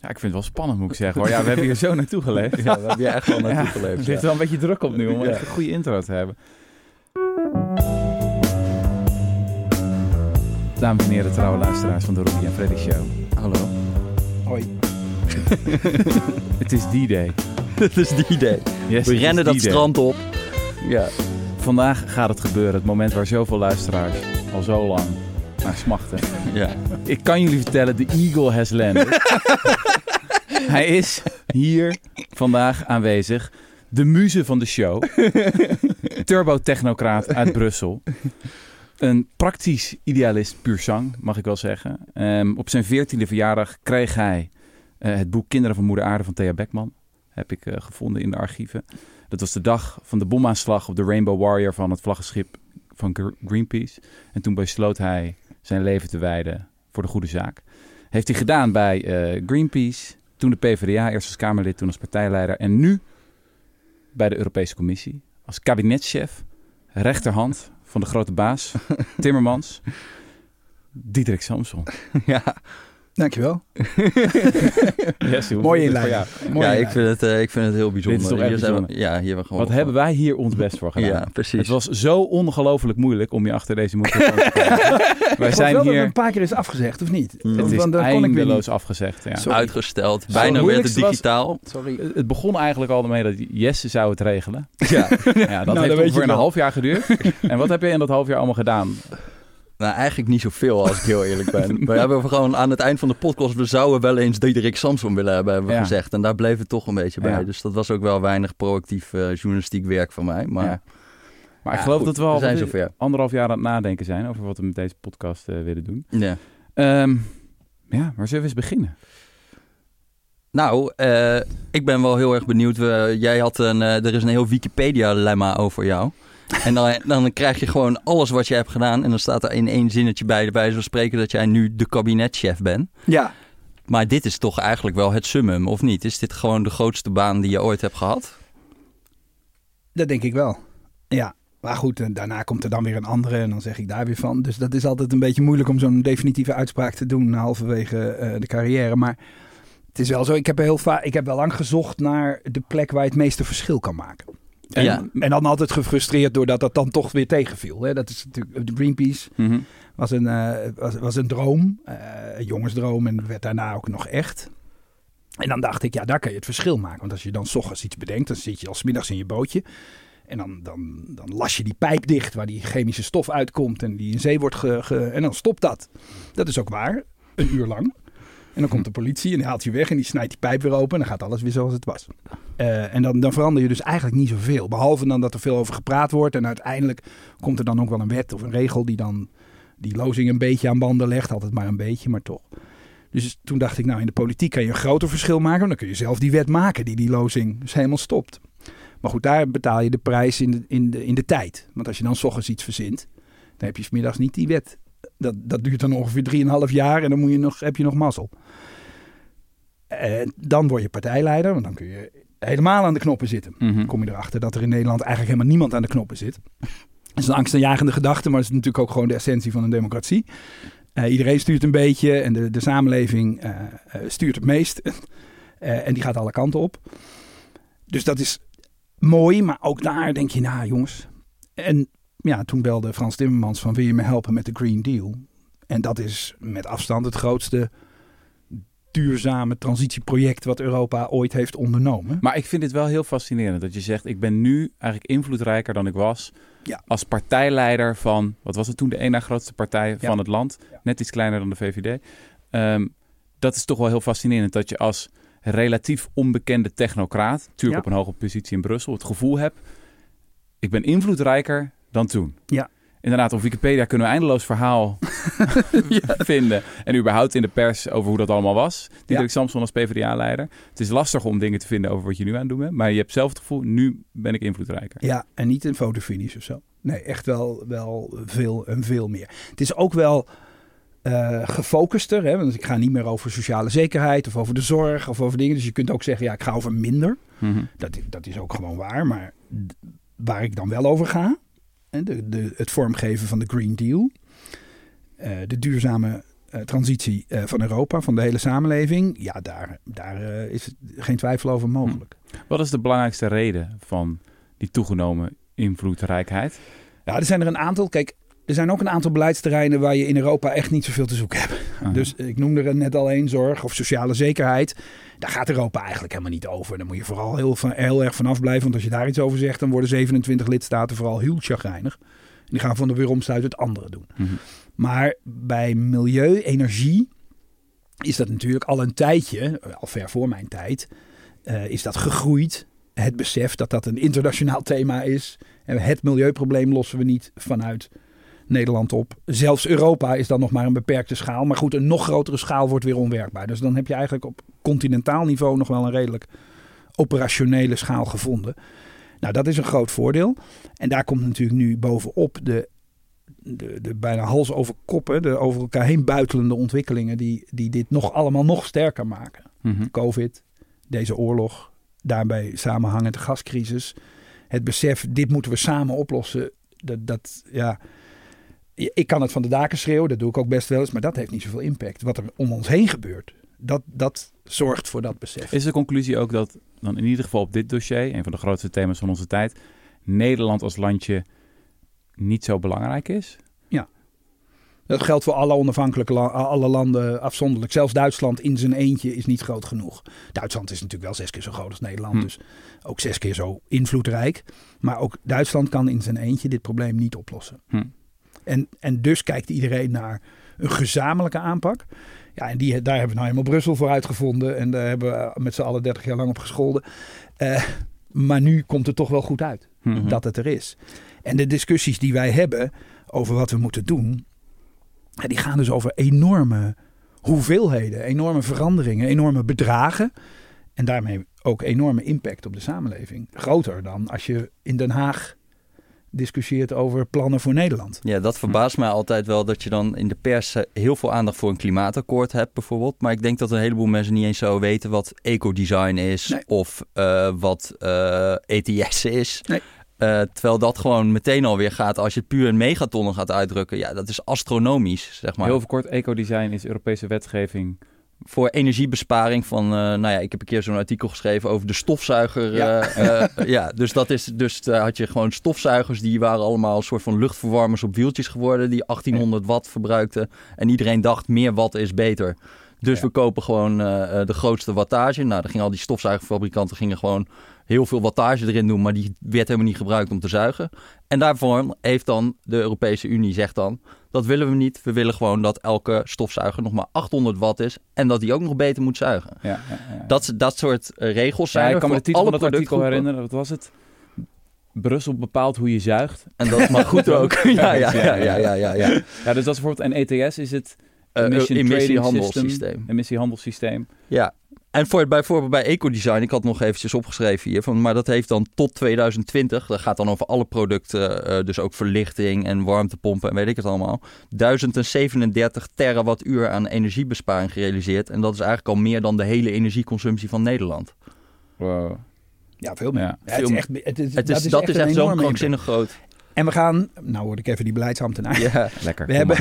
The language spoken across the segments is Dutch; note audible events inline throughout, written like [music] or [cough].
Ja, ik vind het wel spannend, moet ik zeggen. Hoor. Ja, we hebben hier zo naartoe geleefd. Ja, daar heb je echt wel naartoe Ja, geleefd. Er ja. ligt wel een beetje druk op nu om Ja. echt een goede intro te hebben. Dames en heren, trouwe luisteraars van de Robbie en Freddy Show. Hallo. Hoi. [laughs] Het is D-Day. [laughs] Dat is die. Yes, We het rennen dat strand op. Ja. Vandaag gaat het gebeuren. Het moment waar zoveel luisteraars al zo lang naar smachten. ja. Ik kan jullie vertellen, de Eagle has landed. [laughs] Hij is hier vandaag aanwezig. De muze van de show. Turbo-technocraat uit Brussel. Een praktisch idealist puur zang, mag ik wel zeggen. Ehm, op zijn veertiende verjaardag kreeg hij eh, het boek Kinderen van Moeder Aarde van Thea Beckman. Heb ik eh, gevonden in de archieven. Dat was de dag van de bomaanslag op de Rainbow Warrior van het vlaggenschip van Gr- Greenpeace. En toen besloot hij zijn leven te wijden voor de goede zaak. Heeft hij gedaan bij eh, Greenpeace, toen de PvdA, eerst als Kamerlid, toen als partijleider en nu bij de Europese Commissie als kabinetschef, rechterhand van de grote baas, [laughs] Timmermans, Diederik Samson. ja. Dankjewel. [laughs] Yes, Mooie inleiding. ja, ik inleiding. vind, het, eh, ik vind het heel bijzonder. Dit is toch echt Hier zijn we- ja, hier we gewoon... Wat hebben wij hier ons best voor gedaan? [laughs] Ja, precies. Het was zo ongelooflijk moeilijk om je achter deze microfoon te [laughs] krijgen. Wij Ik zijn dat hier... een paar keer is afgezegd, of niet? Mm. Het Want is dan kon ik weer eindeloos niet. afgezegd. Ja. Uitgesteld. Zo, Bijna werd het was- digitaal. Sorry. Het begon eigenlijk al mee dat Jesse zou het regelen. Ja. Ja, dat Nou, heeft ongeveer een half jaar geduurd. en wat heb je in dat half jaar allemaal gedaan? Nou, eigenlijk niet zoveel als ik heel eerlijk ben. [laughs] We hebben gewoon aan het eind van de podcast, we zouden wel eens Diederik Samson willen hebben, hebben we Ja. gezegd. En daar bleef het toch een beetje bij. Ja. Dus dat was ook wel weinig proactief eh, journalistiek werk van mij. Maar Ja. Maar ik geloof goed, dat we al we anderhalf jaar aan het nadenken zijn over wat we met deze podcast eh, willen doen. ja. Ehm, ja, waar zullen we eens beginnen? Nou, eh, ik ben wel heel erg benieuwd. Jij had een, er is een heel Wikipedia-lemma over jou. En dan, dan krijg je gewoon alles wat je hebt gedaan. En dan staat er in één zinnetje bij, bij wijze van spreken, dat jij nu de kabinetchef bent. Ja, Maar dit is toch eigenlijk wel het summum, of niet? Is dit gewoon de grootste baan die je ooit hebt gehad? dat denk ik wel. Ja. Maar goed, en daarna komt er dan weer een andere en dan zeg ik daar weer van. Dus dat is altijd een beetje moeilijk om zo'n definitieve uitspraak te doen halverwege eh, de carrière. Maar het is wel zo, ik heb, heel vaak, ik heb wel lang gezocht naar de plek waar je het meeste verschil kan maken. En, Ja. en dan altijd gefrustreerd doordat dat dan toch weer tegenviel. Hè? Dat is natuurlijk de Greenpeace. Mhm. was een, eh, was, was een droom, eh, een jongensdroom en werd daarna ook nog echt. En dan dacht ik, ja, daar kan je het verschil maken. Want als je dan 's ochtends iets bedenkt, dan zit je al middags in je bootje. En dan, dan, dan las je die pijp dicht waar die chemische stof uitkomt en die in zee wordt ge, ge- En dan stopt dat. Dat is ook waar, een uur lang. En dan komt de politie en die haalt je weg en die snijdt die pijp weer open en dan gaat alles weer zoals het was. Eh, en dan, dan verander je dus eigenlijk niet zoveel. Behalve dan dat er veel over gepraat wordt en uiteindelijk komt er dan ook wel een wet of een regel die dan die lozing een beetje aan banden legt. Altijd maar een beetje, maar toch. Dus toen dacht ik, nou in de politiek kan je een groter verschil maken. Want dan kun je zelf die wet maken die die lozing dus helemaal stopt. Maar goed, daar betaal je de prijs in de, in de, in de tijd. Want als je dan 's ochtends iets verzint, dan heb je 's middags niet die wet. Dat, dat duurt dan ongeveer 3,5 jaar en dan moet je nog, heb je nog mazzel. En dan word je partijleider, want dan kun je helemaal aan de knoppen zitten. Mhm. Kom je erachter dat er in Nederland eigenlijk helemaal niemand aan de knoppen zit. Dat is een angstaanjagende gedachte, maar het is natuurlijk ook gewoon de essentie van een democratie. Eh, iedereen stuurt een beetje en de, de samenleving eh, eh, stuurt het meest. [laughs] En die gaat alle kanten op. Dus dat is mooi, maar ook daar denk je, nou jongens. En ja, toen belde Frans Timmermans van wil je me helpen met de Green Deal? En dat is met afstand het grootste duurzame transitieproject wat Europa ooit heeft ondernomen. Maar ik vind het wel heel fascinerend dat je zegt... ik ben nu eigenlijk invloedrijker dan ik was... Ja. als partijleider van... wat was het toen? De één na grootste partij Ja. van het land. Ja. Net iets kleiner dan de VVD. Ehm, dat is toch wel heel fascinerend dat je als relatief onbekende technocraat... natuurlijk op een hoge positie in Brussel... het gevoel hebt... ik ben invloedrijker dan toen. Ja. Inderdaad, op Wikipedia kunnen we eindeloos verhaal [laughs] [laughs] vinden. En überhaupt in de pers over hoe dat allemaal was. Diederik Samson als PvdA-leider. Het is lastig om dingen te vinden over wat je nu aan het doen bent. Maar je hebt zelf het gevoel, nu ben ik invloedrijker. Ja, en niet een fotofinish of zo. Nee, echt wel, wel veel en veel meer. Het is ook wel eh, gefocuster. Hè? Want ik ga niet meer over sociale zekerheid of over de zorg of over dingen. Dus je kunt ook zeggen, ja, ik ga over minder. Mhm. Dat, dat is ook gewoon waar. Maar waar ik dan wel over ga, de, de, het vormgeven van de Green Deal, eh, de duurzame eh, transitie eh, van Europa, van de hele samenleving, ja, daar, daar is geen twijfel over mogelijk. Wat is de belangrijkste reden van die toegenomen invloedrijkheid? Ja, er zijn er een aantal. Kijk, er zijn ook een aantal beleidsterreinen waar je in Europa echt niet zoveel te zoeken hebt. Dus ik noemde er net al één, zorg of sociale zekerheid. Daar gaat Europa eigenlijk helemaal niet over. Daar moet je vooral heel, van, heel erg vanaf blijven. Want als je daar iets over zegt, dan worden 27 lidstaten vooral heel chagrijnig. En die gaan van de weeromstuit het andere doen. Mhm. Maar bij milieu, energie is dat natuurlijk al een tijdje, al ver voor mijn tijd, eh, is dat gegroeid. Het besef dat dat een internationaal thema is. En het milieuprobleem lossen we niet vanuit Nederland op. Zelfs Europa is dan nog maar een beperkte schaal. Maar goed, een nog grotere schaal wordt weer onwerkbaar. Dus dan heb je eigenlijk op continentaal niveau nog wel een redelijk operationele schaal gevonden. Nou, dat is een groot voordeel. En daar komt natuurlijk nu bovenop de, de, de bijna hals over koppen, de over elkaar heen buitelende ontwikkelingen die, die dit nog allemaal nog sterker maken. Mhm. Covid, deze oorlog, daarbij samenhangend de gascrisis. Het besef, dit moeten we samen oplossen. Dat, dat, ja, ik kan het van de daken schreeuwen, dat doe ik ook best wel eens, maar dat heeft niet zoveel impact. Wat er om ons heen gebeurt, dat, dat zorgt voor dat besef. Is de conclusie ook dat dan in ieder geval op dit dossier, een van de grootste thema's van onze tijd, Nederland als landje niet zo belangrijk is? Dat geldt voor alle onafhankelijke la- alle landen afzonderlijk. Zelfs Duitsland in zijn eentje is niet groot genoeg. Duitsland is natuurlijk wel zes keer zo groot als Nederland. Hm. Dus ook zes keer zo invloedrijk. Maar ook Duitsland kan in zijn eentje dit probleem niet oplossen. Hm. En, en dus kijkt iedereen naar een gezamenlijke aanpak. Ja, en die, daar hebben we nou helemaal Brussel voor uitgevonden. En daar hebben we met z'n allen 30 jaar lang op gescholden. Eh, maar nu komt het toch wel goed uit Mhm. dat het er is. En de discussies die wij hebben over wat we moeten doen, die gaan dus over enorme hoeveelheden, enorme veranderingen, enorme bedragen. En daarmee ook enorme impact op de samenleving. Groter dan als je in Den Haag discussieert over plannen voor Nederland. Ja, dat verbaast mij altijd wel dat je dan in de pers eh, heel veel aandacht voor een klimaatakkoord hebt bijvoorbeeld. Maar ik denk dat een heleboel mensen niet eens zo weten wat ecodesign is Nee. of eh, wat eh, ETS is. Nee. Eh, terwijl dat gewoon meteen alweer gaat als je het puur in megatonnen gaat uitdrukken. Ja, dat is astronomisch, zeg maar. Heel kort, ecodesign is Europese wetgeving. Voor energiebesparing van, eh, nou ja, ik heb een keer zo'n artikel geschreven over de stofzuiger. Ja. eh, eh, [laughs] ja, dus dat is, dus had je gewoon stofzuigers, die waren allemaal een soort van luchtverwarmers op wieltjes geworden, die 1800 watt verbruikten. En iedereen dacht, meer watt is beter. Dus Ja. we kopen gewoon de grootste wattage. Nou, dan gingen al die stofzuigerfabrikanten gingen gewoon heel veel wattage erin doen, maar die werd helemaal niet gebruikt om te zuigen. En daarvoor heeft dan de Europese Unie zegt dan, dat willen we niet. We willen gewoon dat elke stofzuiger nog maar 800 watt is en dat die ook nog beter moet zuigen. Ja, ja, ja. Dat, dat soort eh, regels zijn ja, ik kan me de titel van artikel herinneren. Wat was het? Brussel bepaalt hoe je zuigt. En dat mag [laughs] goed ook. [laughs] ja, ja, ja, ja, ja, ja, ja. Dus dat is bijvoorbeeld... En ETS is het Eh, Emission emissiehandelssysteem. System, emissiehandelssysteem. Ja. En voor, bijvoorbeeld bij ecodesign, ik had nog eventjes opgeschreven hier, van, maar dat heeft dan tot 2020, dat gaat dan over alle producten, eh, dus ook verlichting en warmtepompen en weet ik het allemaal, 1037 terawattuur aan energiebesparing gerealiseerd. En dat is eigenlijk al meer dan de hele energieconsumptie van Nederland. Wow. Ja, veel meer. Ja. Ja, het is echt, het is, Het is, dat is echt, zo'n enorme krankzinnig groot. En we gaan, nou word ik even die beleidsambtenaar. Ja. [laughs] Lekker. We hebben,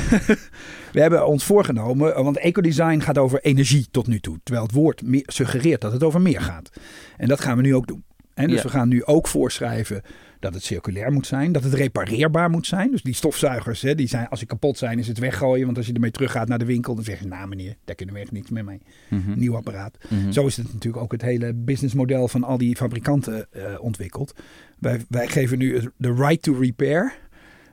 [laughs] we hebben ons voorgenomen, want ecodesign gaat over energie tot nu toe. Terwijl het woord meer, suggereert dat het over meer gaat. En dat gaan we nu ook doen. En dus Ja. we gaan nu ook voorschrijven dat het circulair moet zijn, dat het repareerbaar moet zijn. Dus die stofzuigers, hè, die zijn, als ze kapot zijn, is het weggooien. Want als je ermee teruggaat naar de winkel, dan zeg je, nou meneer, daar kunnen we echt niks meer mee. Mhm. Nieuw apparaat. Mhm. Zo is het natuurlijk ook het hele businessmodel van al die fabrikanten eh, ontwikkeld. Wij, wij geven nu de right to repair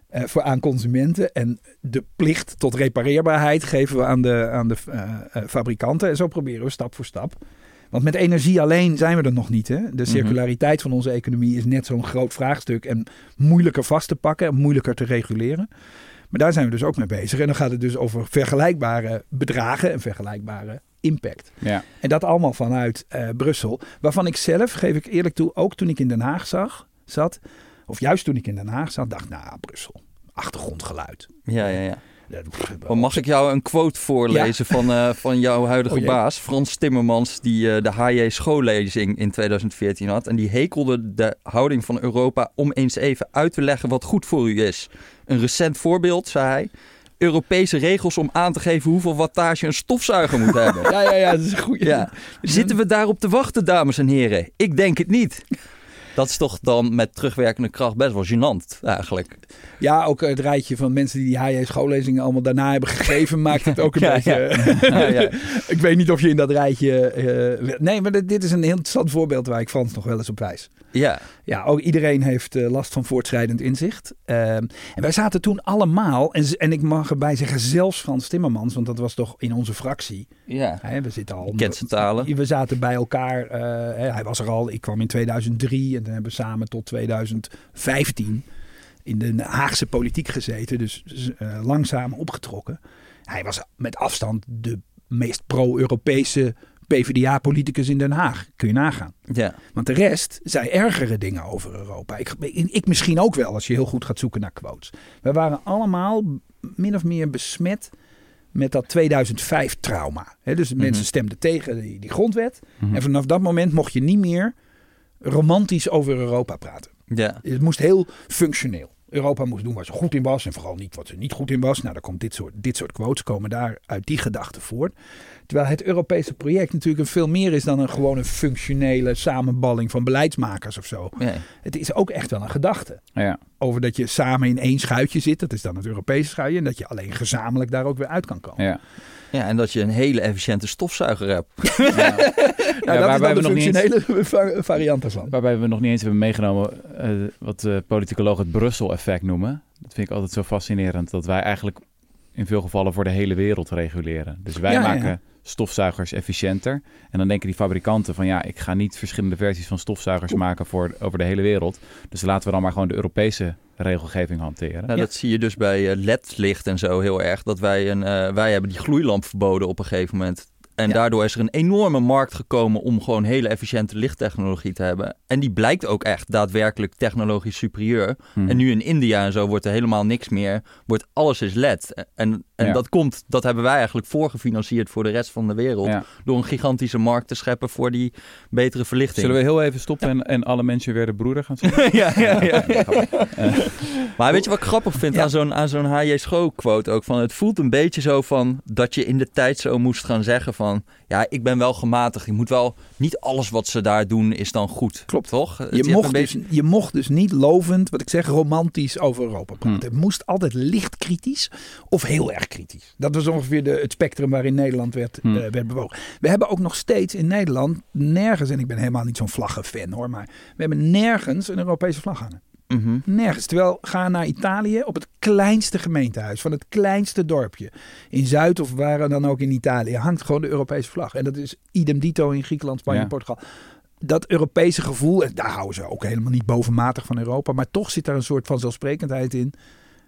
eh, voor aan consumenten. En de plicht tot repareerbaarheid geven we aan de, aan de eh, fabrikanten. En zo proberen we stap voor stap. Want met energie alleen zijn we er nog niet. Hè? De circulariteit van onze economie is net zo'n groot vraagstuk. En moeilijker vast te pakken en moeilijker te reguleren. Maar daar zijn we dus ook mee bezig. En dan gaat het dus over vergelijkbare bedragen en vergelijkbare impact. Ja. En dat allemaal vanuit eh, Brussel. Waarvan ik zelf, geef ik eerlijk toe, ook toen ik in Den Haag zag, zat. Of juist toen ik in Den Haag zat, dacht nou, Brussel. Achtergrondgeluid. Ja, ja, ja. Maar mag ik jou een quote voorlezen van, eh, van jouw huidige Oh baas, Frans Timmermans, die eh, de HJ schoollezing in 2014 had. En die hekelde de houding van Europa om eens even uit te leggen wat goed voor u is. Een recent voorbeeld, zei hij. Europese regels om aan te geven hoeveel wattage een stofzuiger moet hebben. [laughs] Ja, ja, ja, dat is een goede. Ja. [laughs] Zitten we daarop te wachten, dames en heren? Ik denk het niet. Dat is toch dan met terugwerkende kracht best wel gênant, eigenlijk. Ja, ook het rijtje van mensen die die HJ schoollezingen allemaal daarna hebben gegeven, [laughs] maakt het ook een Ja, beetje... Ja, ja. [laughs] ik weet niet of je in dat rijtje... eh, nee, maar dit, dit is een heel interessant voorbeeld waar ik Frans nog wel eens op wijs. Ja, Ja, ook iedereen heeft eh, last van voortschrijdend inzicht. Ehm, en wij zaten toen allemaal, en, en ik mag erbij zeggen zelfs Frans Timmermans, want dat was toch in onze fractie. ja. Hè, we zitten al... Kent. We zaten bij elkaar, eh, hè, hij was er al, ik kwam in 2003 en dan hebben samen tot 2015 in de Haagse politiek gezeten. Dus eh, langzaam opgetrokken. Hij was met afstand de meest pro-Europese PvdA-politicus in Den Haag. Kun je nagaan. ja. Want de rest zei ergere dingen over Europa. Ik, ik, ik misschien ook wel, als je heel goed gaat zoeken naar quotes. We waren allemaal min of meer besmet met dat 2005-trauma. dus de mensen Mhm. stemden tegen die, die grondwet. Mhm. En vanaf dat moment mocht je niet meer romantisch over Europa praten. ja. Het moest heel functioneel. Europa moest doen waar ze goed in was en vooral niet wat ze niet goed in was. Nou, dan komt dit soort, dit soort quotes komen daar uit die gedachte voort. Terwijl het Europese project natuurlijk een veel meer is dan een gewoon een functionele samenballing van beleidsmakers of zo. Het is ook echt wel een gedachte. Ja. Over dat je samen in één schuitje zit, dat is dan het Europese schuitje. En dat je alleen gezamenlijk daar ook weer uit kan komen. Ja. Ja, en dat je een hele efficiënte stofzuiger hebt. [laughs] Nou, Ja, dat is waarbij dan we de nog niet eens- functionele va- variant. Waarbij we nog niet eens hebben meegenomen eh, wat de politicologen het Brussel-effect noemen. Dat vind ik altijd zo fascinerend. Dat wij eigenlijk in veel gevallen voor de hele wereld reguleren. Dus wij Ja, ja, maken ja. Stofzuigers efficiënter. En dan denken die fabrikanten van ja, ik ga niet verschillende versies van stofzuigers maken voor, over de hele wereld. Dus laten we dan maar gewoon de Europese regelgeving hanteren. Nou, Ja. Dat zie je dus bij eh, LED-licht en zo heel erg. Dat wij, een, eh, wij hebben die gloeilamp verboden op een gegeven moment. En Ja. daardoor is er een enorme markt gekomen om gewoon hele efficiënte lichttechnologie te hebben. En die blijkt ook echt daadwerkelijk technologisch superieur. Mhm. En nu in India en zo wordt er helemaal niks meer. Wordt alles is LED. En, en Ja. dat komt, dat hebben wij eigenlijk voorgefinancierd voor de rest van de wereld. Ja. Door een gigantische markt te scheppen voor die betere verlichting. Zullen we heel even stoppen en, en alle mensen weer de broeder gaan [laughs] zeggen? ja, ja, ja. [laughs] Maar weet je wat ik grappig vind aan zo'n, aan zo'n H.J. Schoo quote ook? Van, het voelt een beetje zo van dat je in de tijd zo moest gaan zeggen van... Ja, ik ben wel gematigd. Je moet wel... Niet alles wat ze daar doen is dan goed. Klopt. Toch? Je mocht, dus, je mocht dus niet lovend, wat ik zeg, romantisch over Europa praten. Hmm. Het moest altijd licht kritisch of heel erg kritisch. Dat was ongeveer de, het spectrum waarin Nederland werd, Hmm. eh, werd bewogen. We hebben ook nog steeds in Nederland nergens, en ik ben helemaal niet zo'n vlaggenfan hoor, maar we hebben nergens een Europese vlag hangen. Mhm. Nergens. Terwijl ga naar Italië op het kleinste gemeentehuis van het kleinste dorpje. In Zuid of waar dan ook in Italië hangt gewoon de Europese vlag. En dat is idem dito in Griekenland, Spanje, Ja. Portugal. Dat Europese gevoel, en daar houden ze ook helemaal niet bovenmatig van Europa. Maar toch zit daar een soort van zelfsprekendheid in.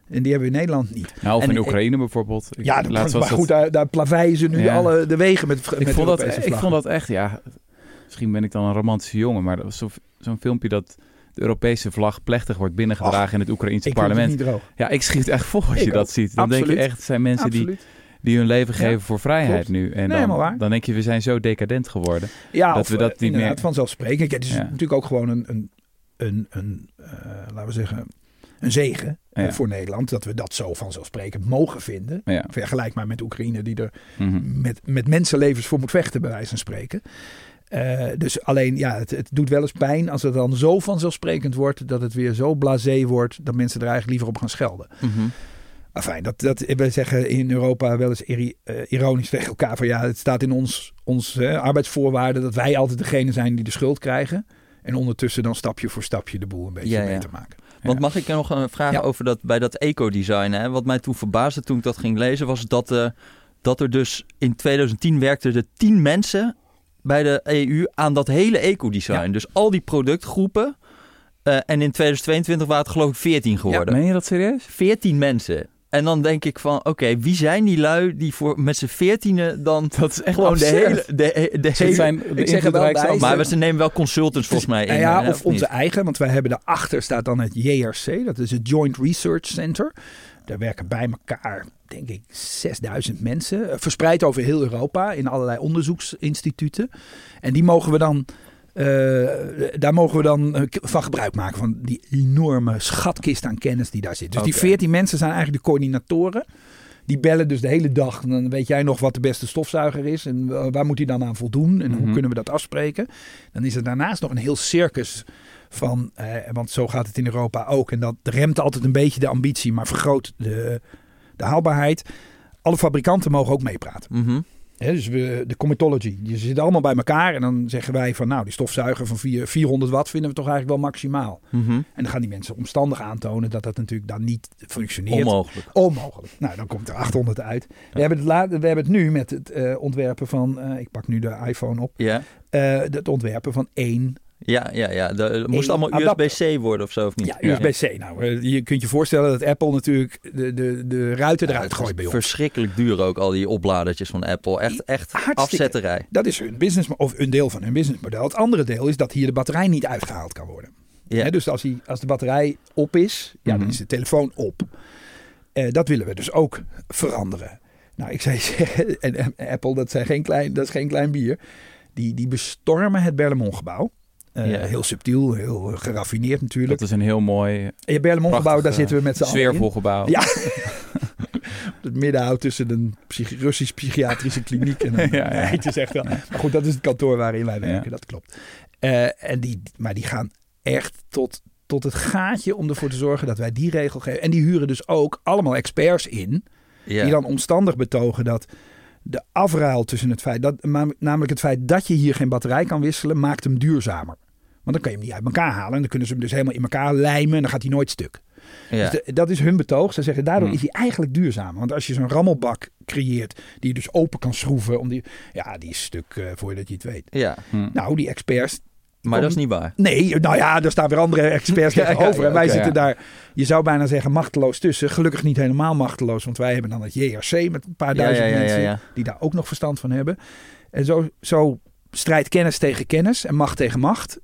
En die hebben we in Nederland niet. Nou, of En in Oekraïne bijvoorbeeld. Ik- Ja, maar dat- goed, daar, daar plaveien ze nu Ja. alle de wegen met, met ik, vond dat, Europese ik vond dat echt, ja, misschien ben ik dan een romantische jongen, maar dat was zo- zo'n filmpje dat de Europese vlag plechtig wordt binnengedragen in het Oekraïense het parlement. Ja, ik schiet echt vol als Ik je dat ook. ziet. Dan denk je echt, het zijn mensen die, Absoluut. die hun leven Ja, geven voor vrijheid klopt. nu. En Nee, dan, dan denk je, we zijn zo decadent geworden. Ja, dat of, we dat eh, niet meer- vanzelfsprekend. Ja, het is Ja. natuurlijk ook gewoon een, een, een, een eh, laten we zeggen, een zegen voor Nederland. Dat we dat zo vanzelfsprekend mogen vinden. Vergelijk maar met Oekraïne die er Mhm. met, met mensenlevens voor moet vechten, bij wijze van spreken. Eh, dus alleen, ja, het, het doet wel eens pijn als het dan zo vanzelfsprekend wordt dat het weer zo blasé wordt dat mensen er eigenlijk liever op gaan schelden. Mhm. Enfin, dat, dat, we zeggen in Europa wel eens iri- eh, ironisch tegen elkaar van ja, het staat in ons, ons eh, arbeidsvoorwaarden dat wij altijd degene zijn die de schuld krijgen. En ondertussen dan stapje voor stapje de boel een beetje Ja, ja. beter maken. Want Ja. mag ik nog een vraag Ja. over dat, bij dat eco-design? Hè? Wat mij toen verbaasde toen ik dat ging lezen, was dat, eh, dat er dus in 2010 werkten er 10 mensen bij de EU aan dat hele eco-design. Ja. Dus al die productgroepen. eh, en in 2022 waren het geloof ik 14 geworden. Meen je dat serieus? 14 mensen. En dan denk ik van, oké, wie zijn die lui die voor met z'n veertienen dan [laughs] Dat is echt gewoon de hele... De, de Het hele zijn de zeg wel maar ze nemen wel consultants volgens mij in. Nou ja, hè, of onze niet? eigen, want wij hebben daarachter staat dan het JRC, dat is het Joint Research Center. Daar werken bij elkaar, denk ik, 6000 mensen, eh, verspreid over heel Europa in allerlei onderzoeksinstituten. En die mogen we dan, eh, daar mogen we dan eh, van gebruik maken van die enorme schatkist aan kennis die daar zit. Dus die Oké. 14 mensen zijn eigenlijk de coördinatoren. Die bellen dus de hele dag. En dan weet jij nog wat de beste stofzuiger is. En wa- waar moet hij dan aan voldoen? En hoe Mhm. kunnen we dat afspreken? Dan is er daarnaast nog een heel circus van... eh, want zo gaat het in Europa ook. En dat remt altijd een beetje de ambitie, maar vergroot de, de haalbaarheid. Alle fabrikanten mogen ook meepraten. Mhm. Dus we, de comitology. Die zitten allemaal bij elkaar. En dan zeggen wij van nou, die stofzuiger van vier- 400 watt vinden we toch eigenlijk wel maximaal. Mhm. En dan gaan die mensen omstandig aantonen dat dat natuurlijk dan niet functioneert. Onmogelijk. Onmogelijk. Nou, dan komt er 800 uit. We, hebben het we hebben het nu met het eh, ontwerpen van, eh, ik pak nu de iPhone op, Ja. eh, het ontwerpen van één Ja, ja, ja. De- Het moest Eén allemaal. USB-C worden of zo, of niet? ja, USB-C. Nou, eh, je kunt je voorstellen dat Apple natuurlijk de, de, de ruiten eruit gooit bij ons. Verschrikkelijk duur ook, al die opladertjes van Apple. Echt, echt Hartstikke. afzetterij. Dat is hun business, of een deel van hun businessmodel. Het andere deel is dat hier de batterij niet uitgehaald kan worden. Ja. Dus als, die, als de batterij op is, ja, dan Mhm. is de telefoon op. Eh, dat willen we dus ook veranderen. Nou, ik zei [laughs] en, en Apple, dat, zijn geen klein, dat is geen klein bier. Die, die bestormen het Berlemont-gebouw. Eh, Ja. Heel subtiel, heel eh, geraffineerd natuurlijk. Dat is een heel mooi, En je Berlemont-gebouw, daar zitten we met z'n allen sfeervol gebouw. Ja. [laughs] het middenhout tussen een Russisch psychiatrische kliniek en [laughs] een... Ja, ja. Het is echt wel... Maar goed, dat is het kantoor waarin wij werken, Ja. dat klopt. Eh, en die, maar die gaan echt tot, tot het gaatje om ervoor te zorgen dat wij die regel geven. En die huren dus ook allemaal experts in... Ja. die dan omstandig betogen dat de afruil tussen het feit... Dat, namelijk het feit dat je hier geen batterij kan wisselen... maakt hem duurzamer. Want dan kan je hem niet uit elkaar halen. En dan kunnen ze hem dus helemaal in elkaar lijmen... en dan gaat hij nooit stuk. Ja. Dus de- dat is hun betoog. Ze zeggen daardoor Hmm. is hij eigenlijk duurzamer. Want als je zo'n rammelbak creëert die je dus open kan schroeven, om die, ja, die is stuk eh, voordat je het weet. ja, Hm. Nou, die experts. maar dat is niet waar. Nee, nou ja, er staan weer andere experts [laughs] Ja, tegenover. ja, en wij zitten daar, je zou bijna zeggen, machteloos tussen. Gelukkig niet helemaal machteloos, want wij hebben dan het JRC met een paar duizend mensen die daar ook nog verstand van hebben. En zo, zo strijdt kennis tegen kennis en macht tegen macht.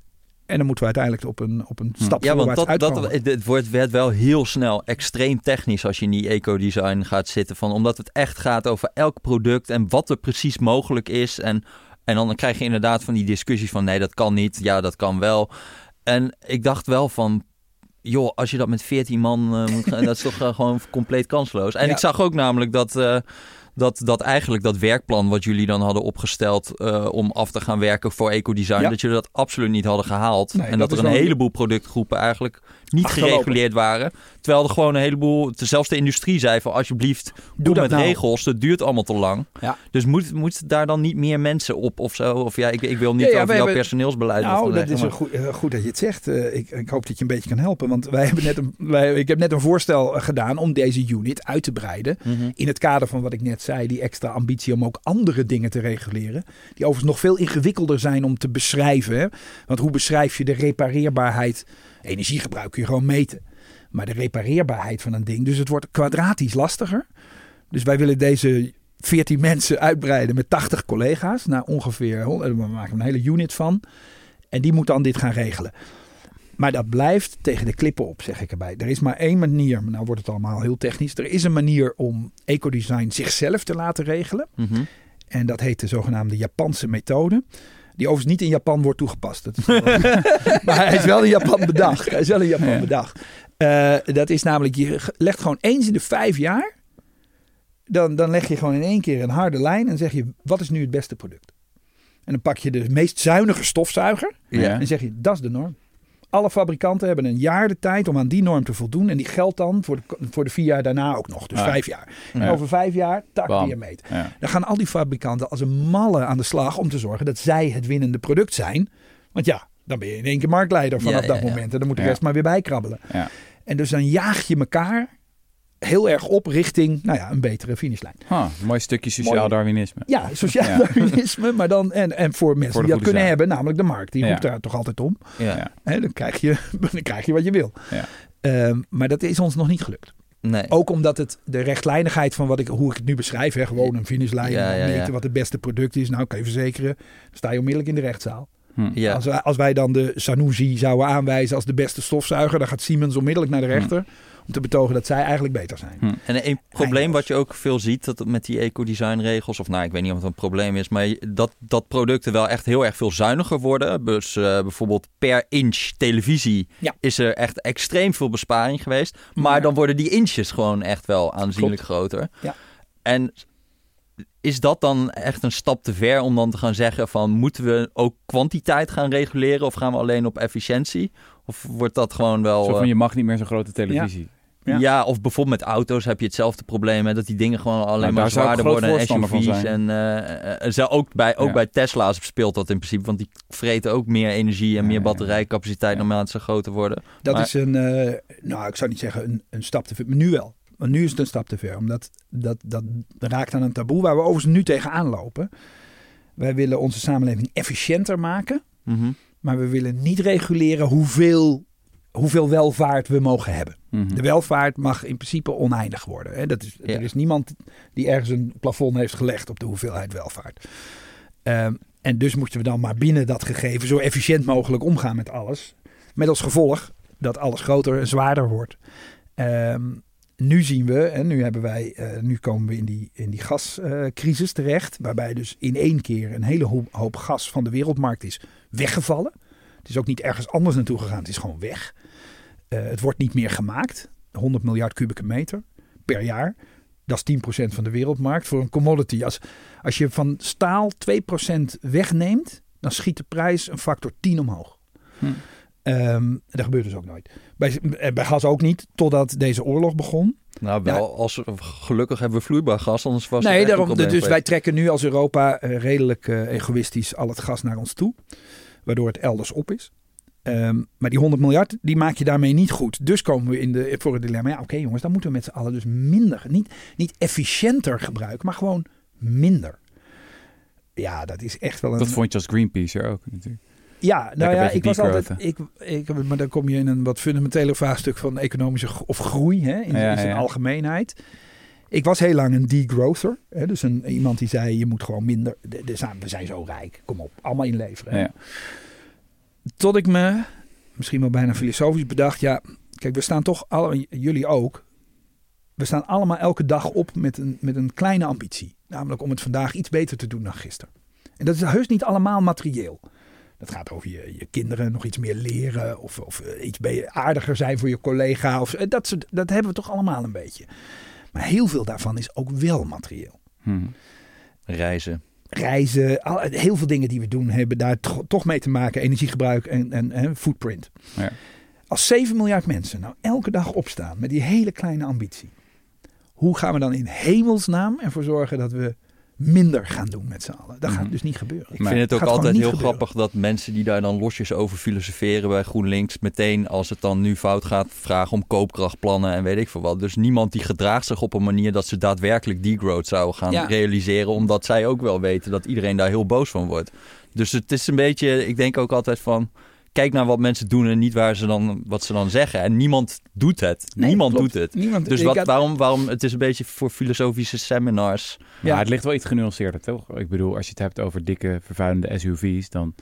En dan moeten we uiteindelijk op een, op een stap Ja, want dat, dat, uitkomen. het, het wordt, werd wel heel snel extreem technisch als je in die eco-design gaat zitten. Van, omdat het echt gaat over elk product en wat er precies mogelijk is. En, en dan krijg je inderdaad van die discussies van nee, dat kan niet. Ja, dat kan wel. En ik dacht wel van, joh, als je dat met 14 man eh, moet gaan, dat is toch gewoon compleet kansloos. En Ja. ik zag ook namelijk dat... eh, dat, dat eigenlijk dat werkplan wat jullie dan hadden opgesteld eh, om af te gaan werken voor ecodesign, Ja. dat jullie dat absoluut niet hadden gehaald. Nee, en dat er een heleboel productgroepen eigenlijk niet Achterlopen. gereguleerd waren. Terwijl er gewoon een heleboel, zelfs de industrie zei van alsjeblieft, doe, dat met nou. regels, dat duurt allemaal te lang. Ja. Dus moet, moet daar dan niet meer mensen op of zo? Of ja, ik, ik wil niet Ja, ja, over jouw hebben- personeelsbeleid Nou, dat leggen, is maar- een goed, eh, goed dat je het zegt. Eh, ik, ik hoop dat je een beetje kan helpen. Want wij hebben net een, wij, ik heb net een voorstel eh, gedaan om deze unit uit te breiden. Mhm. In het kader van wat ik net zei, die extra ambitie om ook andere dingen te reguleren. Die overigens nog veel ingewikkelder zijn om te beschrijven. Hè? Want hoe beschrijf je de repareerbaarheid? Energiegebruik kun je gewoon meten. Maar de repareerbaarheid van een ding. Dus het wordt kwadratisch lastiger. Dus wij willen deze 14 [laughs] mensen uitbreiden met 80 collega's. Naar ongeveer, hond- we maken een hele unit van. En die moet dan dit gaan regelen. Maar dat blijft tegen de klippen op, zeg ik erbij. Er is maar één manier, nou wordt het allemaal heel technisch. Er is een manier om ecodesign zichzelf te laten regelen. Mhm. En dat heet de zogenaamde Japanse methode. Die overigens niet in Japan wordt toegepast. Dat is wel- [laughs] maar hij is wel in Japan bedacht. Hij is wel in Japan Ja. bedacht. Eh, dat is namelijk, je legt gewoon eens in de vijf jaar. Dan, dan leg je gewoon in één keer een harde lijn en zeg je, wat is nu het beste product? En dan pak je de meest zuinige stofzuiger Ja. en zeg je, dat is de norm. Alle fabrikanten hebben een jaar de tijd om aan die norm te voldoen. En die geldt dan voor de, voor de vier jaar daarna ook nog. Dus vijf jaar. En Ja. over vijf jaar, tak Bam. weer meten. Ja. Dan gaan al die fabrikanten als een malle aan de slag om te zorgen dat zij het winnende product zijn. Want ja, dan ben je in één keer marktleider vanaf dat moment. En dan moet de Ja. rest maar weer bijkrabbelen. Ja. En dus dan jaag je elkaar heel erg op richting nou ja, een betere finishlijn. Huh, een mooi stukje sociaal Mooi. Darwinisme. Ja, sociaal Ja. Darwinisme, maar dan en, en voor mensen Voor die dat kunnen zaak. hebben, namelijk de markt. Die Ja. roept daar toch altijd om. Ja. Dan, krijg je, [laughs] dan krijg je wat je wil. Ja. Ehm, maar dat is ons nog niet gelukt. Nee. Ook omdat het de rechtlijnigheid van wat ik, hoe ik het nu beschrijf, hè, gewoon een finishlijn, Ja, ja, wat het beste product is. Nou, kan je verzekeren, dan sta je onmiddellijk in de rechtszaal. Hm. ja. Als, wij, als wij dan de Sanusi zouden aanwijzen als de beste stofzuiger, dan gaat Siemens onmiddellijk naar de rechter om te betogen dat zij eigenlijk beter zijn. Hm. En een probleem wat je ook veel ziet dat met die eco-design regels, of nou, ik weet niet of het een probleem is, maar dat, dat producten wel echt heel erg veel zuiniger worden. Dus eh, bijvoorbeeld per inch televisie Ja. is er echt extreem veel besparing geweest. Maar Maar- dan worden die inches gewoon echt wel aanzienlijk groter. Ja. en is dat dan echt een stap te ver om dan te gaan zeggen van moeten we ook kwantiteit gaan reguleren of gaan we alleen op efficiëntie? Of wordt dat gewoon wel... Zo van, eh, je mag niet meer zo'n grote televisie. Ja. ja. of bijvoorbeeld met auto's heb je hetzelfde probleem. Hè, dat die dingen gewoon alleen Nou, maar zwaarder worden. En SUV's. En zo ook, bij, ook Ja. bij Tesla's speelt dat in principe. Want die vreten ook meer energie en Ja, meer batterijcapaciteit Ja. naarmate ze groter worden. Dat Maar- is een, eh, nou ik zou niet zeggen een, een stap te ver, maar nu wel. Want nu is het een stap te ver, omdat dat, dat raakt aan een taboe waar we overigens nu tegenaan lopen. Wij willen onze samenleving efficiënter maken, Mhm. Maar we willen niet reguleren hoeveel, hoeveel welvaart we mogen hebben. Mhm. De welvaart mag in principe oneindig worden. Hè? Dat is, Ja. Er is niemand die ergens een plafond heeft gelegd op de hoeveelheid welvaart. Ehm, en dus moeten we dan maar binnen dat gegeven zo efficiënt mogelijk omgaan met alles. Met als gevolg dat alles groter en zwaarder wordt. Ehm, nu zien we, en nu hebben wij, eh, nu komen we in die, in die gascrisis terecht. Waarbij dus in één keer een hele hoop, hoop gas van de wereldmarkt is weggevallen. Het is ook niet ergens anders naartoe gegaan, het is gewoon weg. Eh, het wordt niet meer gemaakt. 100 miljard kubieke meter per jaar. Dat is 10% van de wereldmarkt voor een commodity. Als, als je van staal 2% wegneemt, dan schiet de prijs een factor 10 omhoog. Hm. Ehm, dat gebeurt dus ook nooit. Bij, eh, bij gas ook niet, totdat deze oorlog begon. Nou, wel, als, gelukkig hebben we vloeibaar gas, anders was het Nee, daarom, dus wij trekken nu als Europa eh, redelijk eh, egoïstisch al het gas naar ons toe. Waardoor het elders op is. Ehm, maar die 100 miljard, die maak je daarmee niet goed. Dus komen we in de, voor het dilemma. Ja, oké jongens, dan moeten we met z'n allen dus minder. Niet, niet efficiënter gebruiken, maar gewoon minder. Ja, dat is echt wel een... Dat vond je als Greenpeace er ook natuurlijk. Ja, nou ja, ik was altijd. Ik, ik, maar dan kom je in een wat fundamenteler vraagstuk van economische of groei hè, in, Ja, in zijn ja. algemeenheid. Ik was heel lang een degrowther. Hè, dus een, iemand die zei: je moet gewoon minder. de- de we zijn zo rijk, kom op, allemaal inleveren. Ja. Tot ik me misschien wel bijna filosofisch bedacht: ja, kijk, we staan toch alle, jullie ook. We staan allemaal elke dag op met een, met een kleine ambitie. Namelijk om het vandaag iets beter te doen dan gisteren. En dat is heus niet allemaal materieel. Dat gaat over je, je kinderen nog iets meer leren. Of, of eh, iets aardiger zijn voor je collega. Of, eh, dat, soort, dat hebben we toch allemaal een beetje. Maar heel veel daarvan is ook wel materieel. Mhm. Reizen. Reizen, al, heel veel dingen die we doen hebben daar to- toch mee te maken. Energiegebruik en, en, en footprint. Ja. Als 7 miljard mensen nou elke dag opstaan met die hele kleine ambitie. Hoe gaan we dan in hemelsnaam ervoor zorgen dat we minder gaan doen met z'n allen? Dat gaat Mhm. dus niet gebeuren. Ik Maar vind het ook altijd heel gebeuren. grappig dat mensen die daar dan losjes over filosoferen bij GroenLinks, meteen als het dan nu fout gaat, vragen om koopkrachtplannen en weet ik veel wat. Dus niemand die gedraagt zich op een manier dat ze daadwerkelijk degrowth zouden gaan Ja. realiseren, omdat zij ook wel weten dat iedereen daar heel boos van wordt. Dus het is een beetje, ik denk ook altijd van, kijk naar wat mensen doen en niet waar ze dan, wat ze dan zeggen. En niemand doet het. Nee, niemand klopt. doet het. Niemand, Dus wat, had- waarom, waarom, het is een beetje voor filosofische seminars. Maar het ligt wel iets genuanceerder, toch? Ik bedoel, als je het hebt over dikke, vervuilende SUV's, dan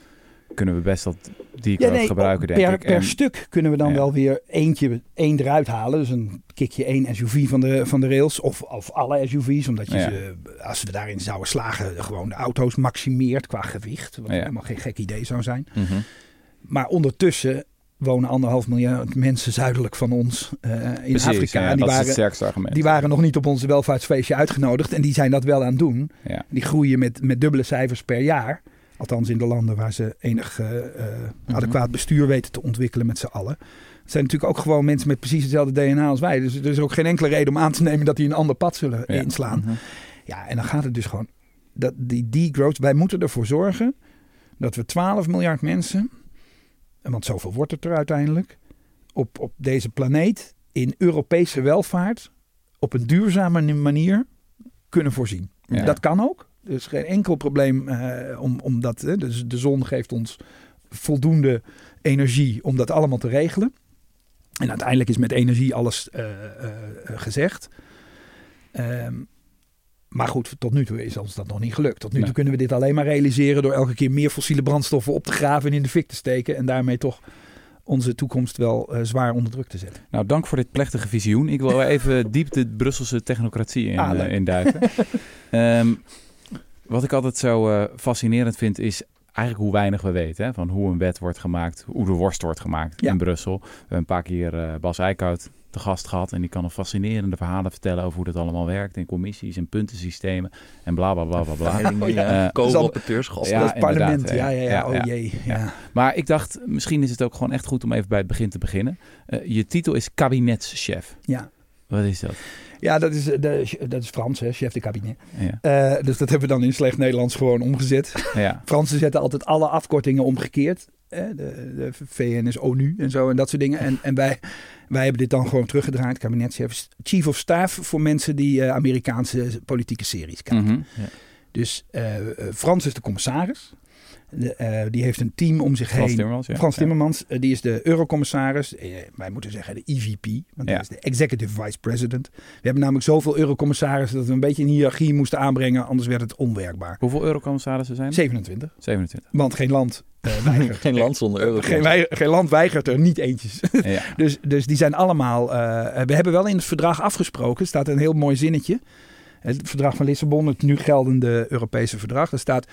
kunnen we best dat die Ja, nee, gebruiken, per, denk ik. per En- stuk kunnen we dan Ja. wel weer eentje, één eruit halen. Dus een kikje één SUV van de, van de rails. Of, of alle SUV's. Omdat je Ja. ze, als we daarin zouden slagen, gewoon de auto's maximeert qua gewicht. Wat Ja. helemaal geen gek idee zou zijn. Mhm. Maar ondertussen wonen anderhalf miljard mensen zuidelijk van ons eh, in Precies, Afrika. ja, en die dat is het waren, sterkste argument. die waren nog niet op onze welvaartsfeestje uitgenodigd. En die zijn dat wel aan het doen. Ja. Die groeien met, met dubbele cijfers per jaar. Althans in de landen waar ze enig eh, adequaat bestuur weten te ontwikkelen met z'n allen. Het zijn natuurlijk ook gewoon mensen met precies hetzelfde DNA als wij. Dus er is ook geen enkele reden om aan te nemen dat die een ander pad zullen Ja. inslaan. Mhm. Ja, en dan gaat het dus gewoon. Dat die degrowth, wij moeten ervoor zorgen dat we 12 miljard mensen, want zoveel wordt het er uiteindelijk, op, op deze planeet in Europese welvaart op een duurzame manier kunnen voorzien. Ja. Dat kan ook. Er is geen enkel probleem eh, om, om dat. Hè, dus de zon geeft ons voldoende energie om dat allemaal te regelen. En uiteindelijk is met energie alles eh, eh, gezegd. Ehm, maar goed, tot nu toe is ons dat nog niet gelukt. Tot nu Nee. toe kunnen we dit alleen maar realiseren door elke keer meer fossiele brandstoffen op te graven en in de fik te steken. En daarmee toch onze toekomst wel eh, zwaar onder druk te zetten. Nou, dank voor dit plechtige visioen. Ik wil even [laughs] diep de Brusselse technocratie in, Ah, eh. [laughs] Ehm, wat ik altijd zo eh, fascinerend vind, is eigenlijk hoe weinig we weten. Hè? Van hoe een wet wordt gemaakt, hoe de worst wordt gemaakt Ja. in Brussel. We hebben een paar keer Bas Eickhout te gast gehad. En die kan een fascinerende verhalen vertellen over hoe dat allemaal werkt. En commissies en puntensystemen en bla bla bla bla Oh, ja. Eh, Ja, het parlement. Ja, ja, ja. Oh jee. Ja. Maar ik dacht, misschien is het ook gewoon echt goed om even bij het begin te beginnen. Eh, je titel is kabinetschef. Ja. Wat is dat? Ja, dat is, eh, de, dat is Frans, hè, chef de cabinet. Ja. Dus dat hebben we dan in slecht Nederlands gewoon omgezet. ja. Fransen zetten altijd alle afkortingen omgekeerd. De, de VN is ONU en zo en dat soort dingen. En, en wij, wij hebben dit dan gewoon teruggedraaid. Kabinetschef, chief of staff voor mensen die eh, Amerikaanse politieke series kijken. Mhm. Dus eh, Frans is de commissaris. De, eh, die heeft een team om zich Frans heen. Timmermans, ja. Frans. Timmermans, eh, die is de eurocommissaris. Eh, wij moeten zeggen de EVP, want Ja. dat is de Executive Vice President. We hebben namelijk zoveel eurocommissarissen dat we een beetje een hiërarchie moesten aanbrengen, anders werd het onwerkbaar. Hoeveel eurocommissarissen zijn er? 27, 27. want geen land [laughs] weigert. Geen land zonder euro. Geen, geen land weigert er niet eentjes. Ja. [laughs] Dus, dus die zijn allemaal. we hebben wel in het verdrag afgesproken. staat een heel mooi zinnetje. Het verdrag van Lissabon, het nu geldende Europese verdrag. Daar staat.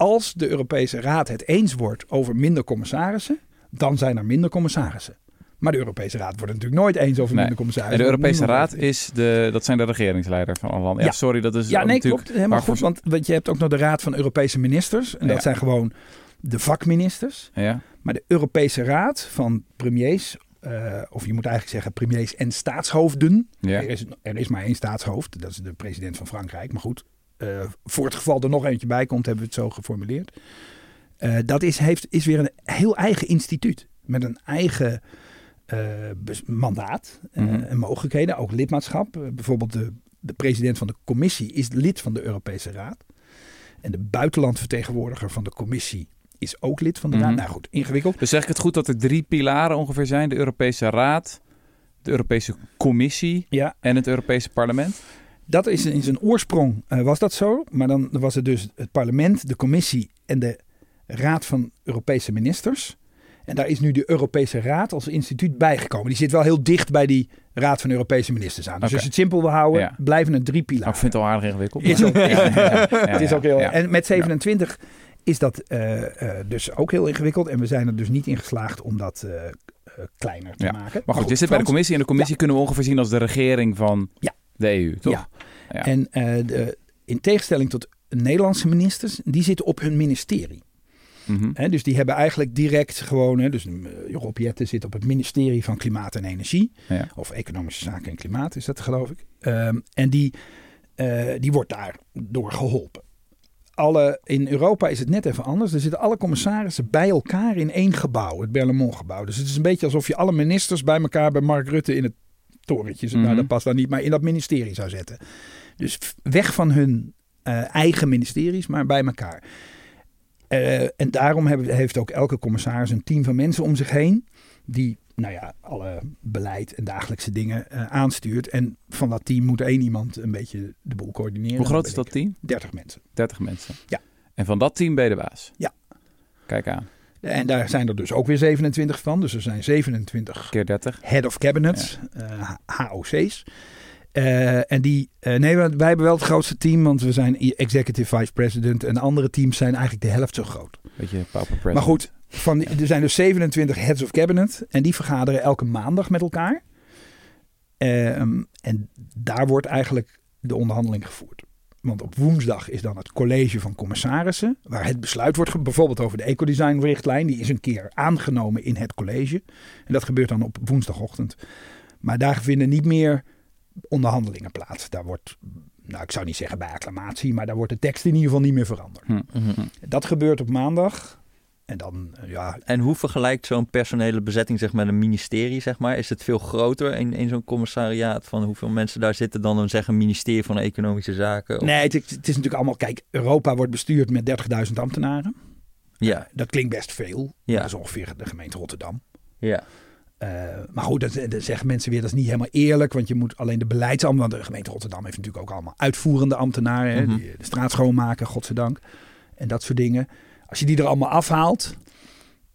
Als de Europese Raad het eens wordt over minder commissarissen. dan zijn er minder commissarissen. Maar de Europese Raad wordt het natuurlijk nooit eens over Nee. minder En commissarissen. de want Europese Raad is de, dat zijn de regeringsleiders van alle landen. Ja, Ja. sorry, dat is Ja, ook nee, klopt. Helemaal voor- goed. Want, want je hebt ook nog de Raad van Europese Ministers. En dat zijn gewoon de vakministers. Ja, Maar de Europese Raad van premiers, eh, of je moet eigenlijk zeggen premiers en staatshoofden. ja. Er, is, er is maar één staatshoofd, dat is de president van Frankrijk. Maar goed, eh, voor het geval er nog eentje bij komt, hebben we het zo geformuleerd. Eh, dat is, heeft, is weer een heel eigen instituut. Met een eigen eh, mandaat Mhm. en mogelijkheden, ook lidmaatschap. Bijvoorbeeld de, de president van de commissie is lid van de Europese Raad. En de buitenlandvertegenwoordiger van de commissie is ook lid van de Mhm. Raad. Nou goed, ingewikkeld. Dus zeg ik het goed dat er drie pilaren ongeveer zijn? De Europese Raad, de Europese Commissie Ja, en het Europese Parlement? Dat is in zijn oorsprong eh, was dat zo. Maar dan was het dus het parlement, de commissie en de raad van Europese ministers. En daar is nu de Europese Raad als instituut bijgekomen. Die zit wel heel dicht bij die Raad van Europese Ministers aan. Dus als je het simpel wil houden, Ja. blijven het drie pilaren. ik vind het al aardig ingewikkeld. Is ook- Ja, ja, het is ook heel. En met 27 is dat eh, eh, dus ook heel ingewikkeld. En we zijn er dus niet in geslaagd om dat kleiner te Ja. maken. Maar goed, je zit bij de commissie en de commissie kunnen we ongeveer zien als de regering van Ja. De EU, toch? Ja. Ja. En eh, de, in tegenstelling tot Nederlandse ministers, die zitten op hun ministerie. Hè, dus die hebben eigenlijk direct gewoon, dus uh, Rob Jetten zit op het ministerie van Klimaat en Energie. Ja. Of Economische Zaken en Klimaat is dat geloof ik. Ehm, en die, eh, die wordt daar door geholpen. Alle, in Europa is het net even anders. Er zitten alle commissarissen bij elkaar in één gebouw, het Berlemont-gebouw. Dus het is een beetje alsof je alle ministers bij elkaar bij Mark Rutte in het torentje, Mhm. nou dat past dan niet, maar in dat ministerie zou zetten. Dus weg van hun eh, eigen ministeries, maar bij elkaar. Eh, en daarom hebben, heeft ook elke commissaris een team van mensen om zich heen. Die, nou ja, alle beleid en dagelijkse dingen eh, aanstuurt. En van dat team moet één iemand een beetje de boel coördineren. Hoe groot is dat team? 30 mensen. 30 mensen. Ja. En van dat team ben je de baas? Ja. Kijk aan. En daar zijn er dus ook weer 27 van. Dus er zijn 27 Keer 30. head of cabinets, eh, HOC's. Eh, en die, eh, nee, wij hebben wel het grootste team, want we zijn executive vice president. En andere teams zijn eigenlijk de helft zo groot. Beetje pauper president. Maar goed, van die- er zijn dus 27 heads of cabinet. En die vergaderen elke maandag met elkaar. Ehm, en daar wordt eigenlijk de onderhandeling gevoerd. Want op woensdag is dan het college van commissarissen. Waar het besluit wordt, bijvoorbeeld over de ecodesign-richtlijn. Die is een keer aangenomen in het college. En dat gebeurt dan op woensdagochtend. Maar daar vinden niet meer onderhandelingen plaats. Daar wordt, nou ik zou niet zeggen bij acclamatie. Maar daar wordt de tekst in ieder geval niet meer veranderd. Hm. Mhm. Dat gebeurt op maandag. En dan, eh, ja, En hoe vergelijkt zo'n personele bezetting zeg, met een ministerie? Zeg maar? Is het veel groter in, in zo'n commissariaat? Van hoeveel mensen daar zitten dan een zeggen ministerie van Economische Zaken? Of- Nee, het, het is natuurlijk allemaal. Kijk, Europa wordt bestuurd met 30.000 ambtenaren. Ja, Dat klinkt best veel. Ja. Dat is ongeveer de gemeente Rotterdam. ja. Eh, maar goed, dat, dat zeggen mensen weer, dat is niet helemaal eerlijk. Want je moet alleen de beleidsambtenaren. Want de gemeente Rotterdam heeft natuurlijk ook allemaal uitvoerende ambtenaren. Mhm. die de straat schoonmaken, godzijdank. En dat soort dingen. Als je die er allemaal afhaalt.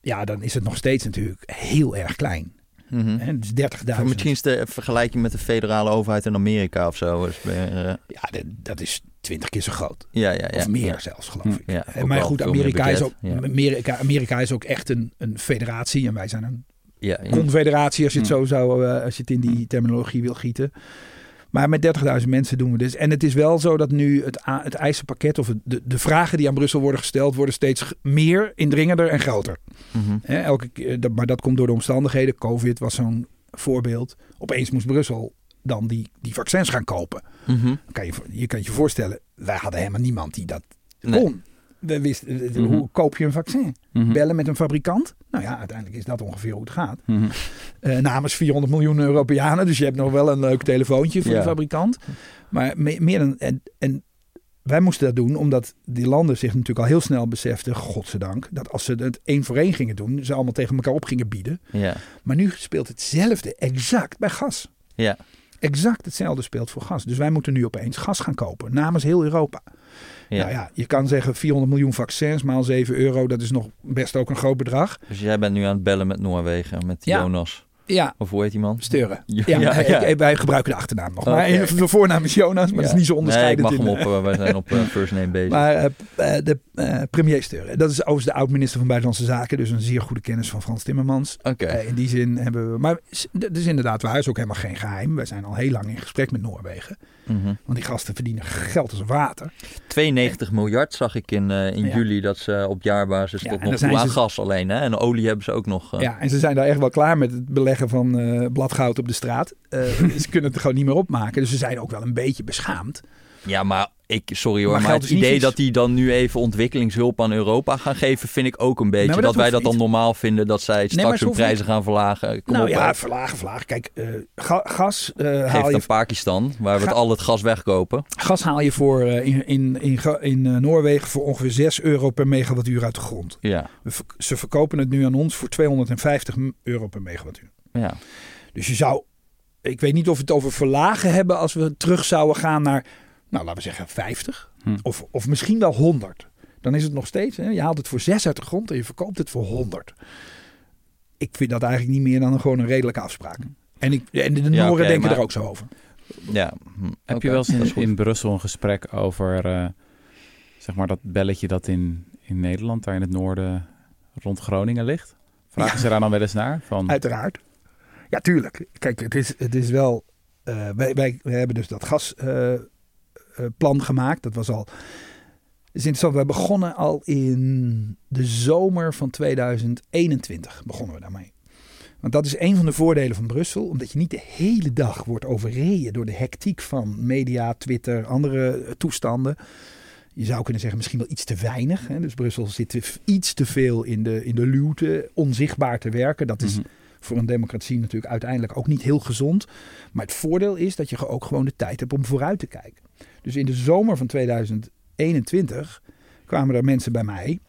Ja, dan is het nog steeds natuurlijk heel erg klein. Mhm. Hè? Dus 30.000. Misschien is de vergelijking met de federale overheid in Amerika of zo. Dus, eh, Ja, dat, dat is 20 keer zo groot. ja, ja, ja. Of meer Ja. zelfs, geloof ik. Ja, Eh, maar goed, Amerika is, ook. Amerika, Amerika is ook echt een, een federatie en wij zijn een confederatie, als je het Hm. zo zou, eh, als je het in die terminologie wil gieten. Maar met 30.000 mensen doen we dus. En het is wel zo dat nu het, het eisenpakket of de, de vragen die aan Brussel worden gesteld, worden steeds meer, indringender en groter. Mhm. Elke, keer- dat- maar dat komt door de omstandigheden. Covid was zo'n voorbeeld. Opeens moest Brussel dan die, die vaccins gaan kopen. Mhm. Kan je, je kan je voorstellen, wij hadden helemaal niemand die dat Nee. We wisten, eh, Mhm. hoe koop je een vaccin? Mhm. Bellen met een fabrikant? Nou ja, uiteindelijk is dat ongeveer hoe het gaat. Mhm. Eh, namens 400 miljoen Europeanen. Dus je hebt nog wel een leuk telefoontje voor Ja. de fabrikant. Maar me- meer dan. En, en wij moesten dat doen omdat die landen zich natuurlijk al heel snel beseften, godzijdank, dat als ze het één voor één gingen doen, ze allemaal tegen elkaar op gingen bieden. Ja. Maar nu speelt hetzelfde exact bij gas. Ja. Exact hetzelfde speelt voor gas. Dus wij moeten nu opeens gas gaan kopen namens heel Europa. Ja. Nou ja, je kan zeggen 400 miljoen vaccins maal 7 euro, dat is nog best ook een groot bedrag. Dus jij bent nu aan het bellen met Noorwegen, met Ja. Jonas. Ja, Of hoe heet die man? Steuren. [laughs] Ja, wij gebruiken de achternaam nog. Maar Oké. de voornaam is Jonas, maar dat is niet zo Nee, ik onderscheidend. mag hem op. eh, wij zijn op eh, first name bezig. Maar eh, de premier Steuren, dat is overigens de oud-minister van Buitenlandse Zaken. Dus een zeer goede kennis van Frans Timmermans. Oké. In die zin hebben we... Maar dat is inderdaad waar, is ook helemaal geen geheim. Wij zijn al heel lang in gesprek met Noorwegen. Mhm. Want die gasten verdienen geld als water. 92 miljard zag ik in, in juli dat ze op jaarbasis Ja, tot nog toe aan ze- gas alleen. Hè? En olie hebben ze ook nog. Ja, en ze zijn daar echt wel klaar met het beleggen van eh, bladgoud op de straat. Eh, [laughs] ze kunnen het gewoon niet meer opmaken. Dus ze zijn ook wel een beetje beschaamd. Ja, maar ik, sorry hoor, Maar het idee dat die dan nu even ontwikkelingshulp aan Europa gaan geven, vind ik ook een beetje. dat, dat wij dat dan normaal vinden, dat zij straks ze hun prijzen gaan verlagen. Kom nou op, ja, verlagen, verlagen. Kijk, eh, ga- gas, Geef haal je, aan Pakistan, waar we het al het gas wegkopen. gas haal je voor, in, in, in, in Noorwegen voor ongeveer 6 euro per megawattuur uit de grond. Ja, We Ze verkopen het nu aan ons voor 250 euro per megawattuur. Ja. Dus je zou, ik weet niet of we het over verlagen hebben als we terug zouden gaan naar, nou laten we zeggen 50. Hm. Of, of misschien wel 100. Dan is het nog steeds, hè, je haalt het voor 6 uit de grond en je verkoopt het voor 100. Ik vind dat eigenlijk niet meer dan een, gewoon een redelijke afspraak. En, ik, en de Ja, oké, denken maar- er ook zo over. ja. Hm, Heb je wel eens in, Brussel een gesprek over eh, zeg maar dat belletje dat in, in Nederland, daar in het noorden rond Groningen ligt? Vragen Ja. ze daar dan wel eens naar? Van, Uiteraard. Ja, tuurlijk. Kijk, het is, het is wel. eh, wij, wij, hebben dus dat gasplan gemaakt. Dat was al. Het is begonnen al in de zomer van 2021. Begonnen we daarmee. Want dat is een van de voordelen van Brussel. Omdat je niet de hele dag wordt overreden door de hectiek van media, Twitter, andere eh, toestanden. Je zou kunnen zeggen misschien wel iets te weinig. Hè? Dus Brussel zit iets te veel in de, in de luwte, onzichtbaar te werken. Dat is Mhm. Voor een democratie natuurlijk uiteindelijk ook niet heel gezond. Maar het voordeel is dat je ook gewoon de tijd hebt om vooruit te kijken. Dus in de zomer van 2021 kwamen er mensen bij mij.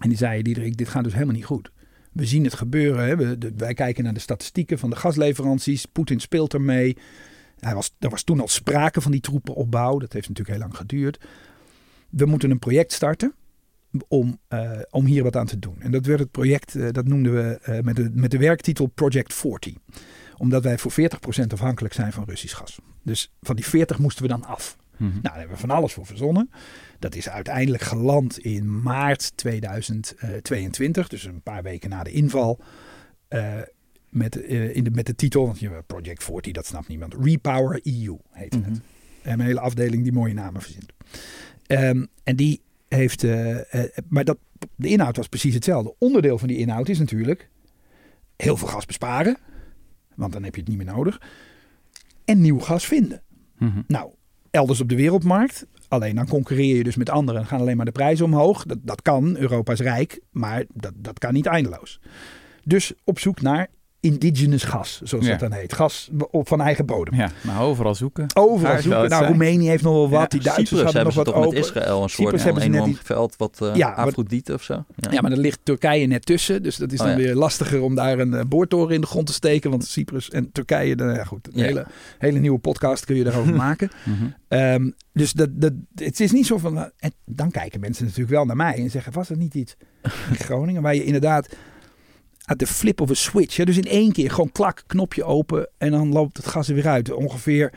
En die zeiden, Diederik, dit gaat dus helemaal niet goed. We zien het gebeuren. Hè? We, wij kijken naar de statistieken van de gasleveranties. Poetin speelt ermee. Hij was, er was toen al sprake van die troepenopbouw. Dat heeft natuurlijk heel lang geduurd. We moeten een project starten om, eh, om hier wat aan te doen. En dat werd het project, eh, dat noemden we eh, met, de, met de werktitel Project 40. Omdat wij voor 40% afhankelijk zijn van Russisch gas. Dus van die 40 moesten we dan af. Mhm. Nou, daar hebben we van alles voor verzonnen. Dat is uiteindelijk geland in maart 2022, dus een paar weken na de inval. met, in de, met de titel, want je Project 40, dat snapt niemand. Repower EU heet het. Mhm. We hebben een hele afdeling die mooie namen verzint. Ehm, en die heeft, eh, eh, maar dat, de inhoud was precies hetzelfde. Onderdeel van die inhoud is natuurlijk heel veel gas besparen, want dan heb je het niet meer nodig. En nieuw gas vinden. Mhm. Nou, elders op de wereldmarkt. Alleen dan concurreer je dus met anderen en gaan alleen maar de prijzen omhoog. Dat, dat kan, Europa is rijk, maar dat, dat kan niet eindeloos. Dus op zoek naar indigenous gas, zoals Ja. dat dan heet. Gas op, van eigen bodem. Ja, maar overal zoeken. Overal zoeken. het Nou, zijn. Roemenië heeft nog wel wat. Ja, die Duitsers Cyprus hadden hebben nog ze wat toch open. met Israël een Cyprus soort hebben net enorm die- veld, wat uh, Ja, Afrodite of zo. Ja. Ja, maar dan ligt Turkije net tussen. Dus dat is Oh, dan ja. weer lastiger om daar een eh, boortoren in de grond te steken. Want Cyprus en Turkije, dan, ja goed, een Ja. hele, hele nieuwe podcast kun je daarover [laughs] maken. Mhm. Ehm, dus dat, dat, het is niet zo van. eh, En dan kijken mensen natuurlijk wel naar mij en zeggen: was er niet iets in Groningen waar je inderdaad at de flip of a switch, hè, dus in één keer gewoon klak, knopje open en dan loopt het gas er weer uit. Ongeveer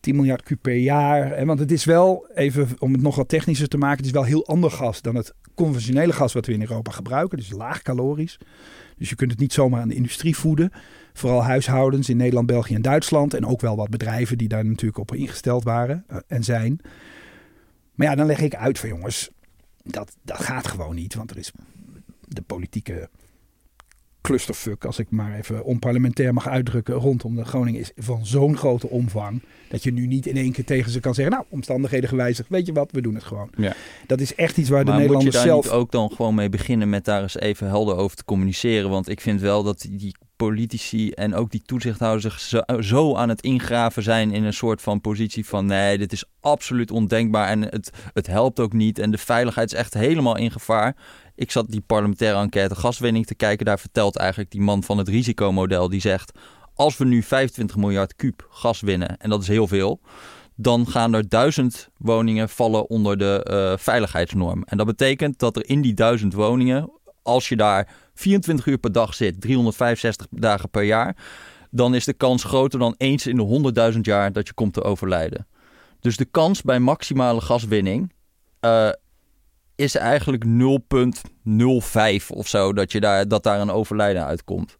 10 miljard kuub per jaar. Want het is wel, even om het nog wat technischer te maken, het is wel heel ander gas dan het conventionele gas wat we in Europa gebruiken. Dus laag calorisch. Dus je kunt het niet zomaar aan de industrie voeden. Vooral huishoudens in Nederland, België en Duitsland. En ook wel wat bedrijven die daar natuurlijk op ingesteld waren eh, en zijn. Maar ja, dan leg ik uit van jongens, dat, dat gaat gewoon niet. Want er is de politieke clusterfuck, als ik maar even onparlementair mag uitdrukken, rondom de Groningen is van zo'n grote omvang. Dat je nu niet in één keer tegen ze kan zeggen, nou, omstandigheden gewijzigd, weet je wat, we doen het gewoon. Ja. Dat is echt iets waar maar de Nederlanders moet je daar zelf... niet ook dan gewoon mee beginnen met daar eens even helder over te communiceren? Want ik vind wel dat die politici en ook die toezichthouders zich zo, zo aan het ingraven zijn in een soort van positie van nee, dit is absoluut ondenkbaar en het, het helpt ook niet en de veiligheid is echt helemaal in gevaar. Ik zat die parlementaire enquête gaswinning te kijken. Daar vertelt eigenlijk die man van het risicomodel. Die zegt, als we nu 25 miljard kuub gas winnen, en dat is heel veel... dan gaan er duizend woningen vallen onder de uh, veiligheidsnorm. En dat betekent dat er in die duizend woningen... als je daar 24 uur per dag zit, 365 dagen per jaar... dan is de kans groter dan eens in de 100.000 jaar dat je komt te overlijden. Dus de kans bij maximale gaswinning... Uh, is eigenlijk 0,05 of zo dat, je daar, dat daar een overlijden uitkomt.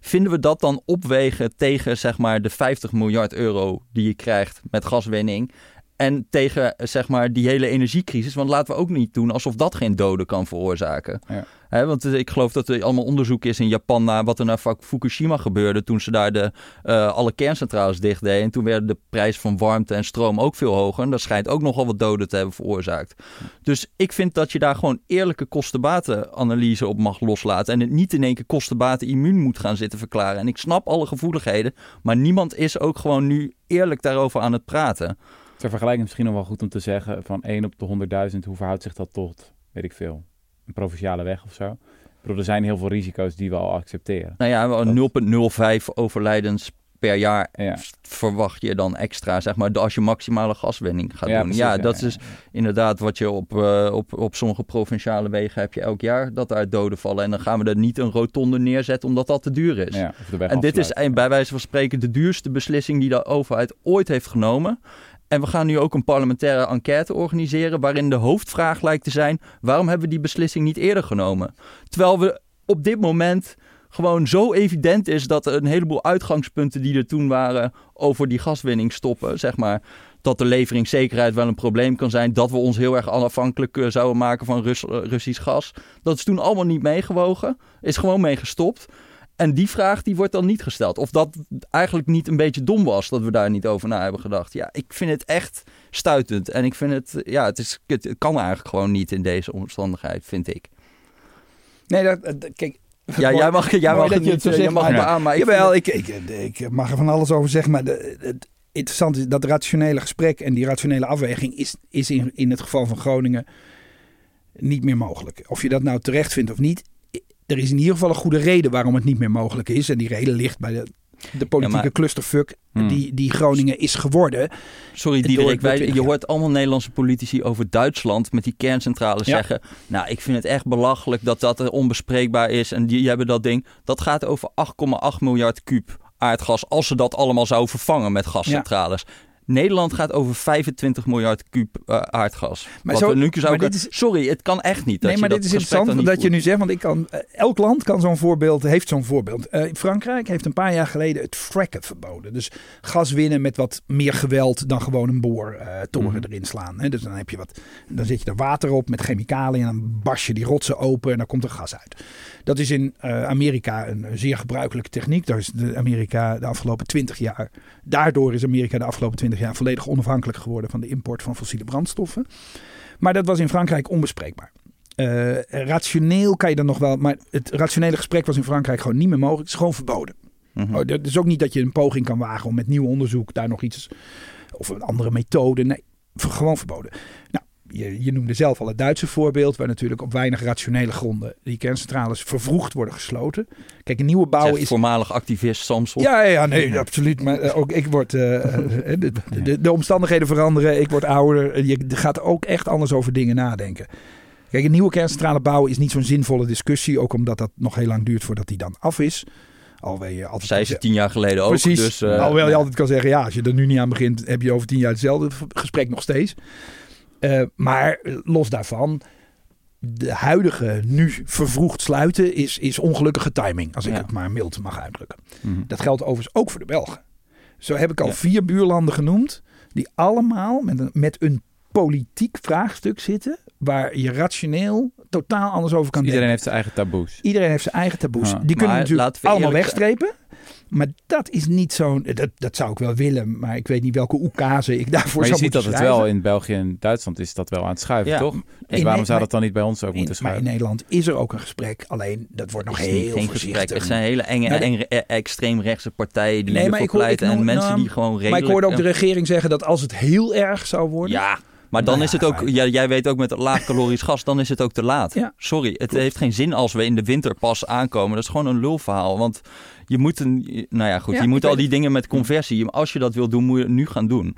Vinden we dat dan opwegen tegen zeg maar, de 50 miljard euro die je krijgt met gaswinning? En tegen zeg maar, die hele energiecrisis. Want laten we ook niet doen alsof dat geen doden kan veroorzaken. Ja. He, want ik geloof dat er allemaal onderzoek is in Japan naar wat er naar Fukushima gebeurde. toen ze daar de, uh, alle kerncentrales dicht deden. En toen werden de prijs van warmte en stroom ook veel hoger. En dat schijnt ook nogal wat doden te hebben veroorzaakt. Dus ik vind dat je daar gewoon eerlijke kostenbatenanalyse op mag loslaten. En het niet in één keer kostenbaten immuun moet gaan zitten verklaren. En ik snap alle gevoeligheden. Maar niemand is ook gewoon nu eerlijk daarover aan het praten. Ter vergelijking misschien nog wel goed om te zeggen van 1 op de 100.000, hoe verhoudt zich dat tot, weet ik veel, een provinciale weg of zo? Ik bedoel, er zijn heel veel risico's die we al accepteren. Nou ja, 0,05 overlijdens per jaar Ja. verwacht je dan extra, zeg maar, als je maximale gaswinning gaat Ja, doen. precies, ja, ja, dat is inderdaad wat je op, eh, op, op sommige provinciale wegen heb je elk jaar dat daar doden vallen. En dan gaan we er niet een rotonde neerzetten omdat dat te duur is. En dit is bij wijze van spreken de duurste beslissing die de overheid ooit heeft genomen. En we gaan nu ook een parlementaire enquête organiseren waarin de hoofdvraag lijkt te zijn: waarom hebben we die beslissing niet eerder genomen? Terwijl we op dit moment gewoon zo evident is dat een heleboel uitgangspunten die er toen waren over die gaswinning stoppen, zeg maar. Dat de leveringszekerheid wel een probleem kan zijn. Dat we ons heel erg afhankelijk eh, zouden maken van eh, Russisch gas. Dat is toen allemaal niet meegewogen. Is gewoon mee gestopt. En die vraag die wordt dan niet gesteld. Of dat eigenlijk niet een beetje dom was dat we daar niet over na hebben gedacht. Ja, ik vind het echt stuitend. En ik vind het, ja, het, is, het, kan eigenlijk gewoon niet in deze omstandigheid, vind ik. Nee, dat, dat- kijk... Ja, jij mag, jij Mooi mag het je niet, eh, je mag aan, maar ik Jawel, ik, ik, ik mag er van alles over zeggen, maar het interessante is dat rationele gesprek en die rationele afweging is, is in, in het geval van Groningen niet meer mogelijk. Of je dat nou terecht vindt of niet, er is in ieder geval een goede reden waarom het niet meer mogelijk is. En die reden ligt bij de, de politieke maar- clusterfuck Hmm. die, die Groningen is geworden. sorry Diederik, de wij, 20 je hoort allemaal Nederlandse politici over Duitsland met die kerncentrales Ja. zeggen... nou, ik vind het echt belachelijk dat dat onbespreekbaar is en die hebben dat ding. Dat gaat over 8,8 miljard kuub aardgas als ze dat allemaal zouden vervangen met gascentrales. Nederland gaat over 25 miljard kuub eh, aardgas. Maar zo- nu maar is- Sorry, het kan echt niet. Dat nee, maar je dit dat is interessant dat je nu zegt, want ik kan, eh, elk land kan zo'n voorbeeld, heeft zo'n voorbeeld. Eh, Frankrijk heeft een paar jaar geleden het fracken verboden. Dus gas winnen met wat meer geweld dan gewoon een boortoren Mhm. erin slaan. Hè. Dus dan heb je wat, dan zet je er water op met chemicaliën en dan bas je die rotsen open en dan komt er gas uit. Dat is in eh, Amerika een zeer gebruikelijke techniek. Daar is de Amerika de afgelopen 20 jaar, daardoor is Amerika de afgelopen 20 jaar volledig onafhankelijk geworden van de import van fossiele brandstoffen. Maar dat was in Frankrijk onbespreekbaar. Eh, rationeel kan je dan nog wel, maar het rationele gesprek was in Frankrijk gewoon niet meer mogelijk. Het is gewoon verboden. Mhm. Oh, dat is ook niet dat je een poging kan wagen om met nieuw onderzoek daar nog iets of een andere methode. Nee, gewoon verboden. Nou, je, je noemde zelf al het Duitse voorbeeld, waar natuurlijk op weinig rationele gronden die kerncentrales vervroegd worden gesloten. Kijk, een nieuwe bouw is voormalig activist Samson. ja, ja, nee, absoluut. Maar eh, ook ik word. eh, [laughs] eh, de, de, de omstandigheden veranderen. Ik word ouder. Je gaat ook echt anders over dingen nadenken. Kijk, een nieuwe kerncentrale bouwen is niet zo'n zinvolle discussie. Ook omdat dat nog heel lang duurt voordat die dan af is. Alhoewel je altijd Zij zeggen- tien jaar geleden ook. Precies. Dus, Alhoewel je altijd kan zeggen, ja, als je er nu niet aan begint, heb je over tien jaar hetzelfde gesprek nog steeds. Eh, maar los daarvan, de huidige nu vervroegd sluiten is, is ongelukkige timing. Als ik Ja. het maar mild mag uitdrukken. Mhm. Dat geldt overigens ook voor de Belgen. Zo heb ik al Ja. vier buurlanden genoemd, die allemaal met een, met een politiek vraagstuk zitten, waar je rationeel totaal anders over kan Iedereen denken. heeft zijn eigen taboes. Iedereen heeft zijn eigen taboes. Ja. Die kunnen natuurlijk allemaal wegstrepen. Maar dat is niet zo'n... Dat, dat zou ik wel willen, maar ik weet niet welke oekase ik daarvoor Maar je zou ziet dat moeten het wel schrijven. in België en Duitsland is dat wel aan het schuiven, Ja. toch? Dus In waarom zou dat dan niet bij ons ook In, moeten maar in schuiven? Nederland is er ook een gesprek. Alleen, dat wordt nog heel geen voorzichtig. gesprek. Het zijn hele enge, Nou, enge e- extreemrechtse partijen die Nee, nee, maar ervoor ik hoor- ik pleiten. en mensen nou, die gewoon redelijk... Maar ik hoorde ook de regering zeggen dat als het heel erg zou worden... Ja, maar dan Nou is het ook... Ja, jij weet ook met laagcalorisch gas, dan is het ook te laat. Ja. Sorry, het heeft geen zin als we in de winter pas aankomen. Dat is gewoon een lulverhaal. Want je moet een... Nou ja, goed. Ja, je moet al die dingen met conversie... Als je dat wil doen, moet je het nu gaan doen.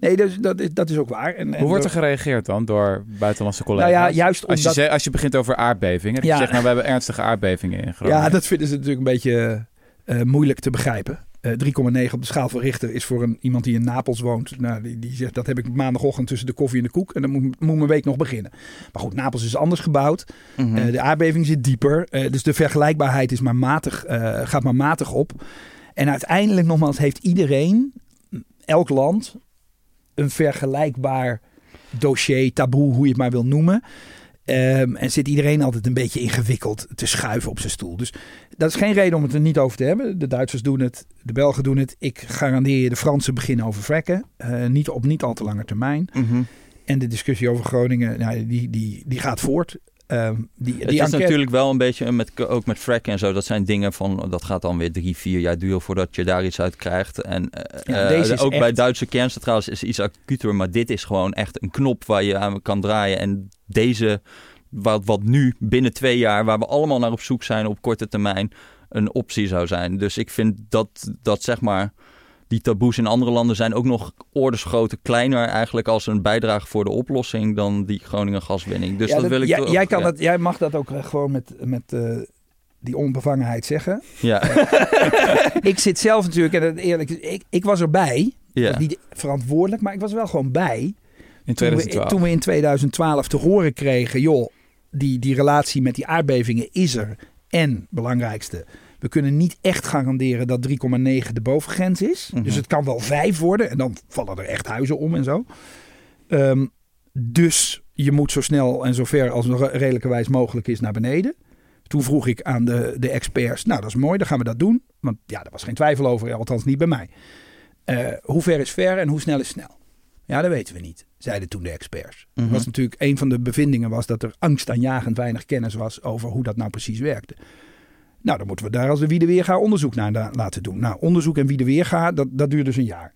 Nee, dus, dat, is, dat is ook waar. En, en Hoe wordt er geregeerd dan door buitenlandse collega's? Nou ja, juist als, je als je begint over aardbevingen, Ja. je zegt, nou we hebben ernstige aardbevingen in Groningen. Ja, dat vinden ze natuurlijk een beetje eh, moeilijk te begrijpen. Eh 3,9 op de schaal van Richter is voor een, iemand die in Napels woont. Nou, die, die zegt dat heb ik maandagochtend tussen de koffie en de koek. En dan moet, moet mijn week nog beginnen. Maar goed, Napels is anders gebouwd. Mhm. Eh, de aardbeving zit dieper. Eh, dus de vergelijkbaarheid is maar matig, eh, gaat maar matig op. En uiteindelijk nogmaals heeft iedereen, elk land, een vergelijkbaar dossier, taboe, hoe je het maar wil noemen. Ehm, en zit iedereen altijd een beetje ingewikkeld te schuiven op zijn stoel. Dus dat is geen reden om het er niet over te hebben. De Duitsers doen het, de Belgen doen het. Ik garandeer je, de Fransen beginnen over fracken. Eh, niet op niet al te lange termijn. Mhm. En de discussie over Groningen, nou, die, die, die gaat voort. Ehm, die, Het die is enquête- natuurlijk wel een beetje, met, ook met fracken en zo, dat zijn dingen van, dat gaat dan weer drie, vier jaar duren voordat je daar iets uit krijgt. En eh, Ja, eh, deze ook bij Duitse kerncentrales is iets acuter, maar dit is gewoon echt een knop waar je aan kan draaien. En deze, wat, wat nu binnen twee jaar, waar we allemaal naar op zoek zijn op korte termijn, een optie zou zijn. Dus ik vind dat, dat zeg maar, die taboes in andere landen zijn ook nog ordesgrootte kleiner eigenlijk als een bijdrage voor de oplossing dan die Groningen gaswinning. Dus Ja, dat, dat- wil ik jij, kan ja. dat, jij mag dat ook eh, gewoon met, met eh, die onbevangenheid zeggen. Ja, [laughs] ik zit zelf natuurlijk, en eerlijk, ik, ik was erbij. Ik ja. was niet verantwoordelijk, maar ik was wel gewoon bij. in Toen we, 2012. toen we in 2012 te horen kregen, joh, die, die relatie met die aardbevingen is er. En, belangrijkste, we kunnen niet echt garanderen dat 3,9 de bovengrens is. Mhm. Dus het kan wel 5 worden en dan vallen er echt huizen om en zo. Ehm, dus je moet zo snel en zo ver als nog redelijkerwijs mogelijk is naar beneden. Toen vroeg ik aan de, de experts, nou dat is mooi, dan gaan we dat doen. Want ja, daar was geen twijfel over, althans niet bij mij. Eh, hoe ver is ver en hoe snel is snel? Ja, dat weten we niet, zeiden toen de experts. Mhm. was natuurlijk een van de bevindingen was dat er angstaanjagend weinig kennis was over hoe dat nou precies werkte. Nou, dan moeten we daar als de Wie de Weerga onderzoek naar laten doen. Nou, onderzoek en Wie de Weerga, dat, dat duurt dus een jaar.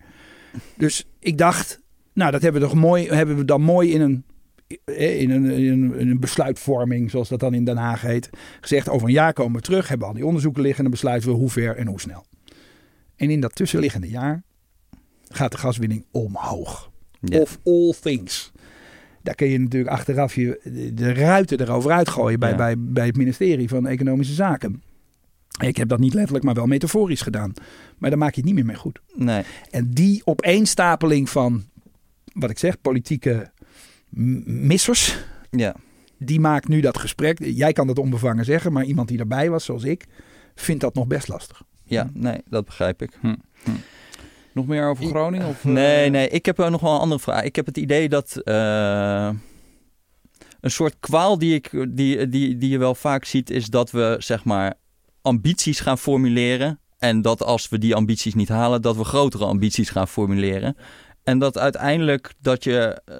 Dus ik dacht, nou, dat hebben we, toch mooi, hebben we dan mooi in een, eh, in, een, in, een, in een besluitvorming, zoals dat dan in Den Haag heet, gezegd. Over een jaar komen we terug, hebben we al die onderzoeken liggen en dan besluiten we hoe ver en hoe snel. En in dat tussenliggende jaar gaat de gaswinning omhoog. Ja. Of all things. Daar kun je natuurlijk achteraf je, de ruiten erover uitgooien bij, Ja. bij, bij het ministerie van Economische Zaken. Ik heb dat niet letterlijk, maar wel metaforisch gedaan. Maar daar maak je het niet meer mee goed. Nee. En die opeenstapeling van, wat ik zeg, politieke missers, Ja. die maakt nu dat gesprek. Jij kan dat onbevangen zeggen, maar iemand die erbij was, zoals ik, vindt dat nog best lastig. ja, nee, dat begrijp ik. Nog meer over Groningen? Of, eh, Nee, nee, ik heb eh, nog wel een andere vraag. Ik heb het idee dat eh, een soort kwaal die, ik, die, die, die je wel vaak ziet, is dat we zeg maar ambities gaan formuleren. En dat als we die ambities niet halen, dat we grotere ambities gaan formuleren. En dat uiteindelijk dat je eh,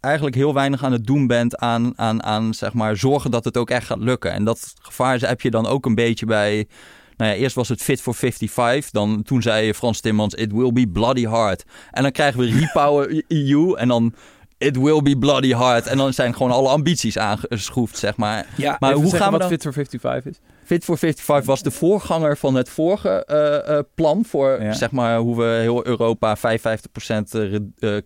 eigenlijk heel weinig aan het doen bent aan, aan, aan zeg maar, zorgen dat het ook echt gaat lukken. En dat gevaar heb je dan ook een beetje bij. Nou ja, eerst was het Fit for 55. Dan, toen zei Frans Timmermans, it will be bloody hard. En dan krijgen we Repower [laughs] EU en dan it will be bloody hard. En dan zijn gewoon alle ambities aangeschroefd, zeg maar. Ja, Maar hoe gaan we wat dan... Fit for 55 is? Fit for 55 was de voorganger van het vorige eh, eh, plan voor Ja. zeg maar hoe we heel Europa 55% re- eh,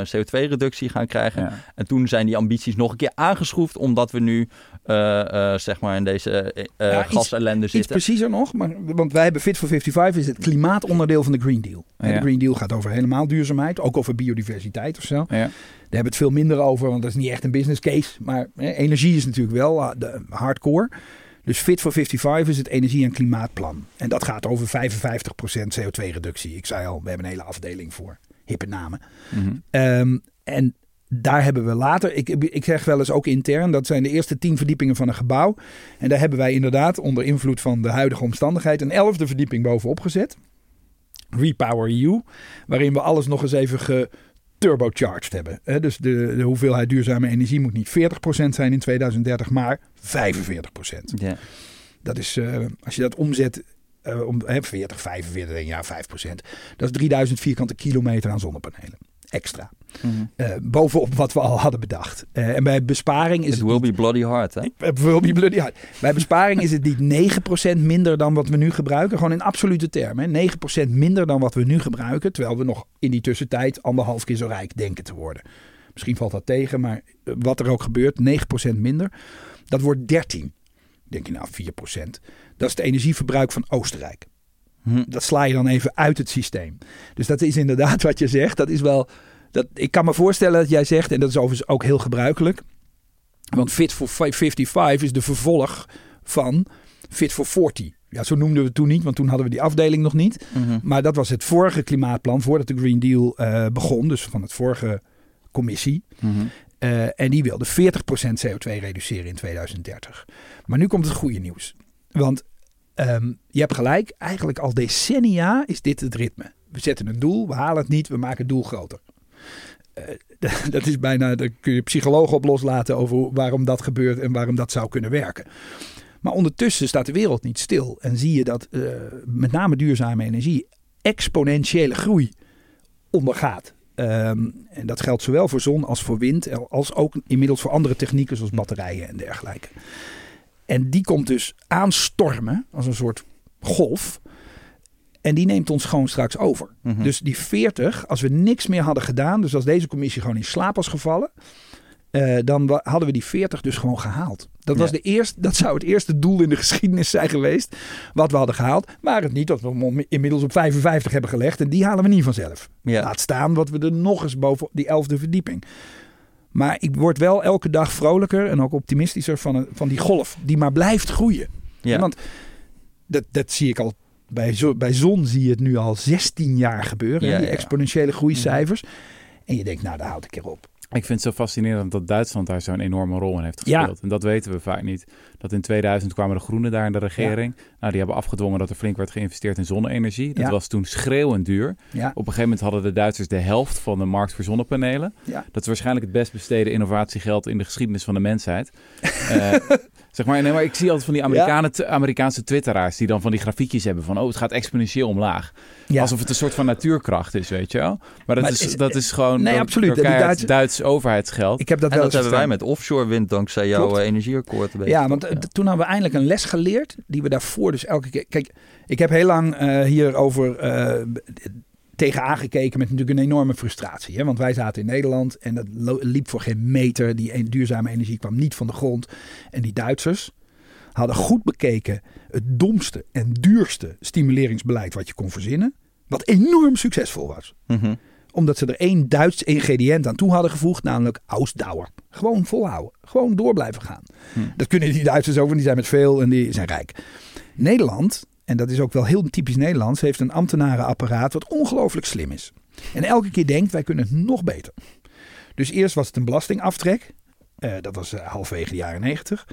eh, CO2-reductie gaan krijgen. Ja. En toen zijn die ambities nog een keer aangeschroefd, omdat we nu zeg maar in deze Ja, iets- gasellende Iets zitten. preciezer nog, maar, want wij hebben Fit for 55 is het klimaatonderdeel van de Green Deal. En. De Green Deal gaat over helemaal duurzaamheid, ook over biodiversiteit of zo. Ja. Daar hebben we het veel minder over, want dat is niet echt een business case. Maar energie is natuurlijk wel de hardcore. Dus Fit for 55 is het energie- en klimaatplan. En dat gaat over 55% CO2-reductie. Ik zei al, we hebben een hele afdeling voor. Hippe namen. Ehm, en daar hebben we later, ik, ik zeg wel eens ook intern, dat zijn de eerste tien verdiepingen van een gebouw. En daar hebben wij inderdaad onder invloed van de huidige omstandigheid een elfde verdieping bovenop gezet. Repower EU, waarin we alles nog eens even geturbocharged hebben. Hè, dus de, de hoeveelheid duurzame energie moet niet 40% zijn in 2030, maar 45%. Ja. Dat is, eh, als je dat omzet, eh, om, hè, 40, 45, denk je, ja, 5%. Dat is 3000 vierkante kilometer aan zonnepanelen. Extra. Mhm. Eh, bovenop wat we al hadden bedacht. Eh, en bij besparing is It het. will be bloody hard, hè? [laughs] niet- will be bloody hard. Bij besparing is het niet 9% minder dan wat we nu gebruiken. Gewoon in absolute termen. hè. 9% minder dan wat we nu gebruiken. Terwijl we nog in die tussentijd anderhalf keer zo rijk denken te worden. Misschien valt dat tegen, maar eh, wat er ook gebeurt, 9% minder. Dat wordt 13. Denk je nou 4%. Dat is het energieverbruik van Oostenrijk. Hm. Dat sla je dan even uit het systeem. Dus dat is inderdaad wat je zegt. Dat is wel. Dat, ik kan me voorstellen dat jij zegt, en dat is overigens ook heel gebruikelijk. Want Fit for 55 is de vervolg van Fit for 40. Ja, zo noemden we het toen niet, want toen hadden we die afdeling nog niet. Mhm. Maar dat was het vorige klimaatplan voordat de Green Deal eh, begon. Dus van het vorige commissie. Mhm. Eh, en die wilde 40% CO2 reduceren in 2030. Maar nu komt het goede nieuws. Want ehm, je hebt gelijk, eigenlijk al decennia is dit het ritme. We zetten een doel, we halen het niet, we maken het doel groter. Eh, [laughs] dat is bijna, daar kun je psychologen op loslaten over waarom dat gebeurt en waarom dat zou kunnen werken. Maar ondertussen staat de wereld niet stil en zie je dat eh, met name duurzame energie exponentiële groei ondergaat. Ehm, en dat geldt zowel voor zon als voor wind, als ook inmiddels voor andere technieken zoals batterijen en dergelijke. En die komt dus aanstormen als een soort golf. En die neemt ons gewoon straks over. Mhm. Dus die 40, als we niks meer hadden gedaan, dus als deze commissie gewoon in slaap was gevallen, eh, dan hadden we die 40 dus gewoon gehaald. Dat, was Ja. de eerste, dat zou het eerste doel in de geschiedenis zijn geweest wat we hadden gehaald. Maar het niet dat we hem inmiddels op 55 hebben gelegd en die halen we niet vanzelf. Ja. Laat staan wat we er nog eens boven die elfde verdieping. Maar ik word wel elke dag vrolijker en ook optimistischer van, een- van die golf die maar blijft groeien. Ja. Want dat, dat zie ik al bij, bij zon zie je het nu al 16 jaar gebeuren. Ja, die ja, exponentiële groeicijfers. En je denkt, nou daar houd ik keer op. Ik vind het zo fascinerend dat Duitsland daar zo'n enorme rol in heeft gespeeld. En dat weten we vaak niet. Dat in 2000 kwamen de Groenen daar in de regering. Nou, die hebben afgedwongen dat er flink werd geïnvesteerd in zonne-energie. Dat Ja. was toen schreeuwend duur. Ja, Op een gegeven moment hadden de Duitsers de helft van de markt voor zonnepanelen. ja. Dat is waarschijnlijk het best besteden innovatiegeld in de geschiedenis van de mensheid. [laughs] Eh, zeg maar, nee, maar ik zie altijd van die Amerikanen, Amerikaanse twitteraars die dan van die grafiekjes hebben van oh, het gaat exponentieel omlaag. ja. Alsof het een soort van natuurkracht is, weet je wel. Maar dat, Maar is, is- dat is gewoon Nee, absoluut. Duits overheidsgeld. Ik heb dat en wel dat hebben wij met offshore wind dankzij jouw Klopt. energieakkoord. Ja, want toen hebben we eindelijk een les geleerd die we daarvoor dus elke keer... Kijk, ik heb heel lang eh, hierover eh, tegen aangekeken met natuurlijk een enorme frustratie. Hè? Want wij zaten in Nederland en dat liep voor geen meter. Die en- duurzame energie kwam niet van de grond. En die Duitsers hadden goed bekeken het domste en duurste stimuleringsbeleid wat je kon verzinnen. Wat enorm succesvol was Mhm. Omdat ze er één Duits ingrediënt aan toe hadden gevoegd, namelijk Ausdauer. Gewoon volhouden. Gewoon door blijven gaan. Hm. Dat kunnen die Duitsers ook, want die zijn met veel en die zijn rijk. Nederland, en dat is ook wel heel typisch Nederlands, heeft een ambtenarenapparaat wat ongelooflijk slim is. En elke keer denkt, wij kunnen het nog beter. Dus eerst was het een belastingaftrek. Eh, dat was eh, halfwege de jaren negentig.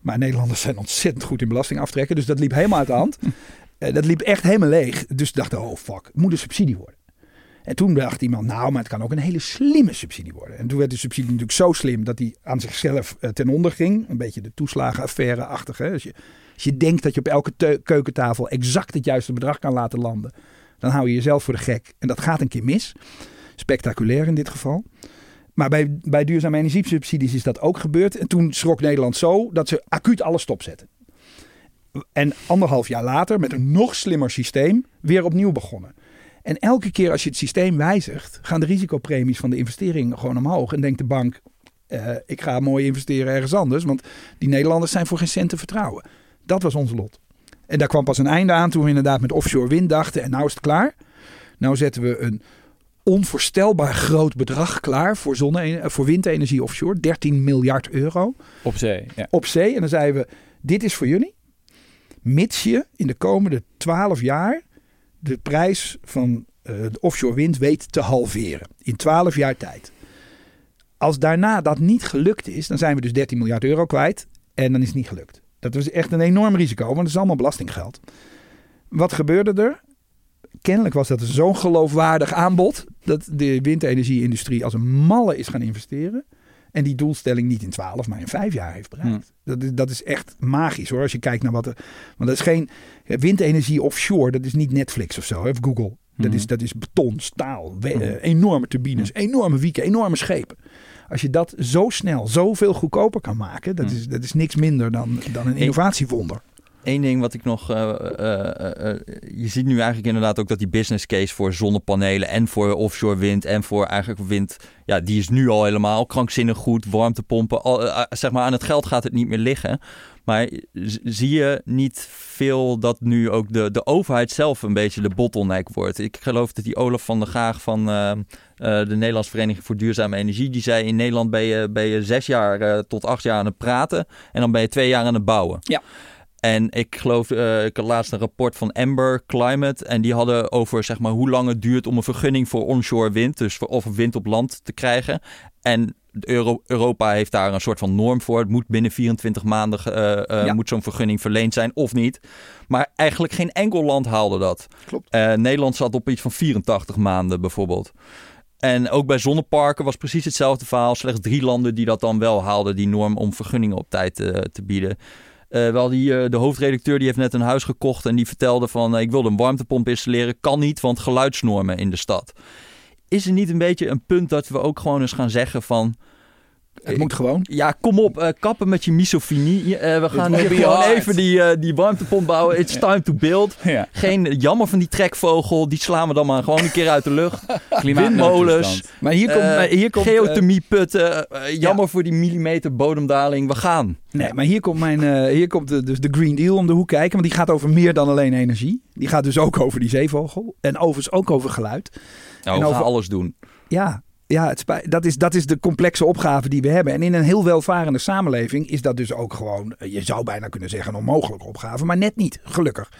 Maar Nederlanders zijn ontzettend goed in belasting aftrekken. Dus dat liep helemaal uit de hand. [laughs] Eh, dat liep echt helemaal leeg. Dus dachten, oh fuck, het moet een subsidie worden. En toen dacht iemand, nou, maar het kan ook een hele slimme subsidie worden. En toen werd de subsidie natuurlijk zo slim dat die aan zichzelf eh, ten onder ging. Een beetje de toeslagenaffaire-achtig. Hè? Als, je, als je denkt dat je op elke keukentafel exact het juiste bedrag kan laten landen, dan hou je jezelf voor de gek. En dat gaat een keer mis. Spectaculair in dit geval. Maar bij, bij duurzame energiesubsidies is dat ook gebeurd. En toen schrok Nederland zo dat ze acuut alles stopzetten. En anderhalf jaar later, met een nog slimmer systeem, weer opnieuw begonnen. En elke keer als je het systeem wijzigt, gaan de risicopremies van de investering gewoon omhoog. En denkt de bank, eh, ik ga mooi investeren ergens anders, want die Nederlanders zijn voor geen cent te vertrouwen. Dat was ons lot. En daar kwam pas een einde aan toen we inderdaad met offshore wind dachten en nou is het klaar. Nou zetten we een onvoorstelbaar groot bedrag klaar voor, zonne, voor windenergie offshore. 13 miljard euro Op zee, ja. op zee. En dan zeiden we, dit is voor jullie. Mits je in de komende 12 jaar de prijs van eh, de offshore wind weet te halveren. In 12 jaar tijd. Als daarna dat niet gelukt is, dan zijn we dus 13 miljard euro kwijt. En dan is het niet gelukt. Dat was echt een enorm risico, want het is allemaal belastinggeld. Wat gebeurde er? Kennelijk was dat zo'n geloofwaardig aanbod dat de windenergie-industrie als een malle is gaan investeren. En die doelstelling niet in 12, maar in 5 jaar heeft bereikt. Dat, is, dat is echt magisch hoor. Als je kijkt naar wat er. Want dat is geen. Windenergie offshore, dat is niet Netflix of zo, of Google. Dat, is, dat is beton, staal, Mhm. eh, enorme turbines, enorme wieken, enorme schepen. Als je dat zo snel, zoveel goedkoper kan maken, dat is, dat is niks minder dan, dan een innovatiewonder. Eén ding wat ik nog. eh, eh, je ziet nu eigenlijk inderdaad ook dat die business case voor zonnepanelen en voor offshore wind en voor eigenlijk wind. Ja, die is nu al helemaal krankzinnig goed. Warmtepompen. Zeg maar, aan het geld gaat het niet meer liggen. Maar zie je niet veel dat nu ook de, de overheid zelf een beetje de bottleneck wordt? Ik geloof dat die Olaf van der Gaag van de Nederlandse Vereniging voor Duurzame Energie, die zei in Nederland ben je, zes jaar tot acht jaar aan het praten en dan ben je twee jaar aan het bouwen. Ja. En ik geloof, eh, ik had laatst een rapport van Amber Climate. En die hadden over zeg maar, hoe lang het duurt om een vergunning voor onshore wind, dus voor of wind op land te krijgen. En Euro- Europa heeft daar een soort van norm voor. Het moet binnen 24 maanden eh, eh, Ja. moet zo'n vergunning verleend zijn of niet. Maar eigenlijk geen enkel land haalde dat. Klopt. Nederland zat op iets van 84 maanden bijvoorbeeld. En ook bij zonneparken was precies hetzelfde verhaal. Slechts drie landen die dat dan wel haalden, die norm om vergunningen op tijd te bieden. Eh, wel die, eh, de hoofdredacteur die heeft net een huis gekocht en die vertelde van eh, ik wilde een warmtepomp installeren. Kan niet, want geluidsnormen in de stad. Is er niet een beetje een punt dat we ook gewoon eens gaan zeggen van... Het moet gewoon. Ja, kom op, eh, kappen met je misofinie. Eh, we gaan hier gewoon even die, eh, die warmtepomp bouwen. It's time to build. ja. Geen jammer van die trekvogel. Die slaan we dan maar gewoon een keer uit de lucht. [laughs] Windmolens. Maar hier komt, hier komt Geothermieputten. jammer voor die millimeter bodemdaling. We gaan. Nee, maar hier komt, mijn, hier komt de, dus de Green Deal om de hoek kijken. Want die gaat over meer dan alleen energie. Die gaat dus ook over die zeevogel. En overigens ook over geluid. Nou, En we over- gaan alles doen. Ja, ja het dat, is, dat is de complexe opgave die we hebben. En in een heel welvarende samenleving is dat dus ook gewoon, eh, je zou bijna kunnen zeggen, een onmogelijke opgave. Maar net niet, gelukkig.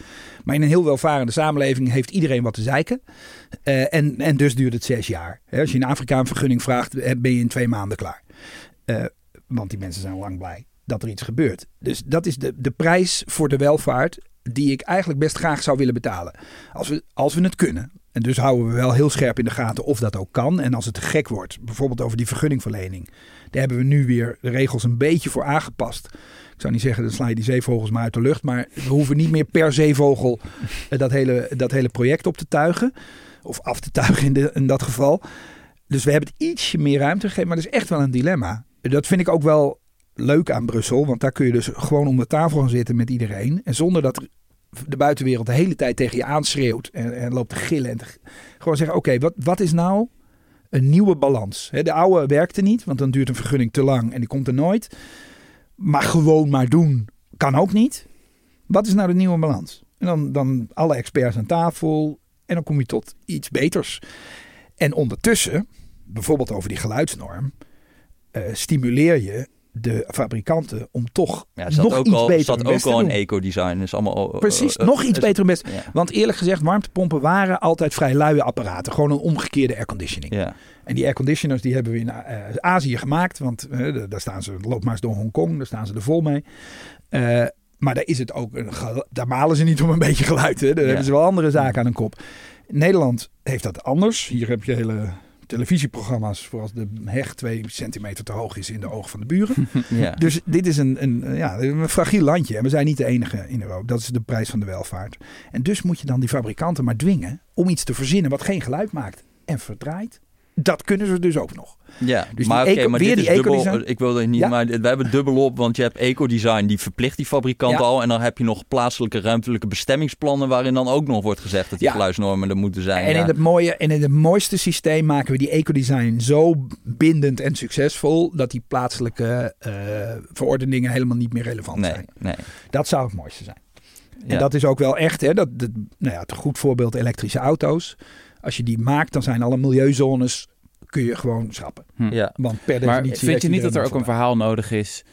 Maar in een heel welvarende samenleving heeft iedereen wat te zeiken. Eh, en, en dus duurt het zes jaar. Als je in Afrika een vergunning vraagt, eh, ben je in twee maanden klaar. Want die mensen zijn lang blij dat er iets gebeurt. Dus dat is de, de prijs voor de welvaart die ik eigenlijk best graag zou willen betalen. Als we, als we het kunnen. En dus houden we wel heel scherp in de gaten of dat ook kan. En als het te gek wordt, bijvoorbeeld over die vergunningverlening. Daar hebben we nu weer de regels een beetje voor aangepast. Ik zou niet zeggen, dan sla je die zeevogels maar uit de lucht. Maar we hoeven niet meer per zeevogel eh, dat hele, dat hele project op te tuigen. Of af te tuigen in, in dat geval. Dus we hebben het ietsje meer ruimte gegeven. Maar dat is echt wel een dilemma. Dat vind ik ook wel leuk aan Brussel. Want daar kun je dus gewoon om de tafel gaan zitten met iedereen. En zonder dat de buitenwereld de hele tijd tegen je aanschreeuwt. En, en loopt te gillen. En gewoon zeggen, oké, wat, wat is nou een nieuwe balans? De oude werkte niet, want dan duurt een vergunning te lang en die komt er nooit. Maar gewoon maar doen kan ook niet. Wat is nou de nieuwe balans? En dan, dan alle experts aan tafel en dan kom je tot iets beters. En ondertussen, bijvoorbeeld over die geluidsnorm, eh, stimuleer je de fabrikanten om toch Ja, nog ook iets al, beter zat ook al een eco-design. Is allemaal, eh, Precies, eh, nog iets beter best. Ja. Want eerlijk gezegd, warmtepompen waren altijd vrij luie apparaten. Gewoon een omgekeerde airconditioning. ja. En die airconditioners die hebben we in eh, Azië gemaakt. Want daar staan ze, loop maar eens door Hongkong, daar staan ze er vol mee. Maar daar is het ook, een, daar malen ze niet om een beetje geluid. Hè. Daar hebben ze wel andere zaken aan hun kop. Nederland heeft dat anders. Hier heb je hele televisieprogramma's voor als de heg twee centimeter te hoog is in de ogen van de buren. [laughs] ja. Dus dit is een, een, ja, een fragiel landje. En we zijn niet de enige in Europa. Dat is de prijs van de welvaart. En dus moet je dan die fabrikanten maar dwingen om iets te verzinnen wat geen geluid maakt. En verdraait. Dat kunnen ze dus ook nog. Ja, Dus maar die oké, maar weer dit die is dubbel. ecodesign? Ik wil er niet, Ja. maar we hebben dubbel op, want je hebt ecodesign die verplicht die fabrikant Ja. al, en dan heb je nog plaatselijke ruimtelijke bestemmingsplannen waarin dan ook nog wordt gezegd dat die Ja. geluidsnormen er moeten zijn. En in het mooie en in het mooiste systeem maken we die ecodesign zo bindend en succesvol dat die plaatselijke eh, verordeningen helemaal niet meer relevant nee, zijn. nee. Dat zou het mooiste zijn. Ja. En dat is ook wel echt, hè, dat, dat, nou ja, het goed voorbeeld elektrische auto's. Als je die maakt, dan zijn alle milieuzones, kun je gewoon schrappen. ja. Want per Maar definitie vind je niet dat er ook een verhaal nodig is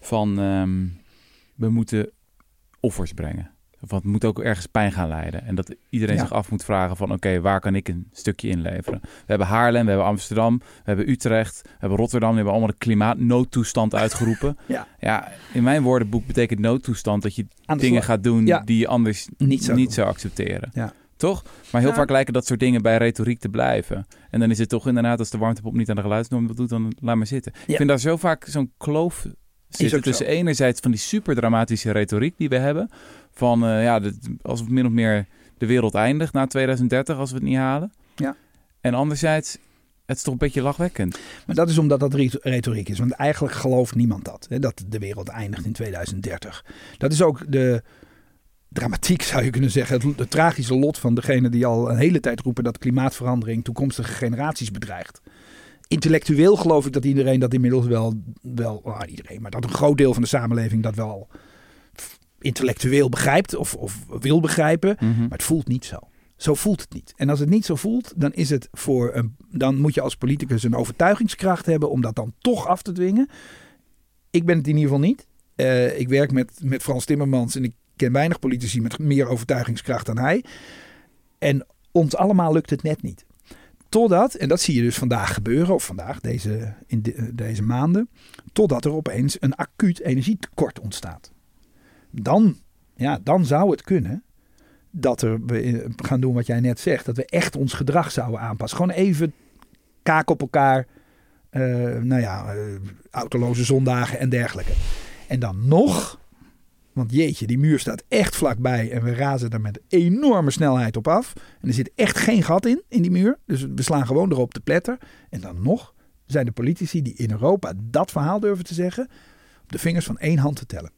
van ehm, we moeten offers brengen? Of het moet ook ergens pijn gaan leiden. En dat iedereen Ja. zich af moet vragen van oké, waar kan ik een stukje inleveren? We hebben Haarlem, we hebben Amsterdam, we hebben Utrecht, we hebben Rotterdam. Die hebben allemaal de klimaatnoodtoestand uitgeroepen. [laughs] Ja. ja, in mijn woordenboek betekent noodtoestand dat je dingen gaat doen Ja. die je anders Niet zo niet zou accepteren. Ja. Toch? Maar heel Ja. vaak lijken dat soort dingen bij retoriek te blijven. En dan is het toch inderdaad, als de warmtepomp niet aan de geluidsnorm doet, dan laat maar zitten. Ik vind daar zo vaak zo'n kloof zitten zo. tussen enerzijds van die super dramatische retoriek die we hebben. Van eh, ja, alsof min of meer de wereld eindigt na 2030 als we het niet halen. Ja. En anderzijds, het is toch een beetje lachwekkend. Maar dat is omdat dat re- retoriek is. Want eigenlijk gelooft niemand dat. Hè, dat de wereld eindigt in 2030. Dat is ook de dramatiek, zou je kunnen zeggen. Het, het tragische lot van degene die al een hele tijd roepen dat klimaatverandering toekomstige generaties bedreigt. Intellectueel geloof ik dat iedereen dat inmiddels wel, wel nou, iedereen, maar dat een groot deel van de samenleving dat wel intellectueel begrijpt of, of wil begrijpen. Maar het voelt niet zo. Zo voelt het niet. En als het niet zo voelt, dan is het voor een, dan moet je als politicus een overtuigingskracht hebben om dat dan toch af te dwingen. Ik ben het in ieder geval niet. Eh, ik werk met, met Frans Timmermans en ik ken weinig politici met meer overtuigingskracht dan hij. En ons allemaal lukt het net niet. Totdat, en dat zie je dus vandaag gebeuren, of vandaag, deze, in de- deze maanden, totdat er opeens een acuut energietekort ontstaat. Dan, ja, dan zou het kunnen dat we eh, gaan doen wat jij net zegt, dat we echt ons gedrag zouden aanpassen. Gewoon even kaak op elkaar, eh, nou ja, eh, autoloze zondagen en dergelijke. En dan nog, want jeetje, die muur staat echt vlakbij en we razen er met enorme snelheid op af. En er zit echt geen gat in, in die muur. Dus we slaan gewoon erop te pletter. En dan nog zijn de politici die in Europa dat verhaal durven te zeggen, op de vingers van één hand te tellen.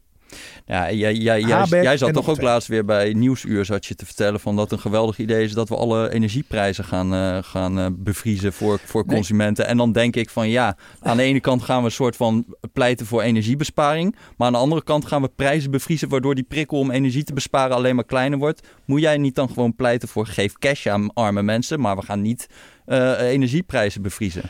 Ja, jij, jij, jij, jij zat toch ook laatst weer bij Nieuwsuur zat je te vertellen van dat een geweldig idee is dat we alle energieprijzen gaan, eh, gaan eh, bevriezen voor, voor Nee. consumenten. En dan denk ik van ja, aan de ene kant gaan we een soort van pleiten voor energiebesparing. Maar aan de andere kant gaan we prijzen bevriezen waardoor die prikkel om energie te besparen alleen maar kleiner wordt. Moet jij niet dan gewoon pleiten voor geef cash aan arme mensen, maar we gaan niet eh, energieprijzen bevriezen?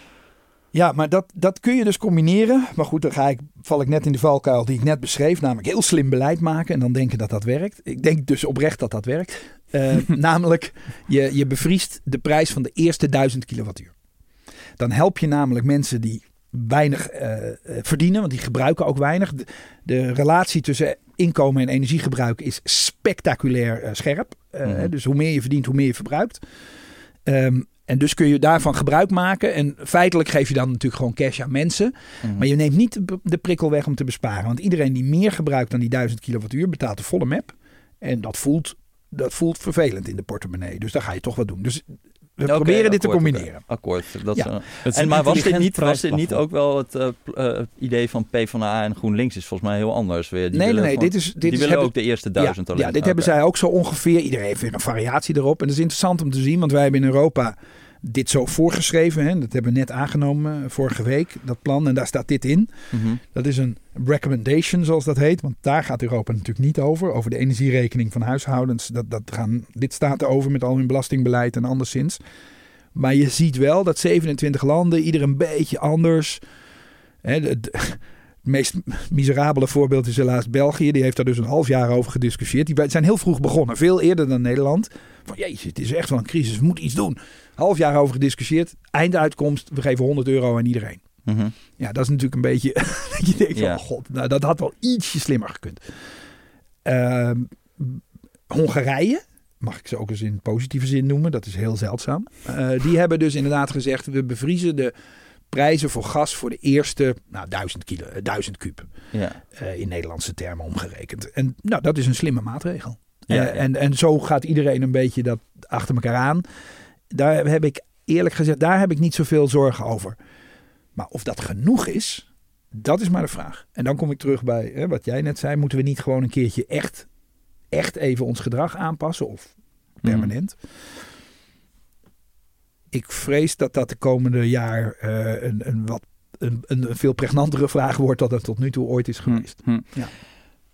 Ja, maar dat, dat kun je dus combineren. Maar goed, dan ga ik, val ik net in de valkuil die ik net beschreef. Namelijk heel slim beleid maken en dan denken dat dat werkt. Ik denk dus oprecht dat dat werkt. Eh, [laughs] namelijk, je, je bevriest de prijs van de eerste 1000 kilowattuur. Dan help je namelijk mensen die weinig eh, eh, verdienen, want die gebruiken ook weinig. De, de relatie tussen inkomen en energiegebruik is spectaculair scherp. Mhm. Dus hoe meer je verdient, hoe meer je verbruikt. Ehm, en dus kun je daarvan gebruik maken. En feitelijk geef je dan natuurlijk gewoon cash aan mensen. Mhm. Maar je neemt niet de, de prikkel weg om te besparen. Want iedereen die meer gebruikt dan die 1000 kilowattuur betaalt de volle map. En dat voelt, dat voelt vervelend in de portemonnee. Dus daar ga je toch wat doen. Dus we proberen dit te combineren. Akkoord. Dat Ja. is, En, maar was dit, niet, was dit niet ook wel het eh, eh, het idee van PvdA en GroenLinks is volgens mij heel anders weer. Die nee, nee, willen nee. gewoon- Dit is, dit die is, willen hebben- ook de eerste ja, duizend alleen. Ja, dit hebben zij ook zo ongeveer. Iedereen heeft weer een variatie erop. En dat is interessant om te zien. Want wij hebben in Europa dit zo voorgeschreven. Hè. Dat hebben we net aangenomen eh, vorige week. Dat plan. En daar staat dit in. Mhm. Dat is een recommendation, zoals dat heet. Want daar gaat Europa natuurlijk niet over. Over de energierekening van huishoudens. Dat, dat gaan, dit staat erover met al hun belastingbeleid en anderszins. Maar je ziet wel dat 27 landen, ieder een beetje anders. Hè, de- de- het meest miserabele voorbeeld is helaas België. Die heeft daar dus een half jaar over gediscussieerd. Die zijn heel vroeg begonnen, veel eerder dan Nederland. Van jeetje, het is echt wel een crisis, we moeten iets doen. Half jaar over gediscussieerd. Einduitkomst, we geven 100 euro aan iedereen. Mhm. Ja, dat is natuurlijk een beetje. [laughs] dat je denkt: Ja. van, god, nou, dat had wel ietsje slimmer gekund. Ehm, Hongarije, mag ik ze ook eens in positieve zin noemen, dat is heel zeldzaam. Eh, die hebben dus inderdaad gezegd: we bevriezen de prijzen voor gas voor de eerste nou, 1000 kilo, eh, 1000 kub. Ja. eh, in Nederlandse termen omgerekend. En nou, dat is een slimme maatregel. Ja, ja. En, en zo gaat iedereen een beetje dat achter elkaar aan. Daar heb ik eerlijk gezegd, daar heb ik niet zoveel zorgen over. Maar of dat genoeg is, dat is maar de vraag. En dan kom ik terug bij hè, wat jij net zei. Moeten we niet gewoon een keertje echt, echt even ons gedrag aanpassen? Of permanent? Ik vrees dat dat de komende jaar eh, een, een, wat, een, een veel pregnantere [laughs] vraag wordt dan het tot nu toe ooit is geweest. Hm.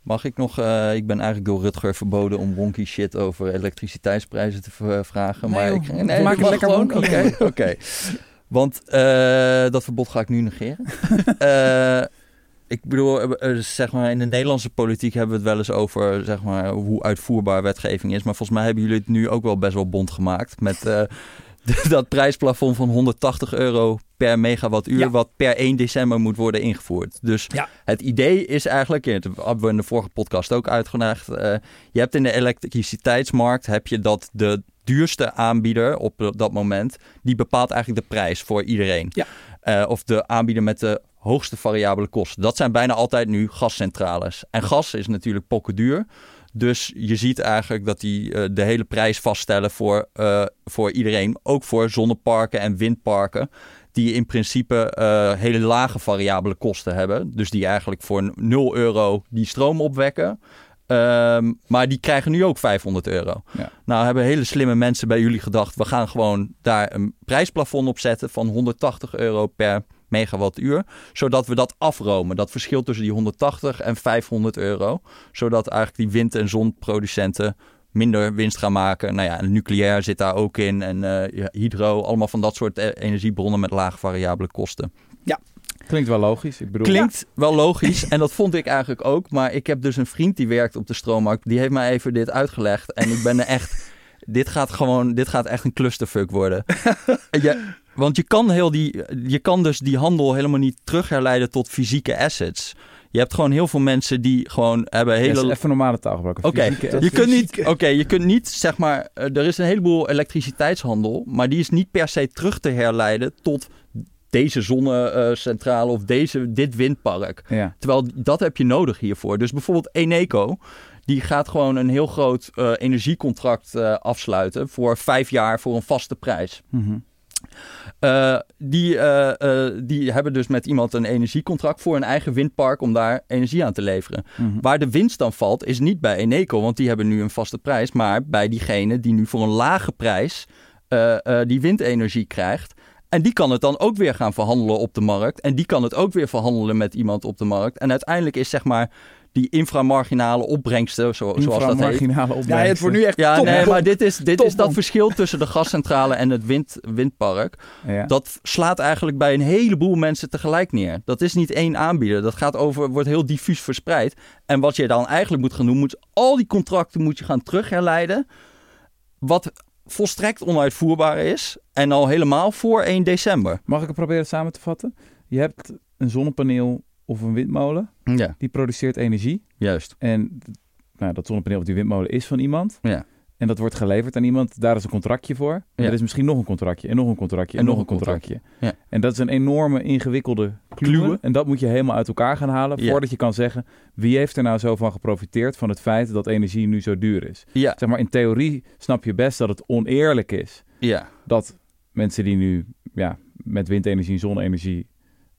Mag ik nog, eh, ik ben eigenlijk door Rutger verboden om wonky shit over elektriciteitsprijzen te v- vragen. Nee, maar joh. ik, Maak nee, het dat mag lekker gewoon. wonky. Oké, [laughs] oké. Want eh, dat verbod ga ik nu negeren. [laughs] Eh, ik bedoel, eh, eh, zeg maar, in de Nederlandse politiek hebben we het wel eens over zeg maar, hoe uitvoerbaar wetgeving is. Maar volgens mij hebben jullie het nu ook wel best wel bond gemaakt. Met eh, [laughs] dat prijsplafond van 180 euro per megawattuur, Ja. wat per 1 december moet worden ingevoerd. Dus Ja. het idee is eigenlijk, en dat hebben we in de vorige podcast ook uitgelegd. eh, je hebt in de elektriciteitsmarkt heb je dat de duurste aanbieder op dat moment, die bepaalt eigenlijk de prijs voor iedereen. Ja. Eh, of de aanbieder met de hoogste variabele kosten. Dat zijn bijna altijd nu gascentrales. En gas is natuurlijk pokken duur. Dus je ziet eigenlijk dat die eh, de hele prijs vaststellen voor, eh, voor iedereen. Ook voor zonneparken en windparken. Die in principe eh, hele lage variabele kosten hebben. Dus die eigenlijk voor 0 euro die stroom opwekken. Ehm, maar die krijgen nu ook 500 euro. Ja. Nou hebben hele slimme mensen bij jullie gedacht... we gaan gewoon daar een prijsplafond op zetten van 180 euro per megawattuur. Zodat we dat afromen. Dat verschil tussen die 180 en 500 euro. Zodat eigenlijk die wind- en zonproducenten minder winst gaan maken. Nou ja, en nucleair zit daar ook in. En eh, ja, hydro, allemaal van dat soort eh, energiebronnen met lage variabele kosten. Klinkt wel logisch. Ik bedoel, Klinkt wel logisch en dat vond ik eigenlijk ook. Maar ik heb dus een vriend die werkt op de stroommarkt. Die heeft mij even dit uitgelegd. En ik ben er echt... Dit gaat gewoon... Dit gaat echt een clusterfuck worden. [laughs] Je, want je kan, heel die, je kan dus die handel helemaal niet terugherleiden tot fysieke assets. Je hebt gewoon heel veel mensen die gewoon hebben hele... even normale taal gebruiken. Oké, je kunt niet. Oké, je kunt niet zeg maar. eh, er is een heleboel elektriciteitshandel, maar die is niet per se terug te herleiden tot deze zonnecentrale of deze, dit windpark. Ja. Terwijl dat heb je nodig hiervoor. Dus bijvoorbeeld Eneco, die gaat gewoon een heel groot eh, energiecontract eh, afsluiten voor vijf jaar voor een vaste prijs. Mhm. Eh, die, eh, eh, die hebben dus met iemand een energiecontract voor een eigen windpark om daar energie aan te leveren. Mhm. Waar de winst dan valt, is niet bij Eneco, want die hebben nu een vaste prijs, maar bij diegene die nu voor een lage prijs die windenergie krijgt. En die kan het dan ook weer gaan verhandelen op de markt. En die kan het ook weer verhandelen met iemand op de markt. En uiteindelijk is zeg maar die inframarginale opbrengsten, zo, zoals dat heet. Inframarginale Ja, opbrengsten. het wordt nu echt Ja, top, nee, maar dit is, dit Top, is dat verschil tussen de gascentrale en het wind, windpark. Ja. Dat slaat eigenlijk bij een heleboel mensen tegelijk neer. Dat is niet één aanbieder. Dat gaat over, wordt heel diffuus verspreid. En wat je dan eigenlijk moet gaan doen, moet al die contracten moet je gaan terugherleiden. Wat volstrekt onuitvoerbaar is. En al helemaal voor 1 december. Mag ik het proberen samen te vatten? Je hebt een zonnepaneel of een windmolen. Ja, Die produceert energie. juist. En nou, dat zonnepaneel of die windmolen is van iemand. Ja. En dat wordt geleverd aan iemand. Daar is een contractje voor. En Ja. er is misschien nog een contractje. En nog een contractje. En, nog een contractje. Ja. En dat is een enorme ingewikkelde kluwe. En dat moet je helemaal uit elkaar gaan halen. Ja. Voordat je kan zeggen. Wie heeft er nou zo van geprofiteerd van het feit dat energie nu zo duur is? Ja, Zeg maar in theorie snap je best dat het oneerlijk is. ja, Dat mensen die nu ja, met windenergie en zonne-energie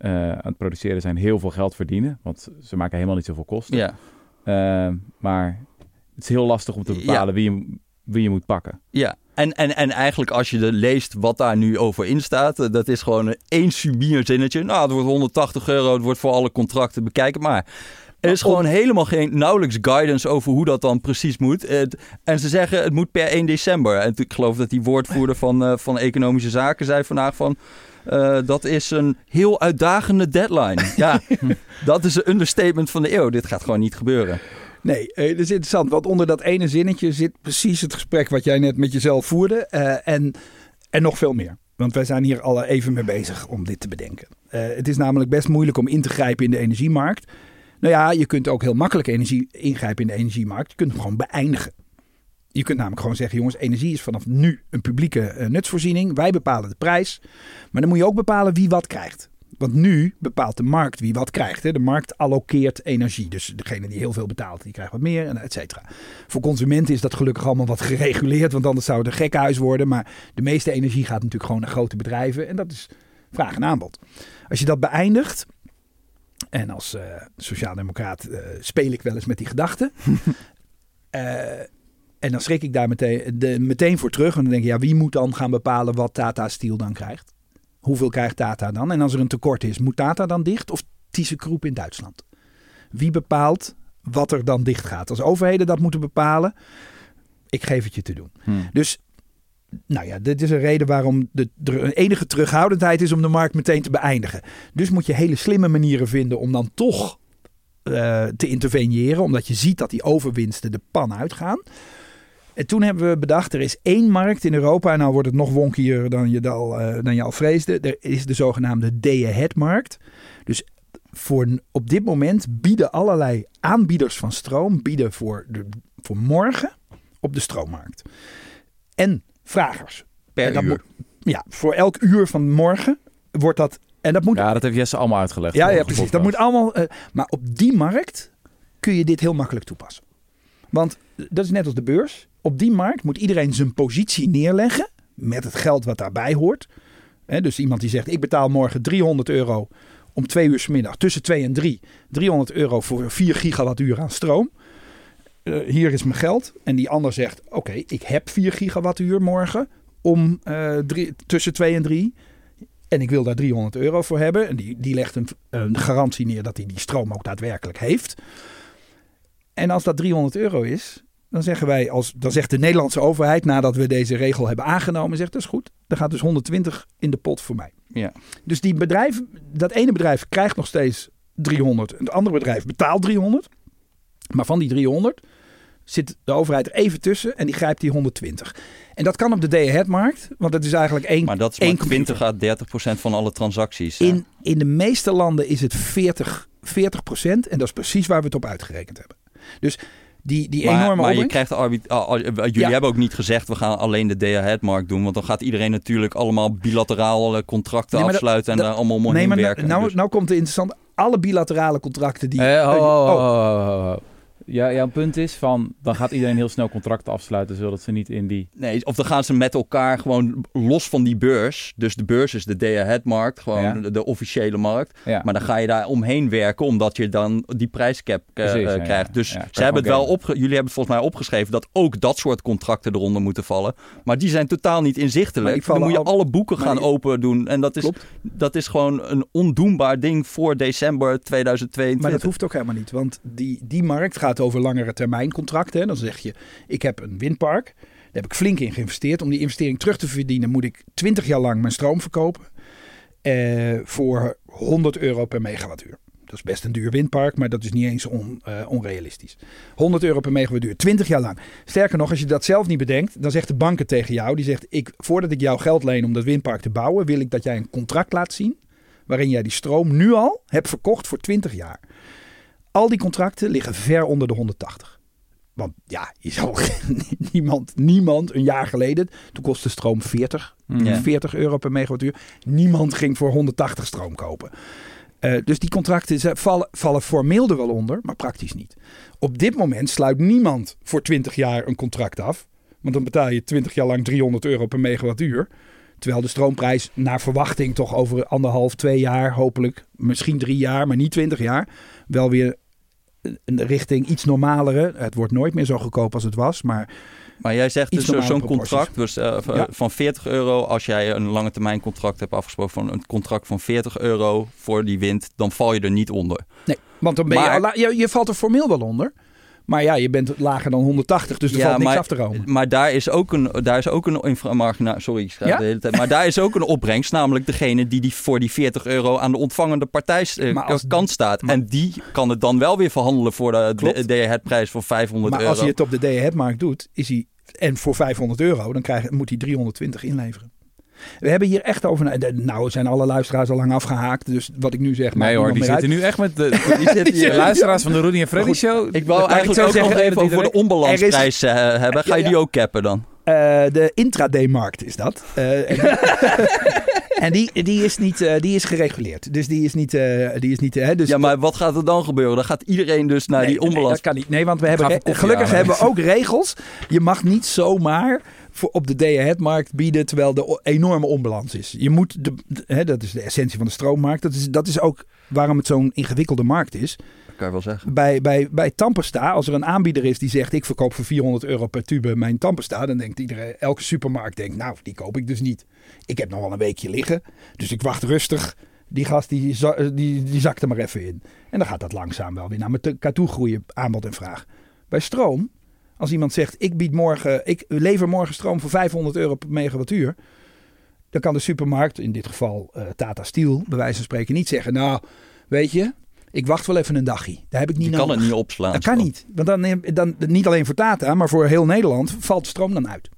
aan het produceren zijn heel veel geld verdienen. Want ze maken helemaal niet zoveel kosten. ja. Eh, maar het is heel lastig om te bepalen wie, je, wie je moet pakken. Ja, en, en, en eigenlijk als je de leest wat daar nu over in staat, eh, dat is gewoon een één subier zinnetje. Nou, het wordt 180 euro, het wordt voor alle contracten bekijken. Maar er is gewoon helemaal geen nauwelijks guidance over hoe dat dan precies moet. En ze zeggen het moet per 1 december. En ik geloof dat die woordvoerder van, eh, van Economische Zaken zei vandaag van... eh, dat is een heel uitdagende deadline. Ja, [laughs] dat is een understatement van de eeuw. Dit gaat gewoon niet gebeuren. Nee, eh, dat is interessant. Want onder dat ene zinnetje zit precies het gesprek wat jij net met jezelf voerde. eh, en, en nog veel meer. Want wij zijn hier al even mee bezig om dit te bedenken. Eh, het is namelijk best moeilijk om in te grijpen in de energiemarkt. Nou ja, je kunt ook heel makkelijk energie, ingrijpen in de energiemarkt. Je kunt hem gewoon beëindigen. Je kunt namelijk gewoon zeggen, jongens, energie is vanaf nu een publieke eh, nutsvoorziening. Wij bepalen de prijs. Maar dan moet je ook bepalen wie wat krijgt. Want nu bepaalt de markt wie wat krijgt. Hè. De markt allokeert energie. Dus degene die heel veel betaalt, die krijgt wat meer, en et cetera. Voor consumenten is dat gelukkig allemaal wat [laughs] gereguleerd. Want anders zou het een gekhuis worden. Maar de meeste energie gaat natuurlijk gewoon naar grote bedrijven. En dat is vraag en aanbod. Als je dat beëindigt. En als uh, sociaaldemocraat uh, speel ik wel eens met die gedachten. uh, [laughs] en dan schrik ik daar meteen, de, meteen voor terug. En dan denk ik, ja, wie moet dan gaan bepalen wat Tata Steel dan krijgt? Hoeveel krijgt Tata dan? En als er een tekort is, moet Tata dan dicht of ThyssenKrupp in Duitsland? Wie bepaalt wat er dan dicht gaat? Als overheden dat moeten bepalen, ik geef het je te doen. Hmm. Dus nou ja, dit is een reden waarom de, de enige terughoudendheid is om de markt meteen te beëindigen. Dus moet je hele slimme manieren vinden om dan toch uh, te interveneren, omdat je ziet dat die overwinsten de pan uitgaan. En toen hebben we bedacht, er is één markt in Europa, en nou wordt het nog wonkier dan je al, uh, dan je al vreesde. Er is de zogenaamde day-ahead-markt. Dus voor, op dit moment bieden allerlei aanbieders van stroom bieden voor, de, voor morgen op de stroommarkt. En vragers. Per en uur. Moet, ja, voor elk uur van morgen wordt dat... En dat moet, ja, dat heeft Jesse allemaal uitgelegd. Ja, ja precies. Dat moet allemaal... Uh, maar op die markt kun je dit heel makkelijk toepassen. Want dat is net als de beurs. Op die markt moet iedereen zijn positie neerleggen. Met het geld wat daarbij hoort. Dus iemand die zegt: Ik betaal morgen 300 euro om twee uur s middag, tussen 2 en 3. 300 euro voor 4 gigawattuur aan stroom. Uh, hier is mijn geld. En die ander zegt: Oké, ik heb 4 gigawattuur morgen om drie, tussen 2 en 3. En ik wil daar 300 euro voor hebben. En die, die legt een, een garantie neer dat hij die stroom ook daadwerkelijk heeft. En als dat 300 euro is, dan zeggen wij als, dan zegt de Nederlandse overheid, nadat we deze regel hebben aangenomen, zegt dat is goed. Dan gaat dus 120 in de pot voor mij. Ja. Dus die bedrijf, dat ene bedrijf krijgt nog steeds 300. Het andere bedrijf betaalt 300. Maar van die 300 zit de overheid er even tussen en die grijpt die 120. En dat kan op de day-ahead-markt, want dat is eigenlijk één. Maar dat is maar 20 à 30 procent van alle transacties. In, in de meeste landen is het 40, 40 procent en dat is precies waar we het op uitgerekend hebben. Dus die, die maar, enorme maar je krijgt jullie Ja. hebben ook niet gezegd we gaan alleen de day-ahead-markt doen, want dan gaat iedereen natuurlijk allemaal bilateraal contracten Nee, maar dat- afsluiten en dat- daar allemaal omheen Nee, maar nou, werken. nou, Dus- nou komt de interessante. Alle bilaterale contracten die. Eh, eh, oh, ho. Ja, jouw punt is van, dan gaat iedereen heel snel contracten afsluiten, zodat ze niet in die... Nee, of dan gaan ze met elkaar gewoon los van die beurs. Dus de beurs is de day-ahead-markt, gewoon Ja. de, de officiële markt. Ja. Maar dan ga je daar omheen werken, omdat je dan die prijscap eh, Precies, eh, krijgt. ja. Dus ze hebben het wel opge jullie hebben volgens mij opgeschreven dat ook dat soort contracten eronder moeten vallen. Maar die zijn totaal niet inzichtelijk. Dan moet je al- alle boeken maar gaan die- open doen. En dat is, Klopt. dat is gewoon een ondoenbaar ding voor december 2022. Maar dat hoeft ook helemaal niet. Want die, die markt gaat over langere termijn contracten. Dan zeg je, ik heb een windpark. Daar heb ik flink in geïnvesteerd. Om die investering terug te verdienen moet ik 20 jaar lang mijn stroom verkopen. eh, voor 100 euro per megawattuur. Dat is best een duur windpark, maar dat is niet eens on, eh, onrealistisch. 100 euro per megawattuur, 20 jaar lang. Sterker nog, als je dat zelf niet bedenkt, dan zegt de banken tegen jou: die zegt, ik, voordat ik jou geld leen om dat windpark te bouwen, wil ik dat jij een contract laat zien. waarin jij die stroom nu al hebt verkocht voor 20 jaar. Al die contracten liggen ver onder de 180. Want ja, je zal [laughs] niemand, niemand een jaar geleden, toen kostte stroom 40, Ja. 40 euro per megawattuur. Niemand ging voor 180 stroom kopen. Eh, dus die contracten ze- vallen, vallen formeel er wel onder, maar praktisch niet. Op dit moment sluit niemand voor 20 jaar een contract af. Want dan betaal je 20 jaar lang 300 euro per megawattuur. Terwijl de stroomprijs naar verwachting toch over anderhalf, twee jaar, hopelijk misschien drie jaar, maar niet 20 jaar, wel weer richting iets normalere. Het wordt nooit meer zo goedkoop als het was, maar Maar jij zegt Iets dus eh, zo'n contract dus, eh, Ja. van 40 euro. Als jij een lange termijn contract hebt afgesproken van een contract van 40 euro voor die wind, dan val je er niet onder. nee, want dan ben al je, je valt er formeel wel onder. Maar ja, je bent lager dan 180, dus er Ja, valt niks maar- af te komen. Maar daar is ook een, daar is ook een inframargina, sorry, ik Ja? de hele tijd. Maar daar is ook een opbrengst, namelijk degene die, die voor die 40 euro aan de ontvangende partij eh, Maar als- kant staat. maar- en die kan het dan wel weer verhandelen voor de, Klopt. de, de het prijs van 500 Maar euro. als je het op de day-ahead-markt doet, is hij en voor 500 euro, dan krijg, moet hij 320 inleveren. We hebben hier echt over. Nou, zijn alle luisteraars al lang afgehaakt. Dus wat ik nu zeg. Nee hoor, die zitten nu echt met de, [laughs] Die zitten hier- luisteraars van de Rudy en Freddy Goed, show. Ik wou eigenlijk zo ook nog zeggen, even over de onbalansprijs eh, hebben. Ga je Ja, die ook cappen dan? Eh, de intraday-markt is dat. Eh, en [laughs] en die, die, is niet, die is gereguleerd. Dus die is niet... die is niet hè, dus Ja, maar wat gaat er dan gebeuren? Dan gaat iedereen dus naar Nee, die nee, onbalans. dat kan niet. Nee, want we hebben gelukkig hebben we ook regels. Je mag niet zomaar voor op de day-ahead-markt bieden terwijl er o- enorme onbalans is. Je moet de, de- hè, dat is de essentie van de stroommarkt. Dat is, dat is ook waarom het zo'n ingewikkelde markt is. Dat kan je wel zeggen. Bij, bij, bij Tampesta, als er een aanbieder is die zegt ik verkoop voor 400 euro per tube mijn Tampesta, dan denkt iedereen, elke supermarkt denkt, nou die koop ik dus niet. Ik heb nog wel een weekje liggen, dus ik wacht rustig. Die gast die, die, die zakt er maar even in. En dan gaat dat langzaam wel weer naar elkaar toe groeien, aanbod en vraag. Bij stroom, als iemand zegt ik bied morgen, ik lever morgen stroom voor 500 euro per megawattuur. Dan kan de supermarkt, in dit geval eh, Tata Steel, bij wijze van spreken niet zeggen, nou weet je, ik wacht wel even een dagje. Daar heb ik niet Je nodig. kan het niet opslaan. Dat kan niet. Want dan, dan, niet alleen voor Tata, maar voor heel Nederland valt de stroom dan uit.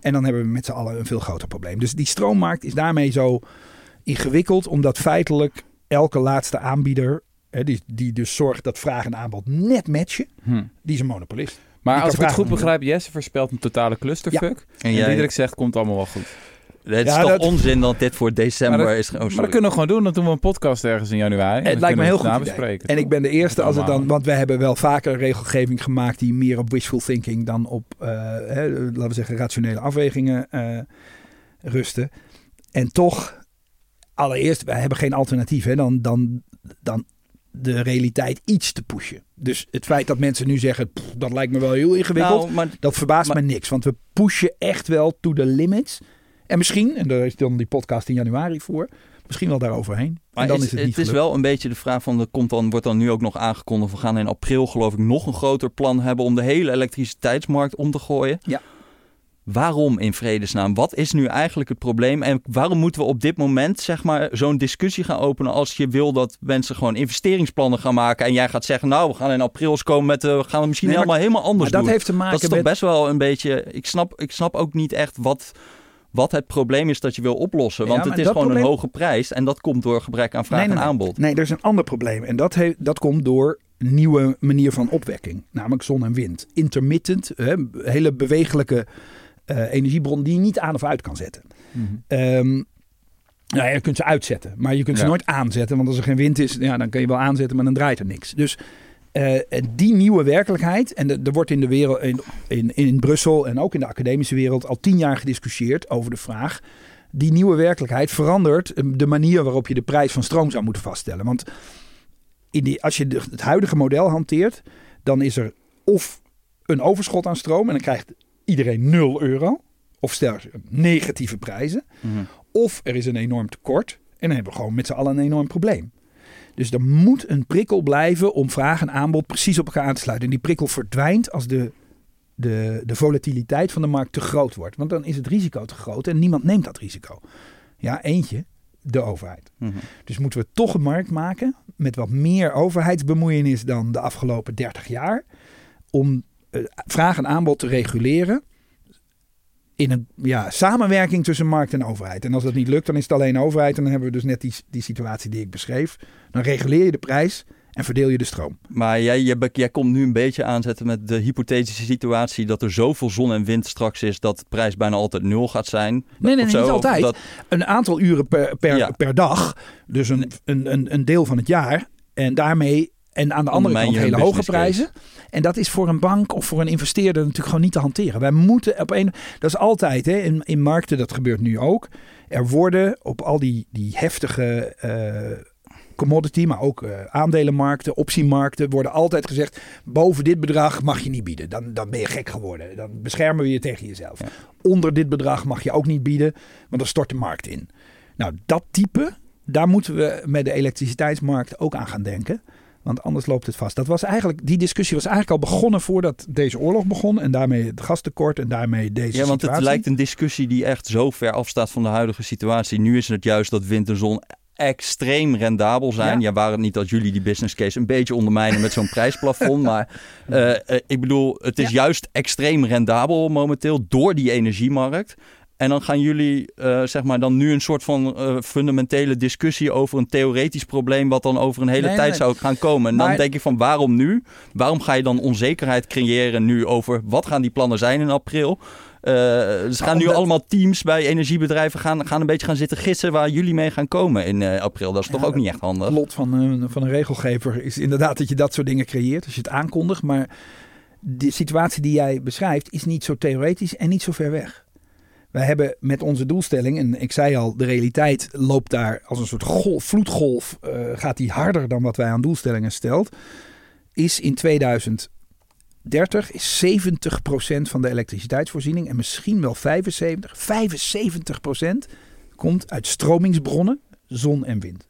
En dan hebben we met z'n allen een veel groter probleem. Dus die stroommarkt is daarmee zo ingewikkeld, omdat feitelijk elke laatste aanbieder, hè, die, die dus zorgt dat vraag en aanbod net matchen, Hm. die is een monopolist. Maar als ik het goed begrijp, Jesse voorspelt een totale clusterfuck. En En jij, Diederik zegt, komt allemaal wel goed. het is Ja, toch dat- onzin dat dit voor december Maar dat- is. Oh, maar dat kunnen we gewoon doen. Dan doen we een podcast ergens in januari. Het lijkt me heel goed bespreken. En ik ben de eerste als het dan, want we hebben wel vaker regelgeving gemaakt die meer op wishful thinking dan op, eh, hè, laten we zeggen, rationele afwegingen eh, rusten. En toch, allereerst, wij hebben geen alternatief hè, dan, dan, dan de realiteit iets te pushen. Dus het feit dat mensen nu zeggen, "Pff, dat lijkt me wel heel ingewikkeld, Nou, maar dat verbaast maar- me niks. Want we pushen echt wel to the limits. En misschien, en daar is dan die podcast in januari voor, misschien wel daaroverheen. Maar en dan is, is, het het niet is gelukt. wel een beetje de vraag van, er komt dan, wordt dan nu ook nog aangekondigd, we gaan in april geloof ik nog een groter plan hebben om de hele elektriciteitsmarkt om te gooien. Ja. Waarom in vredesnaam? Wat is nu eigenlijk het probleem? En waarom moeten we op dit moment zeg maar zo'n discussie gaan openen als je wil dat mensen gewoon investeringsplannen gaan maken en jij gaat zeggen, nou we gaan in april komen met, eh, we gaan het misschien Nee, maar- helemaal helemaal anders Maar dat doen. heeft te maken dat is toch met... best wel een beetje, ik snap, ik snap ook niet echt wat... Wat het probleem is dat je wil oplossen. Want het is gewoon probleem- een hoge prijs. En dat komt door gebrek aan vraag Nee, nee, en aanbod. Nee, er is een ander probleem. En dat, heeft, dat komt door nieuwe manier van opwekking. Namelijk zon en wind. Intermittent, hè, hele bewegelijke eh, energiebron die je niet aan of uit kan zetten. Ehm, nou ja, je kunt ze uitzetten, maar je kunt ze Ja. nooit aanzetten. Want als er geen wind is, ja, dan kun je wel aanzetten, maar dan draait er niks. Dus eh, die nieuwe werkelijkheid, en er wordt in de wereld, in, in, in Brussel en ook in de academische wereld al tien jaar gediscussieerd over de vraag. Die nieuwe werkelijkheid verandert eh, de manier waarop je de prijs van stroom zou moeten vaststellen. Want in die, als je de- het huidige model hanteert, dan is er of een overschot aan stroom en dan krijgt iedereen 0 euro. Of sterker, negatieve prijzen. Mhm. Of er is een enorm tekort en dan hebben we gewoon met z'n allen een enorm probleem. Dus er moet een prikkel blijven om vraag en aanbod precies op elkaar aan te sluiten. En die prikkel verdwijnt als de, de, de volatiliteit van de markt te groot wordt. Want dan is het risico te groot en niemand neemt dat risico. Ja, eentje, de overheid. Mhm. Dus moeten we toch een markt maken met wat meer overheidsbemoeienis dan de afgelopen 30 jaar. Om vraag en aanbod te reguleren. In een ja, samenwerking tussen markt en overheid. En als dat niet lukt, dan is het alleen overheid. En dan hebben we dus net die, die situatie die ik beschreef. Dan reguleer je de prijs en verdeel je de stroom. Maar jij, jij, jij komt nu een beetje aanzetten met de hypothetische situatie dat er zoveel zon en wind straks is dat de prijs bijna altijd nul gaat zijn. Nee, nee, nee, niet altijd. dat- Een aantal uren per, per, Ja. per dag. Dus een, een, een, een deel van het jaar. En daarmee. En aan de andere kant hele hoge case. prijzen. En dat is voor een bank of voor een investeerder natuurlijk gewoon niet te hanteren. Wij moeten op een. Dat is altijd hè, in, in markten, dat gebeurt nu ook. Er worden op al die, die heftige eh, commodity, maar ook eh, aandelenmarkten, optiemarkten, worden altijd gezegd: boven dit bedrag mag je niet bieden. Dan, dan ben je gek geworden. Dan beschermen we je tegen jezelf. Ja. Onder dit bedrag mag je ook niet bieden, want dan stort de markt in. Nou, dat type, daar moeten we met de elektriciteitsmarkt ook aan gaan denken. Want anders loopt het vast. Dat was eigenlijk, die discussie was eigenlijk al begonnen voordat deze oorlog begon. En daarmee het gastekort en daarmee deze Ja, want situatie. het lijkt een discussie die echt zo ver afstaat van de huidige situatie. Nu is het juist dat wind en zon extreem rendabel zijn. Ja. Ja, waren het niet dat jullie die business case een beetje ondermijnen met zo'n [laughs] prijsplafond. Maar eh, eh, ik bedoel, het is Ja. juist extreem rendabel momenteel door die energiemarkt. En dan gaan jullie, eh, zeg maar, dan nu een soort van eh, fundamentele discussie over een theoretisch probleem, wat dan over een hele Nee, tijd nee. zou gaan komen. En dan denk ik van, waarom nu? Waarom ga je dan onzekerheid creëren nu over wat gaan die plannen zijn in april? Eh ze gaan nu allemaal teams bij energiebedrijven gaan, gaan een beetje gaan zitten gissen waar jullie mee gaan komen in april. Dat is toch ook niet echt handig? Het lot van een, van een regelgever is inderdaad dat je dat soort dingen creëert. Als je het aankondigt. Maar de situatie die jij beschrijft is niet zo theoretisch en niet zo ver weg. Wij hebben met onze doelstelling, en ik zei al, de realiteit loopt daar als een soort golf, vloedgolf, eh, gaat die harder dan wat wij aan doelstellingen stelt. Is in 2030 is 70% van de elektriciteitsvoorziening en misschien wel 75, 75% komt uit stromingsbronnen, zon en wind.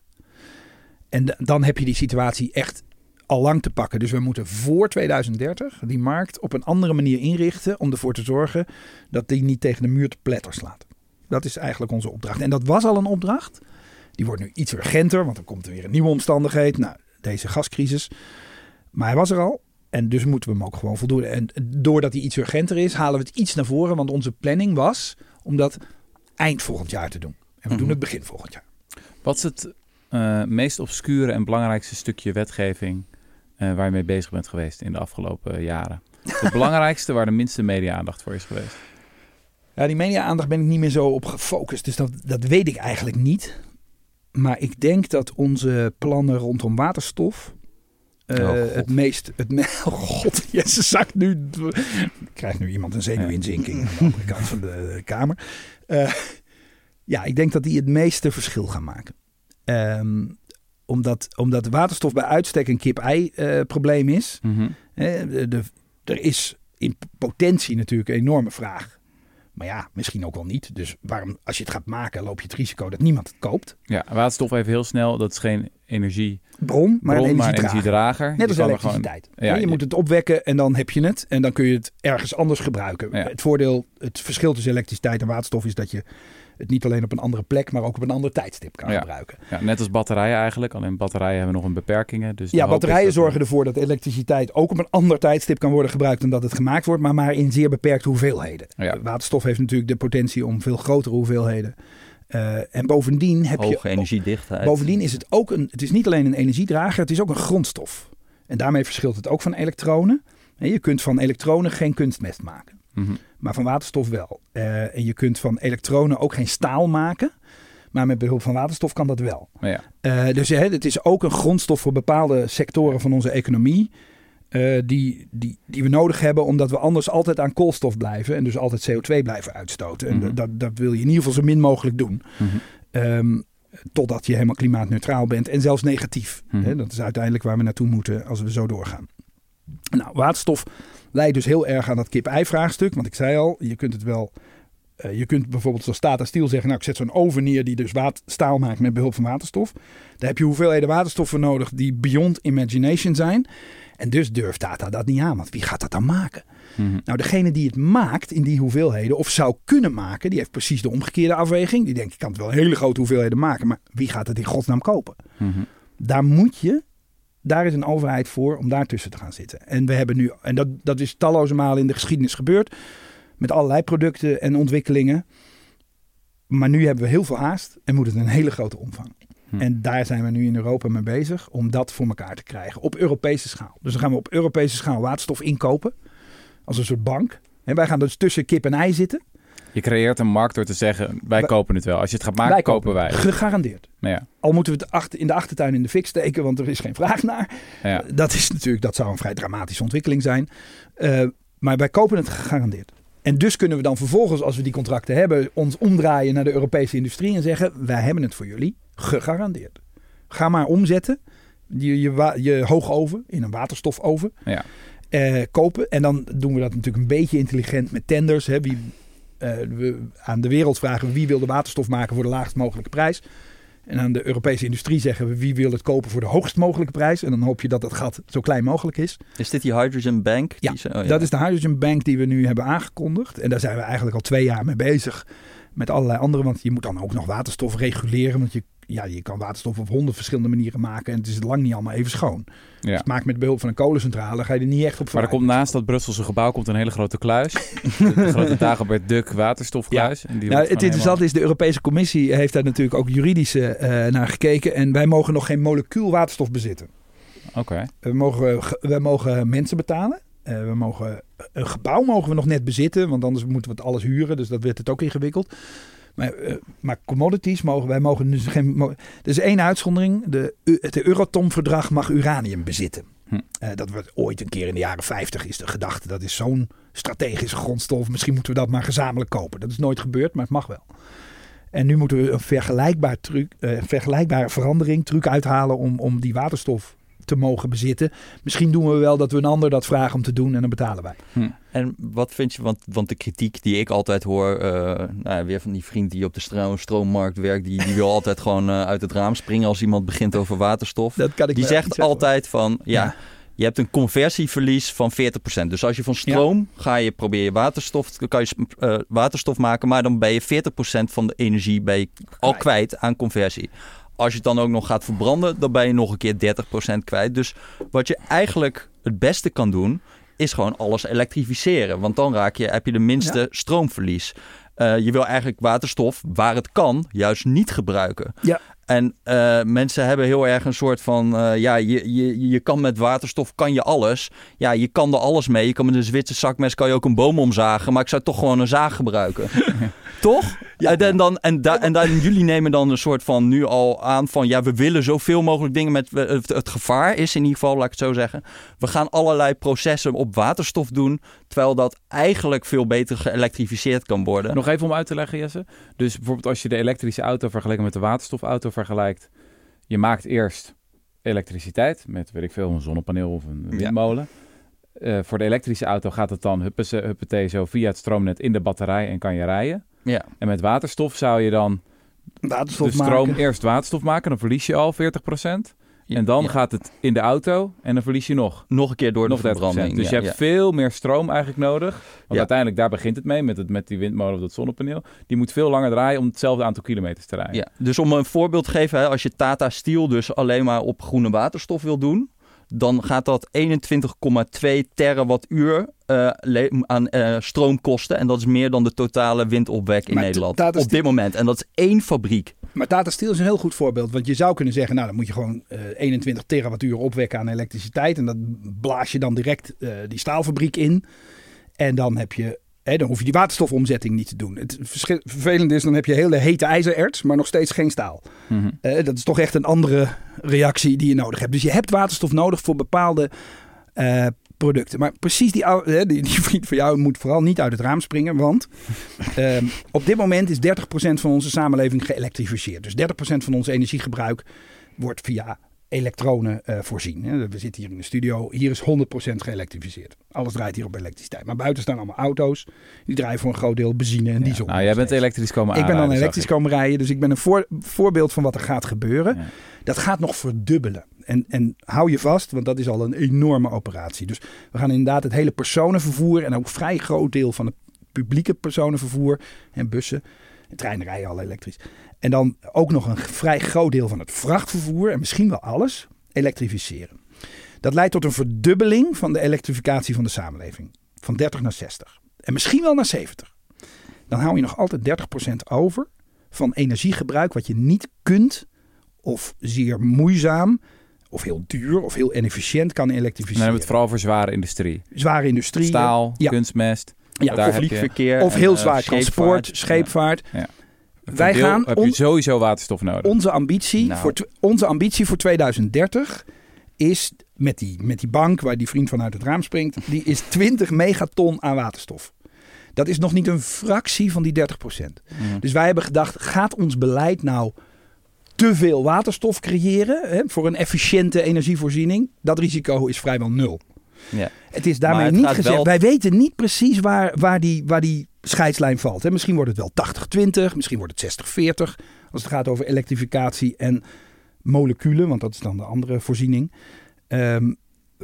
En dan heb je die situatie echt al lang te pakken. Dus we moeten voor 2030 die markt op een andere manier inrichten om ervoor te zorgen dat die niet tegen de muur te pletter slaat. Dat is eigenlijk onze opdracht. En dat was al een opdracht. Die wordt nu iets urgenter, want dan komt er weer een nieuwe omstandigheid. Nou, deze gascrisis. Maar hij was er al. En dus moeten we hem ook gewoon voldoen. En doordat hij iets urgenter is, halen we het iets naar voren. Want onze planning was om dat eind volgend jaar te doen. En we doen Mhm. het begin volgend jaar. Wat is het eh, meest obscure en belangrijkste stukje wetgeving eh, waar je mee bezig bent geweest in de afgelopen jaren? Het belangrijkste waar de minste media-aandacht voor is geweest. Ja, die media-aandacht ben ik niet meer zo op gefocust. Dus dat, dat weet ik eigenlijk niet. Maar ik denk dat onze plannen rondom waterstof. eh, Oh, God. het meest. Het me- [laughs] oh god, Jesse zakt nu. Krijgt nu iemand een zenuwinzinking aan de andere kant van de kamer. Eh, ja, ik denk dat die het meeste verschil gaan maken. Ehm, omdat, omdat waterstof bij uitstek een kip-ei-probleem is. Mhm. Hè, de, de- er is in potentie natuurlijk een enorme vraag. Maar ja, misschien ook wel niet. Dus waarom, als je het gaat maken, loop je het risico dat niemand het koopt. Ja, waterstof even heel snel. Dat is geen energiebron, Bron, maar een maar een energiedrager. energiedrager. Net als gewoon- elektriciteit. Ja, je moet het opwekken en dan heb je het. En dan kun je het ergens anders gebruiken. Ja. Het voordeel, het verschil tussen elektriciteit en waterstof is dat je het niet alleen op een andere plek, maar ook op een ander tijdstip kan Ja. gebruiken. Ja, net als batterijen eigenlijk. Alleen batterijen hebben nog een beperkingen. Dus Ja, batterijen dat- zorgen ervoor dat elektriciteit ook op een ander tijdstip kan worden gebruikt dan dat het gemaakt wordt, maar maar in zeer beperkte hoeveelheden. Ja. Waterstof heeft natuurlijk de potentie om veel grotere hoeveelheden. Eh, en bovendien heb Hoge je. energiedichtheid. Bovendien is het ook een. Het is niet alleen een energiedrager, het is ook een grondstof. En daarmee verschilt het ook van elektronen. En je kunt van elektronen geen kunstmest maken, Mhm. maar van waterstof wel. Eh, en je kunt van elektronen ook geen staal maken, maar met behulp van waterstof kan dat wel. Ja, Eh, dus hè, het is ook een grondstof voor bepaalde sectoren van onze economie. eh, die, die, die we nodig hebben, omdat we anders altijd aan koolstof blijven. En dus altijd CO2 blijven uitstoten. En Mhm. dat, dat wil je in ieder geval zo min mogelijk doen. Mhm. Ehm, totdat je helemaal klimaatneutraal bent. En zelfs negatief. Hè, dat is uiteindelijk waar we naartoe moeten als we zo doorgaan. Nou, waterstof leidt dus heel erg aan dat kip-ei-vraagstuk. Want ik zei al, je kunt het wel... eh, je kunt bijvoorbeeld zoals Tata Steel zeggen... nou, ik zet zo'n oven neer die dus staal maakt met behulp van waterstof. Daar heb je hoeveelheden waterstof voor nodig die beyond imagination zijn. En dus durft Tata dat niet aan. Want wie gaat dat dan maken? Mhm. Nou, degene die het maakt in die hoeveelheden, of zou kunnen maken, die heeft precies de omgekeerde afweging. Die denkt, ik kan het wel hele grote hoeveelheden maken, maar wie gaat het in godsnaam kopen? Mhm. Daar moet je, daar is een overheid voor om daartussen te gaan zitten. En we hebben nu, en dat, dat is talloze malen in de geschiedenis gebeurd, met allerlei producten en ontwikkelingen. Maar nu hebben we heel veel haast en moet het een hele grote omvang. Hm. En daar zijn we nu in Europa mee bezig om dat voor elkaar te krijgen op Europese schaal. Dus dan gaan we op Europese schaal waterstof inkopen als een soort bank. En wij gaan dus tussen kip en ei zitten. Je creëert een markt door te zeggen, wij kopen het wel. Als je het gaat maken, wij kopen wij. Gegarandeerd. Nou ja, Al moeten we het achter, in de achtertuin in de fik steken, want er is geen vraag naar. ja. Dat is natuurlijk, dat zou een vrij dramatische ontwikkeling zijn. Eh, maar wij kopen het gegarandeerd. En dus kunnen we dan vervolgens, als we die contracten hebben, ons omdraaien naar de Europese industrie en zeggen: wij hebben het voor jullie gegarandeerd. Ga maar omzetten. Je, je, je hoogoven in een waterstofoven. Ja. Eh, kopen. En dan doen we dat natuurlijk een beetje intelligent met tenders. Hè. Wie, eh, we aan de wereld vragen wie wil de waterstof maken voor de laagst mogelijke prijs. En aan de Europese industrie zeggen we wie wil het kopen voor de hoogst mogelijke prijs. En dan hoop je dat dat gat zo klein mogelijk is. Is dit die Hydrogen Bank? Ja, Die ze- oh ja. Dat is de Hydrogen Bank die we nu hebben aangekondigd. En daar zijn we eigenlijk al twee jaar mee bezig. Met allerlei andere. Want je moet dan ook nog waterstof reguleren. Want je, ja, je kan waterstof op honderd verschillende manieren maken. En het is lang niet allemaal even schoon. Ja. Dus maak met behulp van een kolencentrale, ga je er niet echt op Maar er komt naast dat Brusselse gebouw komt een hele grote kluis. [laughs] de, grote Dagobert Duck waterstofkluis. En die Nou, het gewoon interessante is, de Europese Commissie heeft daar natuurlijk ook juridisch eh, naar gekeken. En wij mogen nog geen molecuul waterstof bezitten. helemaal- Oké. We mogen, ge- we mogen mensen betalen. Eh, we mogen, een gebouw mogen we nog net bezitten, want anders moeten we het alles huren. Dus dat werd het ook ingewikkeld. Maar, eh, maar commodities mogen wij mogen dus geen. Er is één uitzondering. De, het Euratom-verdrag mag uranium bezitten. Hm. Eh, dat wordt ooit een keer in de jaren 50 is de gedachte. Dat is zo'n strategische grondstof. Misschien moeten we dat maar gezamenlijk kopen. Dat is nooit gebeurd, maar het mag wel. En nu moeten we een vergelijkbaar truc, eh, vergelijkbare verandering, truc uithalen om, om die waterstof te mogen bezitten. Misschien doen we wel dat we een ander dat vragen om te doen en dan betalen wij. En wat vind je, want, want de kritiek die ik altijd hoor, eh, nou ja, weer van die vriend die op de stro- stroommarkt werkt, die, die wil [laughs] altijd gewoon eh, uit het raam springen als iemand begint over waterstof. Dat kan ik Die zegt zeggen, altijd van, ja, Ja. je hebt een conversieverlies van 40%. Dus als je van stroom ga je proberen je waterstof, kan je eh, waterstof maken, maar dan ben je 40% van de energie ben je al kwijt aan conversie. Als je het dan ook nog gaat verbranden, dan ben je nog een keer 30% kwijt. Dus wat je eigenlijk het beste kan doen, is gewoon alles elektrificeren. Want dan raak je, heb je de minste Ja. stroomverlies. Eh, je wil eigenlijk waterstof, waar het kan, juist niet gebruiken. Ja. En eh, mensen hebben heel erg een soort van, eh, ja, je, je, je kan met waterstof, kan je alles. Ja, je kan er alles mee. Je kan met een Zwitser zakmes kan je ook een boom omzagen, maar ik zou toch gewoon een zaag gebruiken. [laughs] toch? Ja. En, dan- dan, en, da, en dan, jullie nemen dan een soort van nu al aan van, ja, we willen zoveel mogelijk dingen met, het, het gevaar is in ieder geval, laat ik het zo zeggen. We gaan allerlei processen op waterstof doen, terwijl dat eigenlijk veel beter geëlektrificeerd kan worden. Nog even om uit te leggen, Jesse. Dus bijvoorbeeld als je de elektrische auto vergeleken met de waterstofauto vergelijkt. Je maakt eerst elektriciteit met, weet ik veel, een zonnepaneel of een Ja. windmolen. Eh, voor de elektrische auto gaat het dan huppese- huppatee zo via het stroomnet in de batterij en kan je rijden. Ja. En met waterstof zou je dan Waterstof de stroom maken. eerst waterstof maken. Dan verlies je al 40%. En dan ja. gaat het in de auto en dan verlies je nog. nog een keer door nog de 30%. verbranding. Dus ja, je hebt ja. veel meer stroom eigenlijk nodig. Want Ja. uiteindelijk, daar begint het mee met, het, met die windmolen of dat zonnepaneel. Die moet veel langer draaien om hetzelfde aantal kilometers te rijden. Ja, dus om een voorbeeld te geven, hè, als je Tata Steel dus alleen maar op groene waterstof wil doen, dan gaat dat 21,2 terawattuur eh, le- aan eh, stroom kosten. En dat is meer dan de totale windopwek in Maar Nederland op dit moment. En dat is één fabriek. Maar Tata Steel is een heel goed voorbeeld. Want je zou kunnen zeggen, nou dan moet je gewoon eh, 21 terawattuur opwekken aan elektriciteit. En dat blaas je dan direct eh, die staalfabriek in. En dan heb je... Hè, dan hoef je die waterstofomzetting niet te doen. Het vervelende is, dan heb je hele hete ijzererts, maar nog steeds geen staal. Mhm. Eh, dat is toch echt een andere reactie die je nodig hebt. Dus je hebt waterstof nodig voor bepaalde eh, producten. Maar precies die, oude- die, die vriend van jou moet vooral niet uit het raam springen. Want [laughs] ehm, op dit moment is 30% van onze samenleving geëlektrificeerd. Dus 30% van ons energiegebruik wordt via elektronen eh, voorzien. We zitten hier in de studio. Hier is 100% geëlektrificeerd. Alles draait hier op elektriciteit. Maar buiten staan allemaal auto's. Die draaien voor een groot deel benzine en Ja. diesel. Nou, jij bent elektrisch komen Ik ben dan elektrisch komen rijden, dus ik ben een voor- voorbeeld van wat er gaat gebeuren. Ja. Dat gaat nog verdubbelen. En, en hou je vast, want dat is al een enorme operatie. Dus we gaan inderdaad het hele personenvervoer en ook vrij groot deel van het publieke personenvervoer en bussen. En treinen rijden al elektrisch. En dan ook nog een vrij groot deel van het vrachtvervoer en misschien wel alles elektrificeren. Dat leidt tot een verdubbeling van de elektrificatie van de samenleving. Van 30 naar 60. En misschien wel naar 70. Dan hou je nog altijd 30% over van energiegebruik wat je niet kunt of zeer moeizaam of heel duur of heel inefficiënt kan En dan elektrificeren. hebben we het vooral voor zware industrie. Zware industrie. Staal, Ja. kunstmest. Ja, daar of vliegverkeer. Of heel eh, zwaar scheepvaart. transport, scheepvaart. Ja. Wij deel gaan heb je sowieso waterstof nodig. Onze ambitie, Nou. voor onze ambitie voor 2030 is met die, met die bank waar die vriend van uit het raam springt, die is [laughs] 20 megaton aan waterstof. Dat is nog niet een fractie van die 30%. Mhm. Dus wij hebben gedacht, gaat ons beleid nou te veel waterstof creëren hè, voor een efficiënte energievoorziening? Dat risico is vrijwel nul. Ja. Het is daarmee het niet gezegd. wel- Wij weten niet precies waar, waar, die, waar die scheidslijn valt. Hè. Misschien wordt het wel 80-20, misschien wordt het 60-40. Als het gaat over elektrificatie en moleculen, want dat is dan de andere voorziening. Ehm,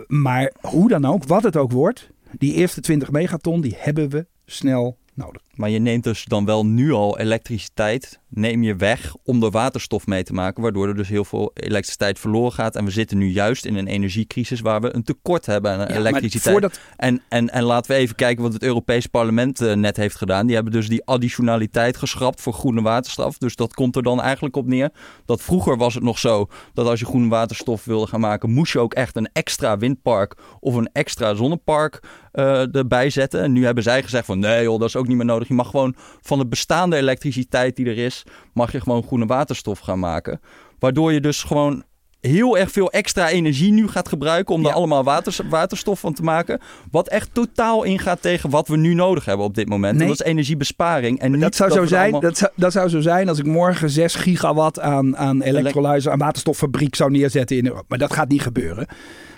maar hoe dan ook, wat het ook wordt, die eerste 20 megaton, die hebben we snel nodig. Maar je neemt dus dan wel nu al elektriciteit, neem je weg om er waterstof mee te maken, waardoor er dus heel veel elektriciteit verloren gaat. En we zitten nu juist in een energiecrisis waar we een tekort hebben aan Ja, elektriciteit. voordat, En, en, en laten we even kijken wat het Europese parlement eh, net heeft gedaan. Die hebben dus die additionaliteit geschrapt voor groene waterstof. Dus dat komt er dan eigenlijk op neer. Dat vroeger was het nog zo dat als je groene waterstof wilde gaan maken, moest je ook echt een extra windpark of een extra zonnepark eh, erbij zetten. En nu hebben zij gezegd van nee joh, dat is ook niet meer nodig. Je mag gewoon van de bestaande elektriciteit die er is, mag je gewoon groene waterstof gaan maken. Waardoor je dus gewoon heel erg veel extra energie nu gaat gebruiken om Ja. er allemaal waters, waterstof van te maken. Wat echt totaal ingaat tegen wat we nu nodig hebben op dit moment. Nee. En dat is energiebesparing. En niet dat zou zo zijn, allemaal- dat, zou, dat zou zo zijn als ik morgen 6 gigawatt aan, aan electrolyzer, aan waterstoffabriek zou neerzetten in Europa. Maar dat gaat niet gebeuren.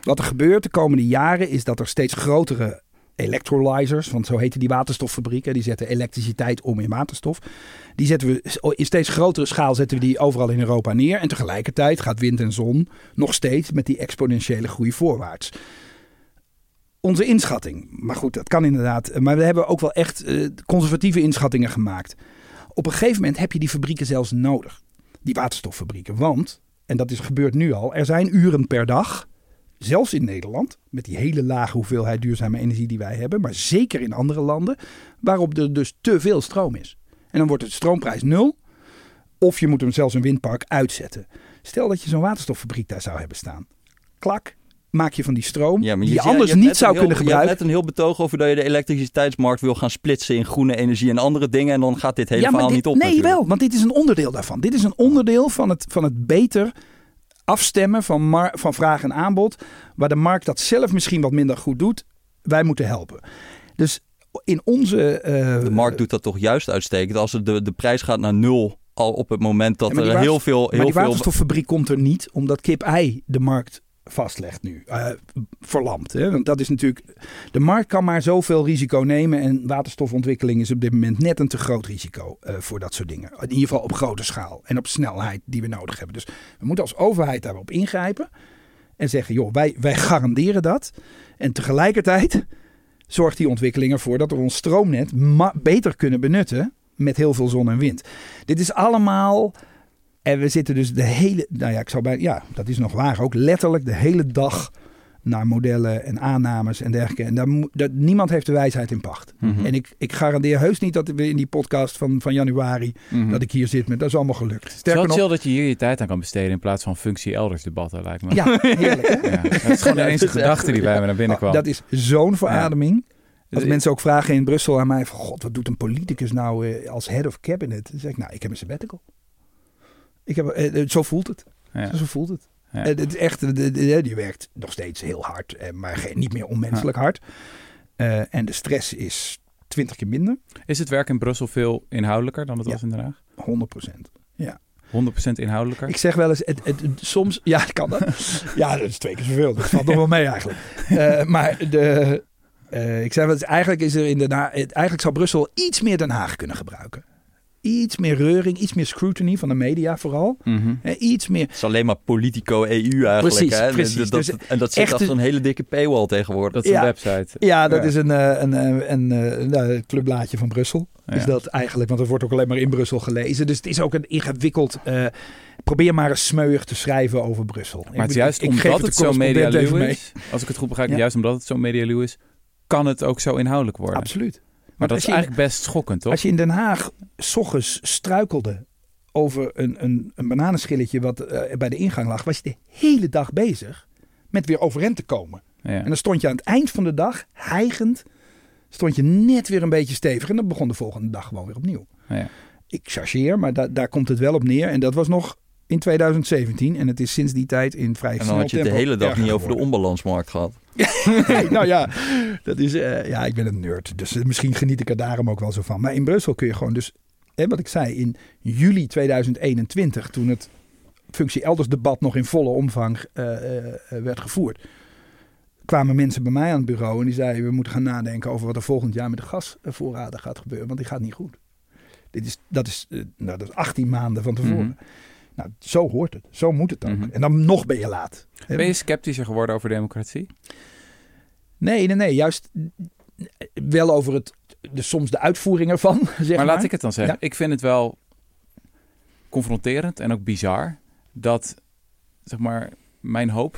Wat er gebeurt de komende jaren is dat er steeds grotere electrolyzers, want zo heten die waterstoffabrieken, die zetten elektriciteit om in waterstof. Die zetten we in steeds grotere schaal zetten we die overal in Europa neer. En tegelijkertijd gaat wind en zon nog steeds met die exponentiële groei voorwaarts. Onze inschatting, maar goed, dat kan inderdaad. Maar we hebben ook wel echt eh, conservatieve inschattingen gemaakt. Op een gegeven moment heb je die fabrieken zelfs nodig. Die waterstoffabrieken. Want, en dat is gebeurd nu al, er zijn uren per dag, zelfs in Nederland, met die hele lage hoeveelheid duurzame energie die wij hebben, maar zeker in andere landen, waarop er dus te veel stroom is. En dan wordt de stroomprijs nul, of je moet hem zelfs een windpark uitzetten. Stel dat je zo'n waterstoffabriek daar zou hebben staan. Klak, maak je van die stroom, Ja, maar die je anders niet zou heel- kunnen Je hebt gebruiken. net een heel betoog over dat je de elektriciteitsmarkt wil gaan splitsen in groene energie en andere dingen. En dan gaat dit hele ja, verhaal dit- niet op. Nee, natuurlijk. wel, want dit is een onderdeel daarvan. Dit is een onderdeel van het, van het beter afstemmen van, van vraag en aanbod. Waar de markt dat zelf misschien wat minder goed doet. Wij moeten helpen. Dus in onze... eh, De markt doet dat toch juist uitstekend. Als de, de prijs gaat naar nul al op het moment dat Ja, maar die er heel veel... Maar Heel die veel waterstoffabriek komt er niet omdat kip-ei de markt vastlegt nu. Eh verlamd. Hè? Want dat is natuurlijk. De markt kan maar zoveel risico nemen. En waterstofontwikkeling is op dit moment net een te groot risico eh, voor dat soort dingen. In ieder geval op grote schaal en op snelheid die we nodig hebben. Dus we moeten als overheid daarop ingrijpen. En zeggen, joh, wij, wij garanderen dat. En tegelijkertijd zorgt die ontwikkeling ervoor dat we ons stroomnet beter kunnen benutten met heel veel zon en wind. Dit is allemaal. En we zitten dus de hele. Nou ja, ik zou bij. Ja, dat is nog waar. Ook letterlijk de hele dag naar modellen en aannames en dergelijke. En daar, dat, niemand heeft de wijsheid in pacht. Mhm. En ik, ik garandeer heus niet dat we in die podcast van, van januari. Mhm. dat ik hier zit met. Dat is allemaal gelukt. Het is Sterker wel chill dat je hier je tijd aan kan besteden in plaats van functie elders debatten, lijkt me. Ja, heerlijk. Hè? [laughs] Ja, dat is gewoon Ja, ineens dat een is gedachte die bij me naar binnen kwam. dat is zo'n verademing. Als Dus- mensen ook vragen in Brussel aan mij: van, God, wat doet een politicus nou eh, als head of cabinet? Dan zeg ik: Nou, ik heb een sabbatical. Ik heb, eh, eh, zo voelt het. Ja. Zo voelt het. Ja. Eh, het is echt, die werkt nog steeds heel hard, maar geen- niet meer onmenselijk hard. En de stress is 20 keer minder, Is het werk in Brussel veel inhoudelijker dan het Ja. was in Den Haag? 100 procent. 100% inhoudelijker? Ik zeg wel eens, het, het, het- soms, ja, kan dat. [laughs] ja, dat is twee keer zoveel. Dat valt nog wel mee eigenlijk. Maar de, ik zeg wel eens, eigenlijk is er in Den Haag, eigenlijk zou Brussel iets meer Den Haag kunnen gebruiken. Iets meer reuring, iets meer scrutiny van de media vooral. Eh, iets meer, Het is alleen maar politico EU eigenlijk. Precies, hè? precies. Dat, Dus en dat zit echt achter een- een hele dikke paywall tegenwoordig. Dat is een website. ja, dat Ja. is een, eh, een, een, een, eh, nou, het clubblaadje van Brussel. Ja. Is dat eigenlijk, want het wordt ook alleen maar in Brussel gelezen. Dus het is ook een ingewikkeld. eh, probeer maar eens smeuig te schrijven over Brussel. Maar het is juist omdat het zo medialuw is, als ik het goed begrijp, Ja. juist omdat het zo medialuw is, kan het ook zo inhoudelijk worden. Absoluut. Maar dat is in- eigenlijk best schokkend, toch? Als je in Den Haag s ochtends struikelde over een, een, een bananenschilletje wat eh, bij de ingang lag, was je de hele dag bezig met weer overeind te komen. Ja. En dan stond je aan het eind van de dag, hijgend, stond je net weer een beetje stevig. En dan begon de volgende dag gewoon weer opnieuw. Ja. Ik chargeer, maar da- daar komt het wel op neer. En dat was nog in 2017. En het is sinds die tijd in vrij En snel dan had je het de hele dag niet over de onbalansmarkt gehad. [laughs] Nou ja, dat is, eh, ja, ik ben een nerd. Dus eh, misschien geniet ik er daarom ook wel zo van. Maar in Brussel kun je gewoon dus, hè, wat ik zei, in juli 2021, toen het functie elders debat nog in volle omvang eh, werd gevoerd, kwamen mensen bij mij aan het bureau en die zeiden, we moeten gaan nadenken over wat er volgend jaar met de gasvoorraden gaat gebeuren, want die gaat niet goed. Dit is, dat, is, nou, dat is 18 maanden van tevoren. Mhm. Nou, zo hoort het. Zo moet het ook. Mhm. En dan nog ben je laat. Ben je sceptischer geworden over democratie? Nee, nee, nee. Juist wel over het de, soms de uitvoering ervan, [laughs] zeg maar. maar laat ik het dan zeggen. Ja. Ik vind het wel confronterend en ook bizar dat, zeg maar, mijn hoop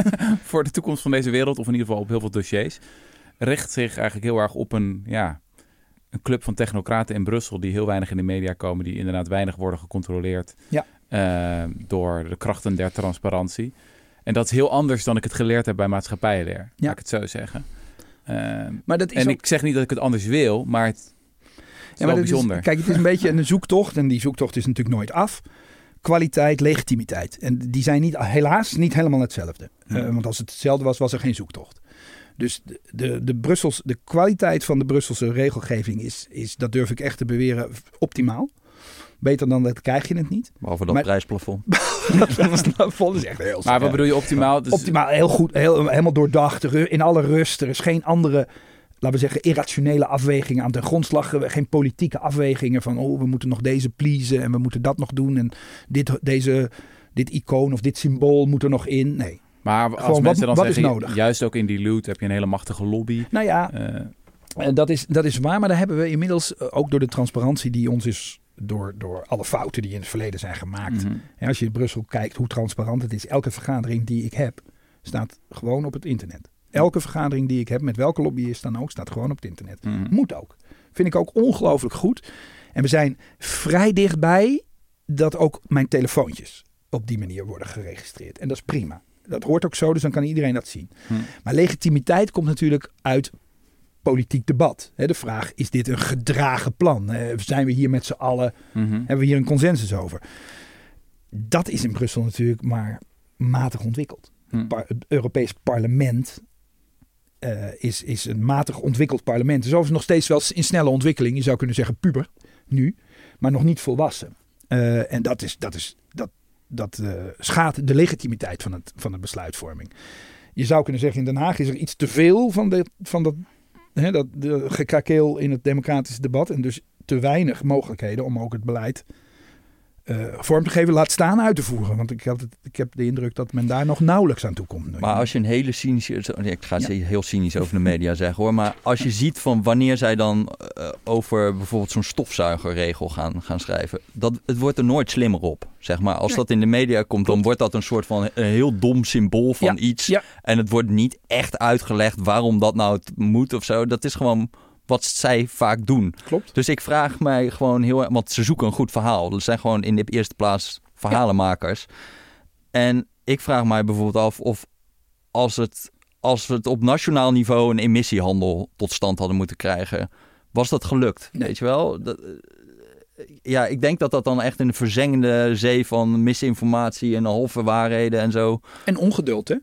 [laughs] voor de toekomst van deze wereld, of in ieder geval op heel veel dossiers, richt zich eigenlijk heel erg op een, ja, een club van technocraten in Brussel die heel weinig in de media komen, die inderdaad weinig worden gecontroleerd Ja. Eh, door de krachten der transparantie. En dat is heel anders dan ik het geleerd heb bij maatschappijleer, Ja. laat ik het zo zeggen. Eh, Maar dat is en ook- ik zeg niet dat ik het anders wil, maar het is Ja, maar is- bijzonder. kijk, het is een [laughs] beetje een zoektocht. En die zoektocht is natuurlijk nooit af. Kwaliteit, legitimiteit. En die zijn niet, helaas niet helemaal hetzelfde. Eh, want als het hetzelfde was, was er geen zoektocht. Dus de, de, de, Brussels, de kwaliteit van de Brusselse regelgeving is, is, dat durf ik echt te beweren, optimaal. Beter dan dat krijg je het niet. Behalve dat Maar- prijsplafond. [laughs] dat ik echt heel Maar wat bedoel je optimaal? Dus, Optimaal, heel goed, heel, helemaal doordacht, in alle rust. Er is geen andere, laten we zeggen, irrationele afwegingen aan ten grondslag. Geen politieke afwegingen van, oh, we moeten nog deze pleasen en we moeten dat nog doen. En dit, deze, dit icoon of dit symbool moet er nog in. Nee. Maar als Gewoon, mensen wat- dan wat is zeggen, nodig? juist ook in die loot heb je een hele machtige lobby. Nou ja, Eh, Eh, dat, is, dat is waar, maar daar hebben we inmiddels eh, ook door de transparantie die ons is. Door, door alle fouten die in het verleden zijn gemaakt. mhm. En als je in Brussel kijkt hoe transparant het is, elke vergadering die ik heb, staat gewoon op het internet. Elke vergadering die ik heb, met welke lobbyist dan ook, staat gewoon op het internet. Mhm. Moet ook. Vind ik ook ongelooflijk goed. En we zijn vrij dichtbij dat ook mijn telefoontjes op die manier worden geregistreerd. En dat is prima. Dat hoort ook zo, dus dan kan iedereen dat zien. Hm. Maar legitimiteit komt natuurlijk uit politiek debat. De vraag, is dit een gedragen plan? Zijn we hier met z'n allen, Mhm. hebben we hier een consensus over? Dat is in Brussel natuurlijk maar matig ontwikkeld. Hm. Par- het Europees parlement eh, is, is een matig ontwikkeld parlement. Is overigens nog steeds wel in snelle ontwikkeling. Je zou kunnen zeggen puber nu, maar nog niet volwassen. Eh, en dat, is, dat, is, dat, dat eh, schaadt de legitimiteit van, het, van de besluitvorming. Je zou kunnen zeggen, in Den Haag is er iets te veel van, de, van dat, hè, dat de gekrakeel in het democratische debat. En dus te weinig mogelijkheden om ook het beleid eh, vorm te geven, laat staan uit te voeren. Want ik, had het, ik heb de indruk dat men daar nog nauwelijks aan toe komt. Maar als je een hele cynische... Ik ga Ja. heel cynisch over de media zeggen hoor. Maar als je ziet van wanneer zij dan eh, over bijvoorbeeld zo'n stofzuigerregel gaan, gaan schrijven. Dat, het wordt er nooit slimmer op. Zeg maar. Als dat in de media komt, dan wordt dat een soort van een heel dom symbool van Ja, iets. ja. En het wordt niet echt uitgelegd waarom dat nou het moet of zo. Dat is gewoon wat zij vaak doen. Klopt. Dus ik vraag mij gewoon heel erg, want ze zoeken een goed verhaal. Er zijn gewoon in de eerste plaats verhalenmakers. En ik vraag mij bijvoorbeeld af of als, het, als we het op nationaal niveau een emissiehandel tot stand hadden moeten krijgen, was dat gelukt? Nee. Weet je wel? Dat, ja, ik denk dat dat dan echt in een verzengende zee van misinformatie en halve waarheden en zo. En ongeduld, hè?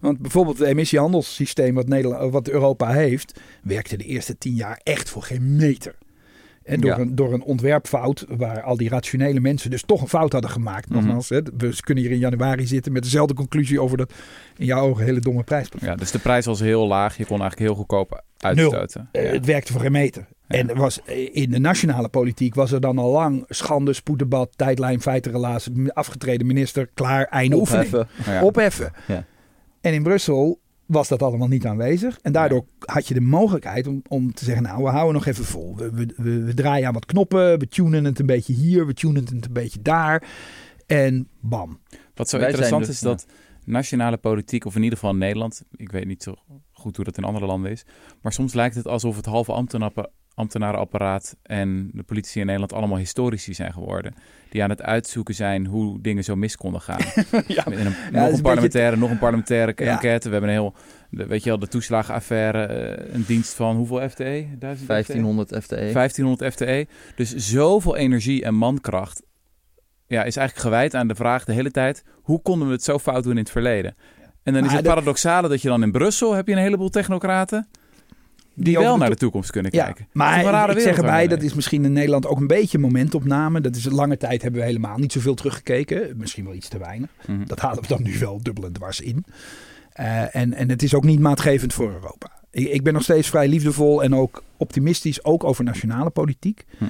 Want bijvoorbeeld het emissiehandelssysteem wat, Nederland, wat Europa heeft, werkte de eerste tien jaar echt voor geen meter. En door, Ja. een, door een ontwerpfout, waar al die rationele mensen dus toch een fout hadden gemaakt. Mhm. Nogmaals, hè, we kunnen hier in januari zitten met dezelfde conclusie over dat in jouw ogen hele domme prijs. Ja, dus de prijs was heel laag. Je kon eigenlijk heel goedkoop uitstoten. Eh, Ja. Het werkte voor geen meter. En er was, in de nationale politiek was er dan al lang schande, spoeddebat, tijdlijn, feitenrelatie, afgetreden minister, klaar, einde oefening. Opheffen. Nou ja. Opheffen. Ja. En in Brussel was dat allemaal niet aanwezig. En daardoor had je de mogelijkheid om, om te zeggen, nou, we houden nog even vol. We, we, we, we draaien aan wat knoppen, we tunen het een beetje hier, we tunen het een beetje daar. En bam. Wat zo Wij interessant zijn is dus- dat nationale politiek, of in ieder geval in Nederland, ik weet niet zo goed hoe dat in andere landen is, maar soms lijkt het alsof het halve ambtenappen- ambtenarenapparaat en de politici in Nederland allemaal historici zijn geworden. Die aan het uitzoeken zijn hoe dingen zo mis konden gaan. [laughs] ja, een, nog een beetje- parlementaire, nog een parlementaire Ja. enquête. We hebben een heel, de, weet je wel, de toeslagenaffaire, eh, een dienst van hoeveel FTE? 1000 1500 FTE. 1500 FTE. Dus zoveel energie en mankracht ja, is eigenlijk gewijd aan de vraag de hele tijd... hoe konden we het zo fout doen in het verleden? En dan is het paradoxale dat je dan in Brussel... heb je een heleboel technocraten die, wel naar de toekomst kunnen kijken. Maar ik zeg erbij, we dat is misschien in Nederland ook een beetje momentopname. Dat is lange tijd hebben we helemaal niet zoveel teruggekeken. Misschien wel iets te weinig. Mhm. Dat halen we dan nu wel dubbel en dwars in. Eh, en, en het is ook niet maatgevend voor Europa. Ik, ik ben nog steeds vrij liefdevol en ook optimistisch, ook over nationale politiek. Hm.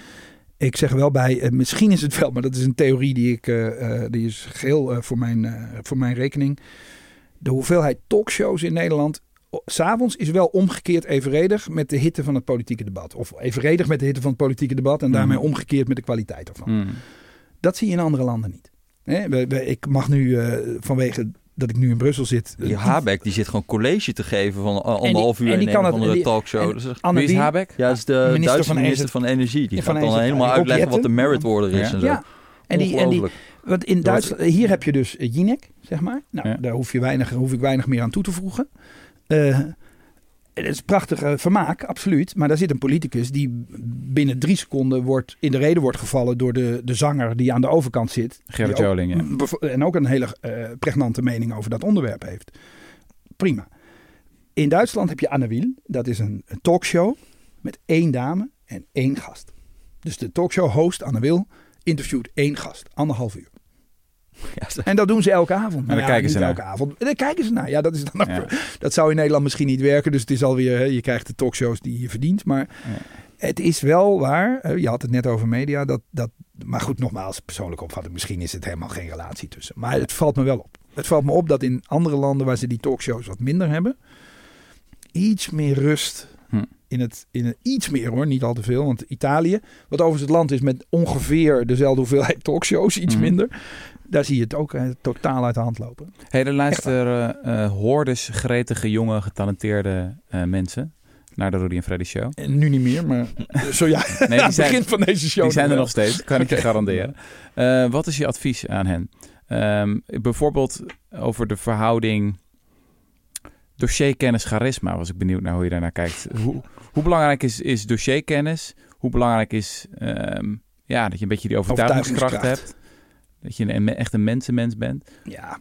Ik zeg er wel bij, eh, misschien is het wel, maar dat is een theorie die ik, eh, die is geheel eh, voor, mijn, voor mijn rekening. De hoeveelheid talkshows in Nederland s'avonds is wel omgekeerd evenredig met de hitte van het politieke debat. Of evenredig met de hitte van het politieke debat en daarmee Mhm. omgekeerd met de kwaliteit ervan. Mm. Dat zie je in andere landen niet. Hè, we- we- ik mag nu eh, vanwege dat ik nu in Brussel zit. Die eh, Habeck die zit gewoon college te geven van die- anderhalf uur en die kan andere die- talkshow. en is Anne Habeck? ja, is de Minister Duitse van minister van Energie. Die van gaat dan helemaal die uitleggen wat de merit order is Ja. en zo. Ja, en die, en die, want in Duitsland, hier heb je dus eh, Jinek, zeg maar. Nou, Ja. daar hoef, je weinig, hoef ik weinig meer aan toe te voegen. Eh, het is prachtig eh, vermaak, absoluut. Maar daar zit een politicus die binnen drie seconden wordt, in de reden wordt gevallen door de, de zanger die aan de overkant zit. Gerrit Joling, ja. En ook een hele eh, pregnante mening over dat onderwerp heeft. Prima. In Duitsland heb je Anne Wiel. Dat is een, een talkshow met één dame en één gast. Dus de talkshow-host Anne Wil interviewt één gast. Anderhalf uur. En dat doen ze elke avond. daar Nou kijken ze naar. elke avond. Daar kijken ze naar. Ja, dat, is dan ook- [laughs] dat zou in Nederland misschien niet werken. Dus het is alweer, je krijgt de talkshows die je verdient. Maar het is wel waar. Je had het net over media. Dat, dat, maar goed, nogmaals, persoonlijke opvatting. Misschien is het helemaal geen relatie tussen. Maar het valt me wel op. Het valt me op dat in andere landen waar ze die talkshows wat minder hebben. Iets meer rust. Hm. In het, in het, iets meer hoor, niet al te veel. Want Italië, wat overigens het land is met ongeveer dezelfde hoeveelheid talkshows, iets Mhm. minder. Daar zie je het ook eh, totaal uit de hand lopen. Hey, er luisteren eh hordes gretige, jonge, getalenteerde eh, mensen naar de Rudy en Freddy Show. En nu niet meer, maar [laughs] zo ja, Nee, aan die het zijn, begin van deze show. die zijn er nog steeds, kan ik je [laughs] garanderen. Eh, wat is je advies aan hen? Ehm, bijvoorbeeld over de verhouding dossierkennis, charisma. Was ik benieuwd naar hoe je daarnaar kijkt. Hoe, hoe belangrijk is, is dossierkennis? Hoe belangrijk is ehm, ja, dat je een beetje die overtuigingskracht, Overtuigingskracht. hebt? Dat je een, echt een mensenmens bent? Ja,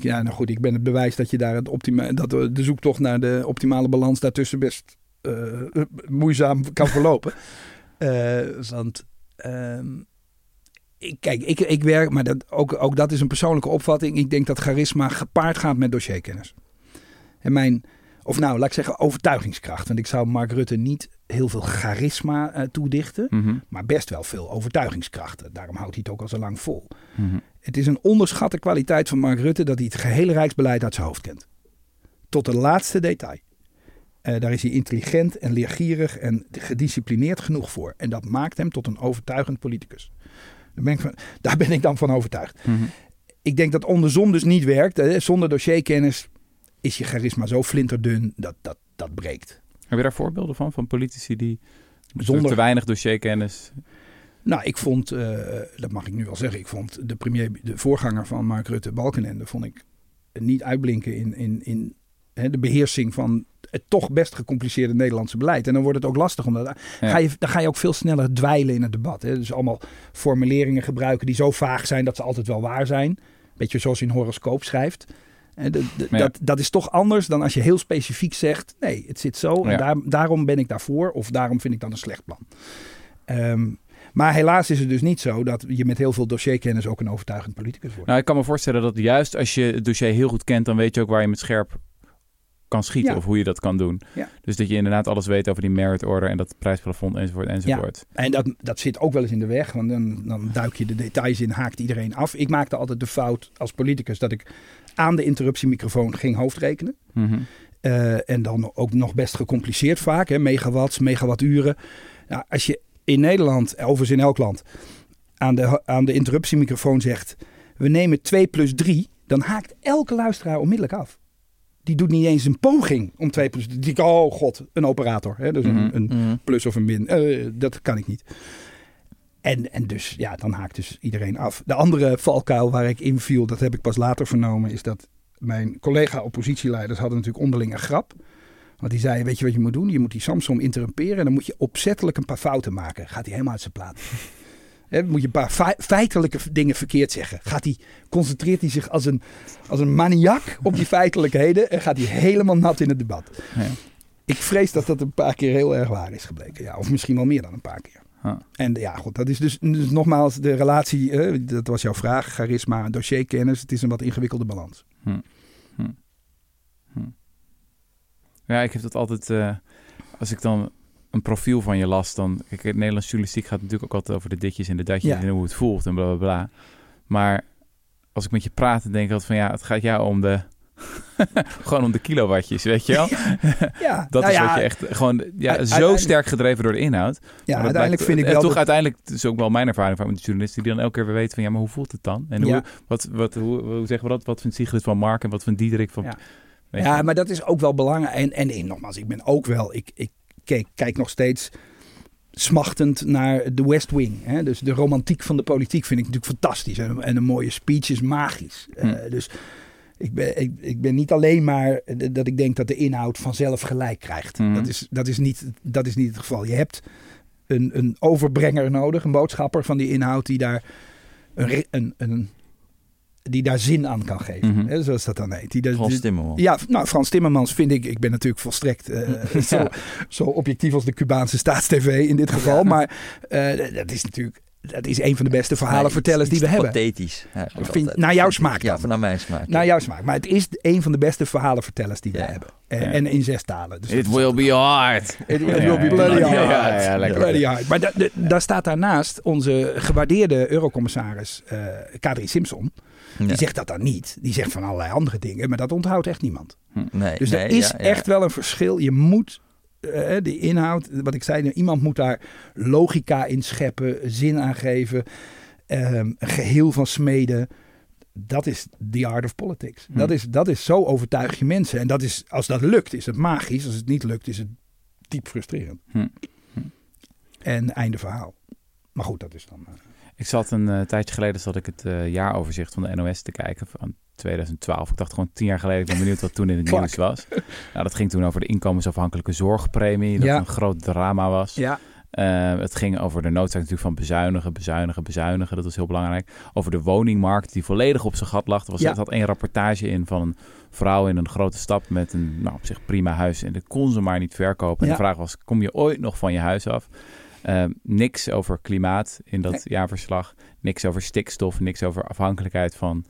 ja, nou goed, ik ben het bewijs dat je daar het optima dat de de zoektocht naar de optimale balans daartussen best eh, moeizaam kan [laughs] verlopen. Eh, want ehm, ik, kijk, ik, ik werk, maar dat, ook, ook dat is een persoonlijke opvatting. Ik denk dat charisma gepaard gaat met dossierkennis. En mijn, of nou, laat ik zeggen, overtuigingskracht. Want ik zou Mark Rutte niet heel veel charisma eh, toedichten, Mhm, maar best wel veel overtuigingskracht. Daarom houdt hij het ook al zo lang vol. mhm. Het is een onderschatte kwaliteit van Mark Rutte dat hij het gehele rijksbeleid uit zijn hoofd kent. Tot de laatste detail. Eh, daar is hij intelligent en leergierig en gedisciplineerd genoeg voor. En dat maakt hem tot een overtuigend politicus. Daar ben ik, van, [laughs] daar ben ik dan van overtuigd. Mhm. Ik denk dat andersom dus niet werkt. Hè. Zonder dossierkennis is je charisma zo flinterdun dat dat, dat breekt. Heb je daar voorbeelden van? Van politici die Zonder- te weinig dossierkennis... Nou, ik vond, eh, dat mag ik nu wel zeggen, ik vond de premier, de voorganger van Mark Rutte, Balkenende, vond ik niet uitblinken in, in, in hè, de beheersing van het toch best gecompliceerde Nederlandse beleid. En dan wordt het ook lastig, omdat Ja. ga je, dan ga je ook veel sneller dweilen in het debat. Hè. Dus allemaal formuleringen gebruiken die zo vaag zijn dat ze altijd wel waar zijn. Beetje zoals je een horoscoop schrijft. Ja. dat, dat is toch anders dan als je heel specifiek zegt: nee, het zit zo en Ja. daar, daarom ben ik daarvoor of daarom vind ik dat een slecht plan. Ehm, maar helaas is het dus niet zo dat je met heel veel dossierkennis ook een overtuigend politicus wordt. Nou, ik kan me voorstellen dat juist als je het dossier heel goed kent, dan weet je ook waar je met scherp kan schieten Ja. of hoe je dat kan doen. Ja. Dus dat je inderdaad alles weet over die merit order en dat prijsplafond enzovoort enzovoort. En dat, dat zit ook wel eens in de weg, want dan, dan duik je de details in, haakt iedereen af. Ik maakte altijd de fout als politicus dat ik aan de interruptiemicrofoon ging hoofdrekenen. Mhm. Eh, en dan ook nog best gecompliceerd vaak, hè, megawatts, megawatturen. Nou, als je in Nederland, overigens in elk land, aan de, aan de interruptiemicrofoon zegt... we nemen 2 plus 3, dan haakt elke luisteraar onmiddellijk af. Die doet niet eens een poging om 2 plus 3. Die denkt, oh god, een operator. Hè? Dus Mhm. een, een Mhm. plus of een min. Eh, dat kan ik niet. En, en dus, ja, dan haakt dus iedereen af. De andere valkuil waar ik inviel, dat heb ik pas later vernomen, is dat mijn collega-oppositieleiders hadden natuurlijk onderling een grap. Want die zeiden, weet je wat je moet doen? Je moet die Samsung interrumperen en dan moet je opzettelijk een paar fouten maken. Gaat hij helemaal uit zijn plaat. [laughs] Moet je een paar fei- feitelijke dingen verkeerd zeggen. Gaat hij, concentreert hij zich als een, als een maniak op die feitelijkheden en gaat hij helemaal nat in het debat. Ja. Ik vrees dat dat een paar keer heel erg waar is gebleken. Ja, of misschien wel meer dan een paar keer. En ja, goed, dat is dus, dus nogmaals de relatie, eh, dat was jouw vraag, charisma, dossierkennis. Het is een wat ingewikkelde balans. Ja, ik heb dat altijd. eh, als ik dan een profiel van je las, dan. Kijk, het Nederlands journalistiek gaat natuurlijk ook altijd over de ditjes en de datjes Ja. en hoe het voelt en bla bla bla. Maar als ik met je praat, dan denk ik altijd van ja, het gaat jou om de, [laughs] gewoon om de kilowattjes, weet je wel? [laughs] Ja, [laughs] Dat nou is ja, wat je echt gewoon ja, zo sterk gedreven door de inhoud. Ja, uiteindelijk blijkt- vind ik en wel... toch dat- uiteindelijk, is ook wel mijn ervaring van met de journalisten, die dan elke keer weer weten van ja, maar hoe voelt het dan? En hoe, wat, wat, hoe, hoe zeggen we dat? Wat vindt Sigrid van Mark en wat vindt Diederik van... Ja. Maar dat is ook wel belangrijk. En, en, en nogmaals, ik ben ook wel... Ik, ik kijk, kijk nog steeds smachtend naar de West Wing. Hè? Dus de romantiek van de politiek vind ik natuurlijk fantastisch. En, en een mooie speech is magisch. Hm. Eh, dus ik ben, ik, ik ben niet alleen maar dat ik denk dat de inhoud vanzelf gelijk krijgt. Mhm. Dat, is, dat, is niet, dat is niet het geval. Je hebt een, een overbrenger nodig, een boodschapper van die inhoud die daar, een, een, een, die daar zin aan kan geven. Mhm. Hè, zoals dat dan heet. Die, Frans Timmermans. ja, nou, Frans Timmermans vind ik, ik ben natuurlijk volstrekt eh, [laughs] zo, zo objectief als de Cubaanse staatstv in dit geval. Maar eh, dat is natuurlijk, dat is een van de beste verhalenvertellers die we hebben. Pathetisch. eigenlijk Vind- naar jouw smaak Ja, dan? van naar mijn smaak. Naar jouw smaak. Maar het is een van de beste verhalenvertellers die we Ja. hebben. En, Ja. en in zes talen. Dus It will be hard. [laughs] It will Ja, be ja, bloody ja, hard. ja, ja, lekker. Bloody hard. Maar da- da- daar staat daarnaast onze gewaardeerde eurocommissaris eh Kadri Simpson. Ja. Die zegt dat dan niet. Die zegt van allerlei andere dingen. Maar dat onthoudt echt niemand. Nee, Dus nee, er is ja, ja. echt wel een verschil. Je moet eh, de inhoud, wat ik zei, iemand moet daar logica in scheppen, zin aan geven, ehm, een geheel van smeden. Dat is the art of politics. Dat, is, dat is zo overtuig je mensen. En dat is, als dat lukt, is het magisch. Als het niet lukt, is het diep frustrerend. Hm. Hm. En einde verhaal. Maar goed, dat is dan. eh, Ik zat een eh, tijdje geleden zat ik het eh, jaaroverzicht van de NOS te kijken van 2012. Ik dacht gewoon tien jaar geleden, ik ben benieuwd wat toen in het [laughs] nieuws was. Nou, dat ging toen over de inkomensafhankelijke zorgpremie, dat Ja. een groot drama was. ja. Eh, het ging over de noodzaak natuurlijk van bezuinigen, bezuinigen, bezuinigen. Dat was heel belangrijk. Over de woningmarkt die volledig op zijn gat lag. Er, was, Ja. er zat één rapportage in van een vrouw in een grote stad met een nou, op zich prima huis. En dat kon ze maar niet verkopen. En Ja. de vraag was, kom je ooit nog van je huis af? Eh, niks over klimaat in dat Nee. jaarverslag. Niks over stikstof. Niks over afhankelijkheid van,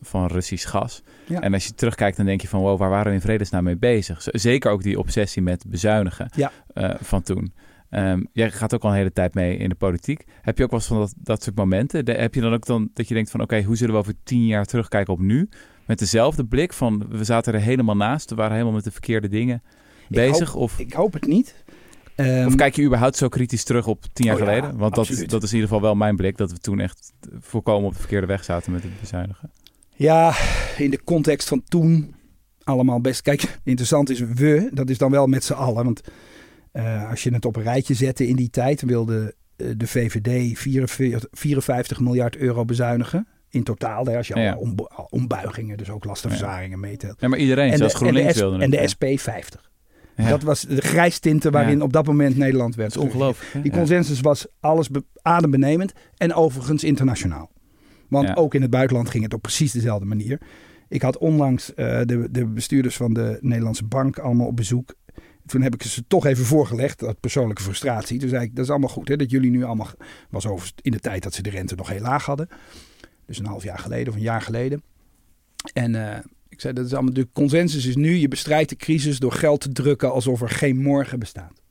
van Russisch gas. Ja. En als je terugkijkt, dan denk je van... wow, waar waren we in vredesnaam mee bezig? Zeker ook die obsessie met bezuinigen Ja. eh, van toen. Ehm, jij gaat ook al een hele tijd mee in de politiek. Heb je ook wel eens van dat, dat soort momenten? De- heb je dan ook dan dat je denkt van... oké, hoe zullen we over tien jaar terugkijken op nu? Met dezelfde blik van... we zaten er helemaal naast. We waren helemaal met de verkeerde dingen bezig. of, Ik hoop het niet. Ehm, of kijk je überhaupt zo kritisch terug op tien jaar Oh ja, geleden? Want dat, absoluut. dat is in ieder geval wel mijn blik. Dat we toen echt voorkomen op de verkeerde weg zaten met het bezuinigen. Ja, in de context van toen allemaal best. Kijk, interessant is we, dat is dan wel met z'n allen. Want eh, als je het op een rijtje zette in die tijd, wilde eh, de VVD 44, 54 miljard euro bezuinigen. In totaal, hè, als je Ja, ombuigingen, dus ook lastenverzaringen meetelt. Ja, maar iedereen, En zelfs de, en, de GroenLinks wilde en het. de SP 50. Ja. Dat was de grijstinten waarin Ja. op dat moment Nederland werd. Dat is ongelooflijk. Die consensus was alles be- adembenemend en overigens internationaal. Want ook in het buitenland ging het op precies dezelfde manier. Ik had onlangs eh, de, de bestuurders van de Nederlandse bank allemaal op bezoek. Toen heb ik ze toch even voorgelegd, dat persoonlijke frustratie. Toen zei ik, dat is allemaal goed hè, dat jullie nu allemaal... was overigens in de tijd dat ze de rente nog heel laag hadden. Dus een half jaar geleden of een jaar geleden. En eh, ik zei, dat is allemaal, de consensus is nu, je bestrijdt de crisis door geld te drukken alsof er geen morgen bestaat.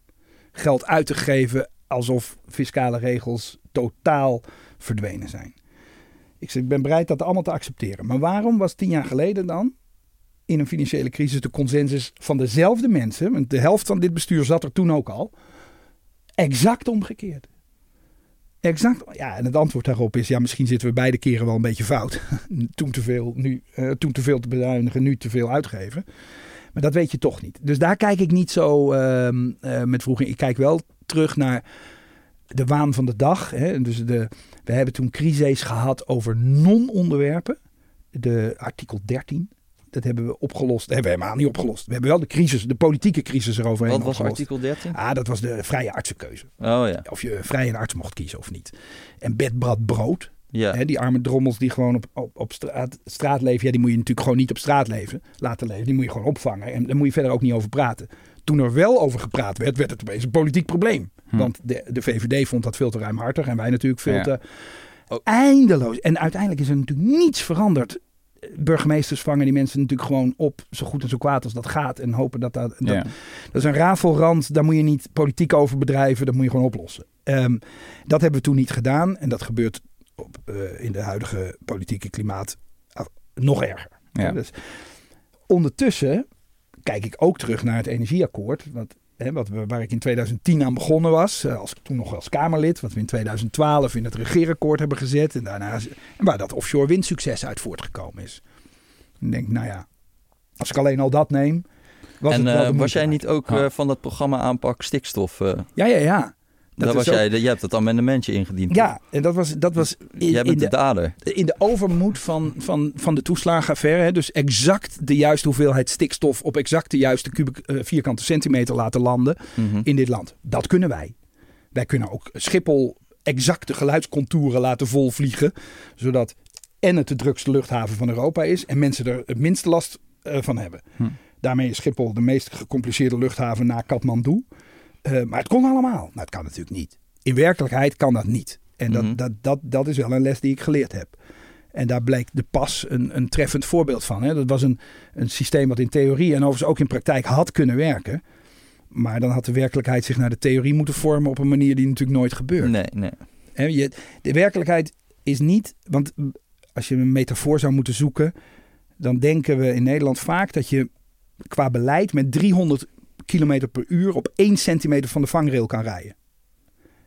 Geld uit te geven alsof fiscale regels totaal verdwenen zijn. Ik zeg, ik ben bereid dat allemaal te accepteren. Maar waarom was tien jaar geleden dan in een financiële crisis de consensus van dezelfde mensen, want de helft van dit bestuur zat er toen ook al, exact omgekeerd? Exact. Ja, en het antwoord daarop is: ja, misschien zitten we beide keren wel een beetje fout. [laughs] toen, te veel, nu, eh, toen te veel te bezuinigen, nu te veel uitgeven. Maar dat weet je toch niet. Dus daar kijk ik niet zo ehm, eh, met vroeger. Ik kijk wel terug naar de waan van de dag. Hè. Dus de, we hebben toen crises gehad over non-onderwerpen. De artikel 13. Dat hebben we opgelost. Dat hebben we helemaal niet opgelost. We hebben wel de crisis, de politieke crisis eroverheen Wat was opgelost. artikel 13? Ah, dat was de vrije artsenkeuze. Oh ja. Of je vrij een arts mocht kiezen of niet. En bedbrad brood. Ja. Hè, die arme drommels die gewoon op, op, op straat, straat leven. Ja, die moet je natuurlijk gewoon niet op straat leven, laten leven. Die moet je gewoon opvangen. En daar moet je verder ook niet over praten. Toen er wel over gepraat werd, werd het opeens een politiek probleem. Hm. Want de, de VVD vond dat veel te ruimhartig. En wij natuurlijk veel Ja. te eindeloos. En uiteindelijk is er natuurlijk niets veranderd. Burgemeesters vangen die mensen natuurlijk gewoon op. Zo goed en zo kwaad als dat gaat. En hopen dat dat... dat Ja. dat is een rafelrand, daar moet je niet politiek over bedrijven, dat moet je gewoon oplossen. Ehm, dat hebben we toen niet gedaan en dat gebeurt op, eh, in de huidige politieke klimaat af- nog erger. Ja. Dus ondertussen kijk ik ook terug naar het energieakkoord. Wat, hè, wat we, waar ik in 2010 aan begonnen was. eh, Als, toen nog als Kamerlid. Wat we in 2012 in het regeerakkoord hebben gezet. En, daarna, en waar dat offshore windsucces uit voortgekomen is. Ik denk, nou ja, als ik alleen al dat neem. Was en het wel eh, de was jij niet ook Ja. eh, van dat programma aanpak stikstof? Ja, ja, ja. Is was ook- jij, je hebt het amendmentje ingediend. Ja, en dat was, dat was in, jij in de, de dader. in de overmoed van, van, van de toeslagenaffaire. Hè, dus exact de juiste hoeveelheid stikstof op exact de juiste eh, vierkante centimeter laten landen Mhm. in dit land. Dat kunnen wij. Wij kunnen ook Schiphol exacte geluidscontouren laten volvliegen. Zodat en het de drukste luchthaven van Europa is. En mensen er het minste last eh, van hebben. Hm. Daarmee is Schiphol de meest gecompliceerde luchthaven na Kathmandu. Eh, maar het kon allemaal. Nou, het kan natuurlijk niet. In werkelijkheid kan dat niet. En dat, Mhm. dat, dat, dat is wel een les die ik geleerd heb. En daar bleek de pas een, een treffend voorbeeld van. Hè. Dat was een, een systeem wat in theorie en overigens ook in praktijk had kunnen werken. Maar dan had de werkelijkheid zich naar de theorie moeten vormen op een manier die natuurlijk nooit gebeurt. Nee, nee. Je, de werkelijkheid is niet, want als je een metafoor zou moeten zoeken, dan denken we in Nederland vaak dat je qua beleid met 300 km per uur op 1 centimeter van de vangrail kan rijden.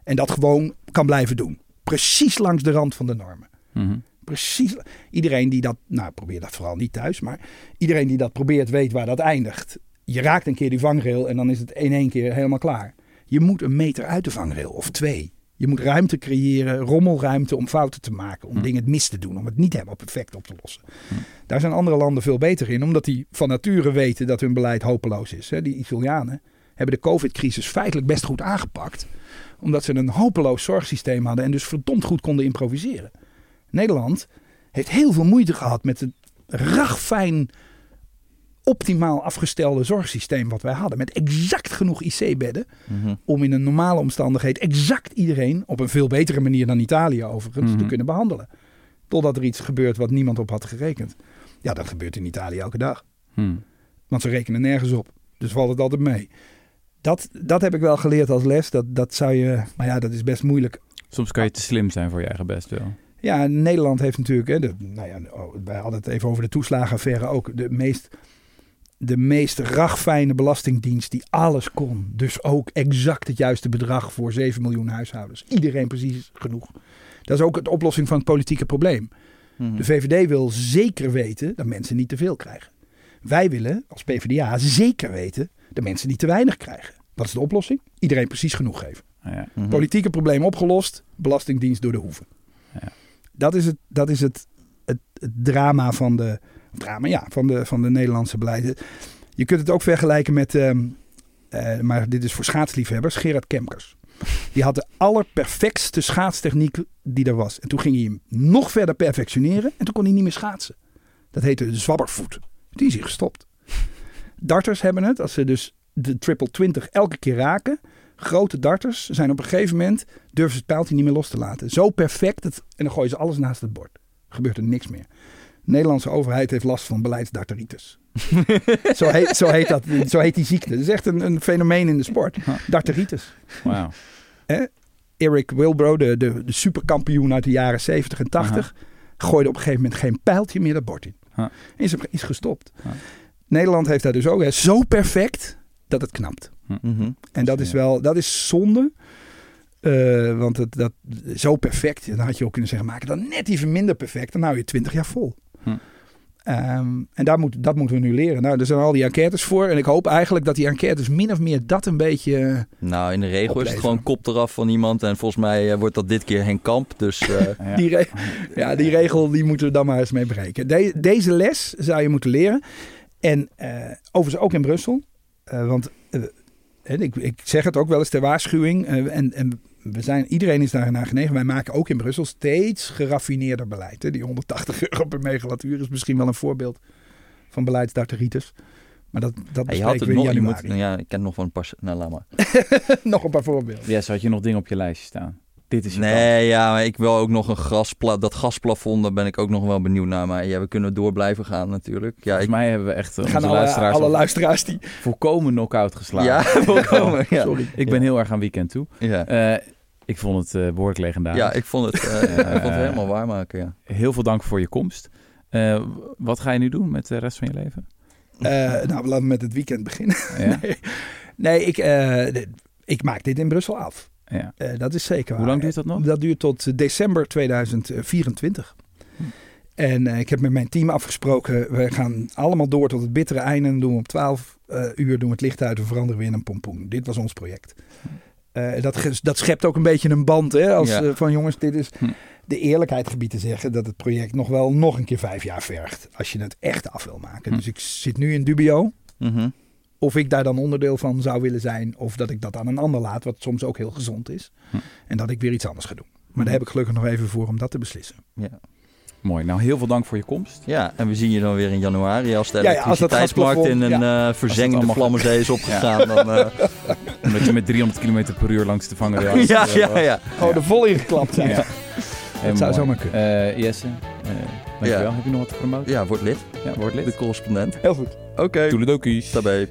En dat gewoon kan blijven doen. Precies langs de rand van de normen. Mhm. Precies. Iedereen die dat, nou probeer dat vooral niet thuis, maar iedereen die dat probeert weet waar dat eindigt. Je raakt een keer die vangrail en dan is het in één keer helemaal klaar. Je moet een meter uit de vangrail of twee. Je moet ruimte creëren, rommelruimte om fouten te maken, om Hm. dingen mis te doen, om het niet helemaal perfect op te lossen. Daar zijn andere landen veel beter in, omdat die van nature weten dat hun beleid hopeloos is. Die Italianen hebben de COVID-crisis feitelijk best goed aangepakt, omdat ze een hopeloos zorgsysteem hadden en dus verdomd goed konden improviseren. Nederland heeft heel veel moeite gehad met het ragfijn, optimaal afgestelde zorgsysteem wat wij hadden. Met exact genoeg IC-bedden Mhm. om in een normale omstandigheid exact iedereen, op een veel betere manier dan Italië overigens, te Mhm. kunnen behandelen. Totdat er iets gebeurt wat niemand op had gerekend. Ja, dat gebeurt in Italië elke dag. Hm. Want ze rekenen nergens op. Dus valt het altijd mee. Dat, dat heb ik wel geleerd als les. Dat, dat zou je, maar ja, dat is best moeilijk Soms kan je te slim zijn voor je eigen best wel. Ja, Nederland heeft natuurlijk, hè, de, nou ja, oh, wij hadden het even over de toeslagenaffaire ook, de meest, de meest ragfijne belastingdienst die alles kon. Dus ook exact het juiste bedrag voor 7 miljoen huishoudens. Iedereen precies genoeg. Dat is ook de oplossing van het politieke probleem. Mhm. De VVD wil zeker weten dat mensen niet te veel krijgen. Wij willen als PvdA zeker weten dat mensen niet te weinig krijgen. Wat is de oplossing? Iedereen precies genoeg geven. Ja. Mhm. Politieke probleem opgelost, belastingdienst door de hoeven. Ja. Dat is, het, dat is het, het, het drama van de, drama, ja, van, de, van de Nederlandse beleid. Je kunt het ook vergelijken met, ehm, eh, maar dit is voor schaatsliefhebbers, Gerard Kemkers. Die had de allerperfectste schaatstechniek die er was. En toen ging hij hem nog verder perfectioneren en toen kon hij niet meer schaatsen. Dat heette de zwabbervoet. Die is hij gestopt. Darters hebben het, als ze dus de triple 20 elke keer raken, grote darters zijn op een gegeven moment durven ze het pijltje niet meer los te laten. Zo perfect en dan gooien ze alles naast het bord. Gebeurt er niks meer. De Nederlandse overheid heeft last van beleidsdarteritis. [laughs] zo, heet, zo, heet dat, zo heet die ziekte. Dat is echt een, een fenomeen in de sport. Darteritis. Wauw. Eric Wilbro, de, de, de superkampioen uit de jaren 70 en 80, gooide op een gegeven moment geen pijltje meer dat bord in. Is, is gestopt. Huh. Nederland heeft daar dus ook hè, zo perfect dat het knapt. Mhm. En dat is wel, dat is zonde. Eh, want het, dat, zo perfect, dan had je ook kunnen zeggen, maak het dan net even minder perfect. Dan hou je 20 jaar vol. Hm. Ehm, en daar moet, dat moeten we nu leren. Nou, er zijn al die enquêtes voor. En ik hoop eigenlijk dat die enquêtes min of meer dat een beetje... Nou, in de regel is het gewoon kop eraf van iemand. En volgens mij eh, wordt dat dit keer Henk Kamp. Dus eh, [laughs] Ja. Die, ja, die regel die moeten we dan maar eens mee breken. De- deze les zou je moeten leren. En eh, overigens ook in Brussel. Eh, want eh, ik, ik zeg het ook wel eens ter waarschuwing. eh, en, en we zijn, iedereen is daar naar genegen. Wij maken ook in Brussel steeds geraffineerder beleid. Hè. Die 180 euro per megawattuur is misschien wel een voorbeeld van beleidsdarteritis. Maar dat, dat je had bespreken het we in nog. Je januari. moet, ja, ik ken nog wel een paar. Nou, laat maar. [laughs] nog een paar voorbeelden. Yes, had je nog dingen op je lijstje staan? Dit is kans. Nee, ja, maar ik wil ook nog een gaspla dat gasplafond. Daar ben ik ook nog wel benieuwd naar. Maar ja, we kunnen door blijven gaan natuurlijk. Ja, Volgens ik, mij hebben we echt eh, We onze gaan alle, luisteraars alle al luisteraars die... volkomen knock-out geslagen. ja, [laughs] volkomen. Ja. Sorry. Ik ben Ja. heel erg aan weekend toe. Ja. Eh, ik vond het eh, behoorlijk legendarisch. ja, ik vond het, eh, [laughs] ik vond het helemaal waarmaken. Ja. Heel veel dank voor je komst. Eh, wat ga je nu doen met de rest van je leven? Eh, nou, we laten met het weekend beginnen. Ja? [laughs] nee, nee ik, eh, ik maak dit in Brussel af. Ja. Eh, dat is zeker Hoe waar. lang duurt dat nog? Dat duurt tot december 2024. En eh, ik heb met mijn team afgesproken, we gaan allemaal door tot het bittere einde. Dan doen we om 12 eh, uur doen we het licht uit en veranderen we in een pompoen. Dit was ons project. Eh, dat, dat schept ook een beetje een band. Hè, als, Ja. eh, van jongens, dit is Hm. de eerlijkheid gebied te zeggen dat het project nog wel nog een keer vijf jaar vergt. Als je het echt af wil maken. Hm. Dus ik zit nu in dubio Mhm. of ik daar dan onderdeel van zou willen zijn. Of dat ik dat aan een ander laat, wat soms ook heel gezond is. Hm. En dat ik weer iets anders ga doen. Maar daar heb ik gelukkig nog even voor om dat te beslissen. Ja. Mooi. Nou, heel veel dank voor je komst. ja, en we zien je dan weer in januari als de Ja, elektriciteitsmarkt in een eh, verzengde allemaal- vlammenzee is opgegaan. Dan, eh, [laughs] Omdat je met 300 km per uur langs de vangrail [laughs] ja, ja, ja. Oh, er vol ingeklapt zijn. Ja. Dat zou zomaar kunnen. Eh Jesse, eh dankjewel. Ja. Heb je nog wat te promoten? Ja, word lid. Ja, word lid. De correspondent. Heel goed. Oké. Toeledokies. Daarbij.